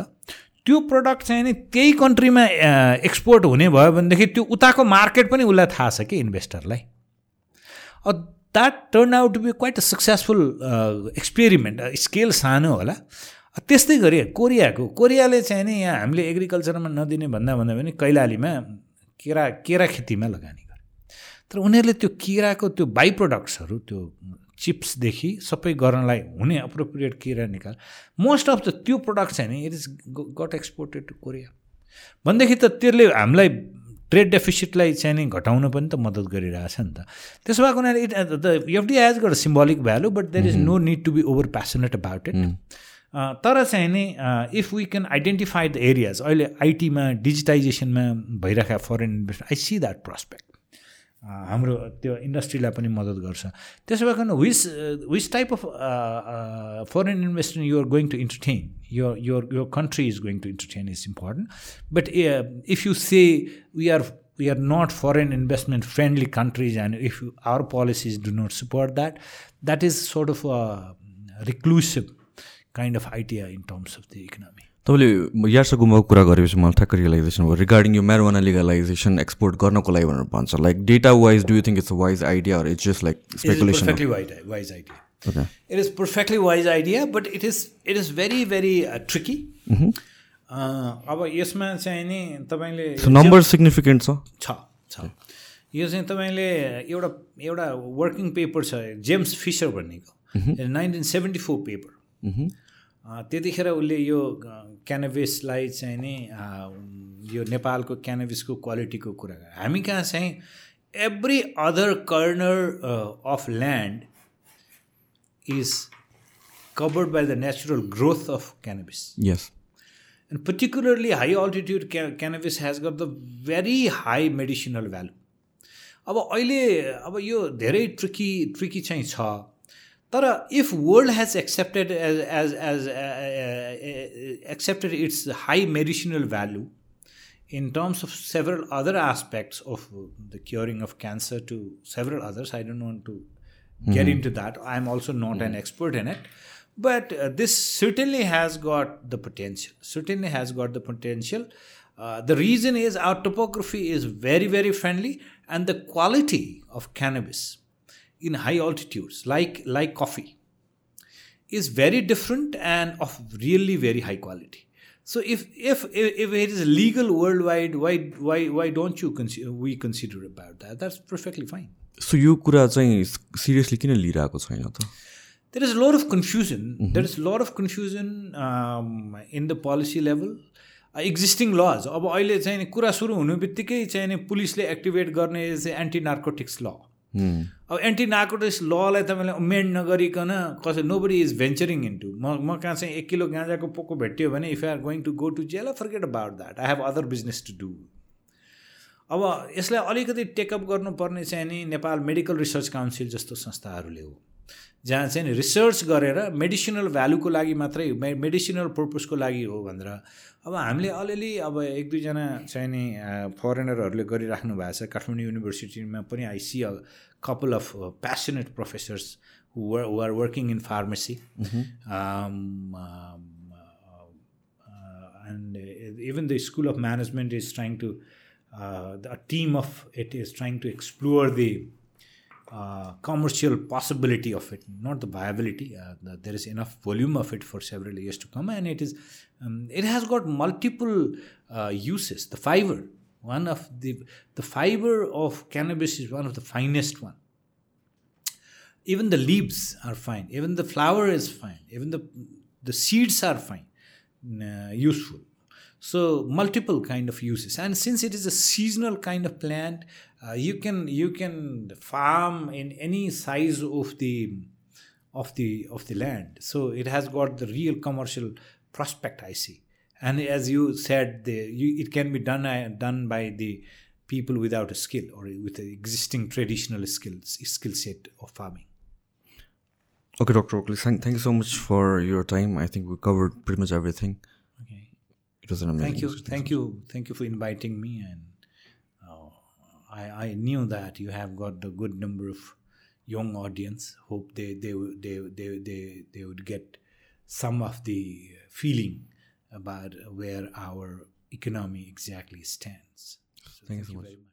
त्यो प्रडक्ट चाहिँ नि त्यही कन्ट्रीमा एक्सपोर्ट हुने भयो भनेदेखि त्यो उताको मार्केट पनि उसलाई थाहा छ कि इन्भेस्टरलाई that turn out to be quite a successful experiment scale सानो होला। त्यस्तै गरी कोरियाको कोरियाले चाहिँ नि यहाँ हामीले एग्रिकल्चरमा नदिने भन्दा भन्दा पनि कैलालीमा केरा केरा खेतीमा लगानी गरे तर उनीहरूले त्यो केराको त्यो बाई प्रडक्ट्सहरू त्यो चिप्सदेखि सबै गर्नलाई हुने अप्रोप्रिएट केरा निकाल। मोस्ट अफ द त्यो प्रडक्ट चाहिँ नि it is got exported to Korea भनेदेखि त त्यसले हामीलाई ट्रेड डेफिसिटलाई चाहिँ नि घटाउन पनि त मद्दत गरिरहेछ नि त। त्यसो भएको हुनाले it the FD has got symbolic value but there is no need to be over passionate about it तर चाहिँ नि if we can identify the areas अहिले आइटीमा डिजिटाइजेसनमा भइरहेको foreign invest I see that prospect हाम्रो त्यो इन्डस्ट्रीलाई पनि मद्दत गर्छ त्यसो भएकोमा which which type of foreign investment you're going to entertain your your country is going to entertain is important but uh, if you say we are we are not foreign investment friendly countries and if our policies do not support that that is sort of a reclusive kind of idea in terms of the economy तपाईँले यार्स गुम्बाको कुरा गरेपछि मलाई ठ्याक्क realisation भयो। Regarding यो marijuana legalisation export गर्नको लागि भनेर भन्छ। Like data wise do you think it's wise idea it's just like speculation wise idea it is perfectly wise idea but it is it is very very tricky अब यसमा चाहिँ नि तपाईँले number significant छ? छ यो चाहिँ तपाईँले एउटा एउटा वर्किङ पेपर छ जेम्स फिसर भन्नेको। नाइन्टिन सेभेन्टी फोर पेपर त्यतिखेर उसले यो क्यानभिसलाई चाहिँ नि यो नेपालको क्यानभिसको क्वालिटीको कुरा हामी कहाँ चाहिँ every other corner of land is covered by the natural growth of cannabis yes and particularly high altitude ca cannabis has got the very high medicinal value अब अहिले अब यो धेरै ट्रिकी ट्रिकी चाहिँ छ। तर if world has accepted as, as, as uh, accepted its high medicinal value in terms of several other aspects of the curing of cancer to several others i don't want to mm-hmm. get into that i'm also not mm-hmm. an expert in it but uh, this certainly has got the potential certainly has got the potential uh, the reason is our topography is very very friendly and the quality of cannabis in high altitudes, like, like coffee, is very different and of really very high quality. So if if if it is legal worldwide, why why why don't you consider we consider about that? That's perfectly fine. So you कुरा चाहिँ seriously किन लिइरहेको छैन त There is a lot of confusion. Mm-hmm. There is a lot of confusion um, in the policy level. Existing laws अब अहिले चाहिँ कुरा सुरु हुनु बित्तिकै चाहिँ पुलिसले एक्टिभेट गर्ने चाहिँ एन्टी नार्कोटिक्स ल अब एन्टी नार्कोटिक्स ललाई तपाईँले मेन्ड नगरिकन कसै nobody is venturing into म म कहाँ चाहिँ एक किलो गाँजाको पोको भेट्यो भने if are going to go to jail forget about that I have other business to do अब यसलाई अलिकति टेकअप गर्नुपर्ने चाहिँ नि नेपाल मेडिकल रिसर्च काउन्सिल जस्तो संस्थाहरूले हो। जहाँ चाहिँ रिसर्च गरेर मेडिसिनल भ्यालुको लागि मात्रै मेडिसिनल पर्पजको लागि हो भनेर अब हामीले अलिअलि अब एक दुईजना नि फरेनरहरूले गरिराख्नु भएको छ। काठमाडौँ युनिभर्सिटीमा पनि I see a couple of passionate professors who are working in pharmacy and even the school of management is trying to the team of it is trying to explore the commercial possibility of it not the viability there is enough volume of it for several years to come and it is um, it has got multiple uh, uses. The fiber, one of the the fiber of cannabis is one of the finest one. Even the leaves are fine. Even the flower is fine. Even the the seeds are fine, uh, useful. So multiple kind of uses, and since it is a seasonal kind of plant, uh, you can you can farm in any size of the of the of the land. So it has got the real commercial prospect. I see, and as you said, the you, it can be done uh, done by the people without a skill or with the existing traditional skills skill set of farming. Okay, Dr. Oakley, thank, thank you so much for your time. I think we covered pretty much everything. Okay. It was an amazing. Thank you, thank you, thank you for inviting me. And uh, I, I knew that you have got a good number of young audience. Hope they they they they they, they would get some of the feeling about where our economy exactly stands. So thank, thank, you, so much.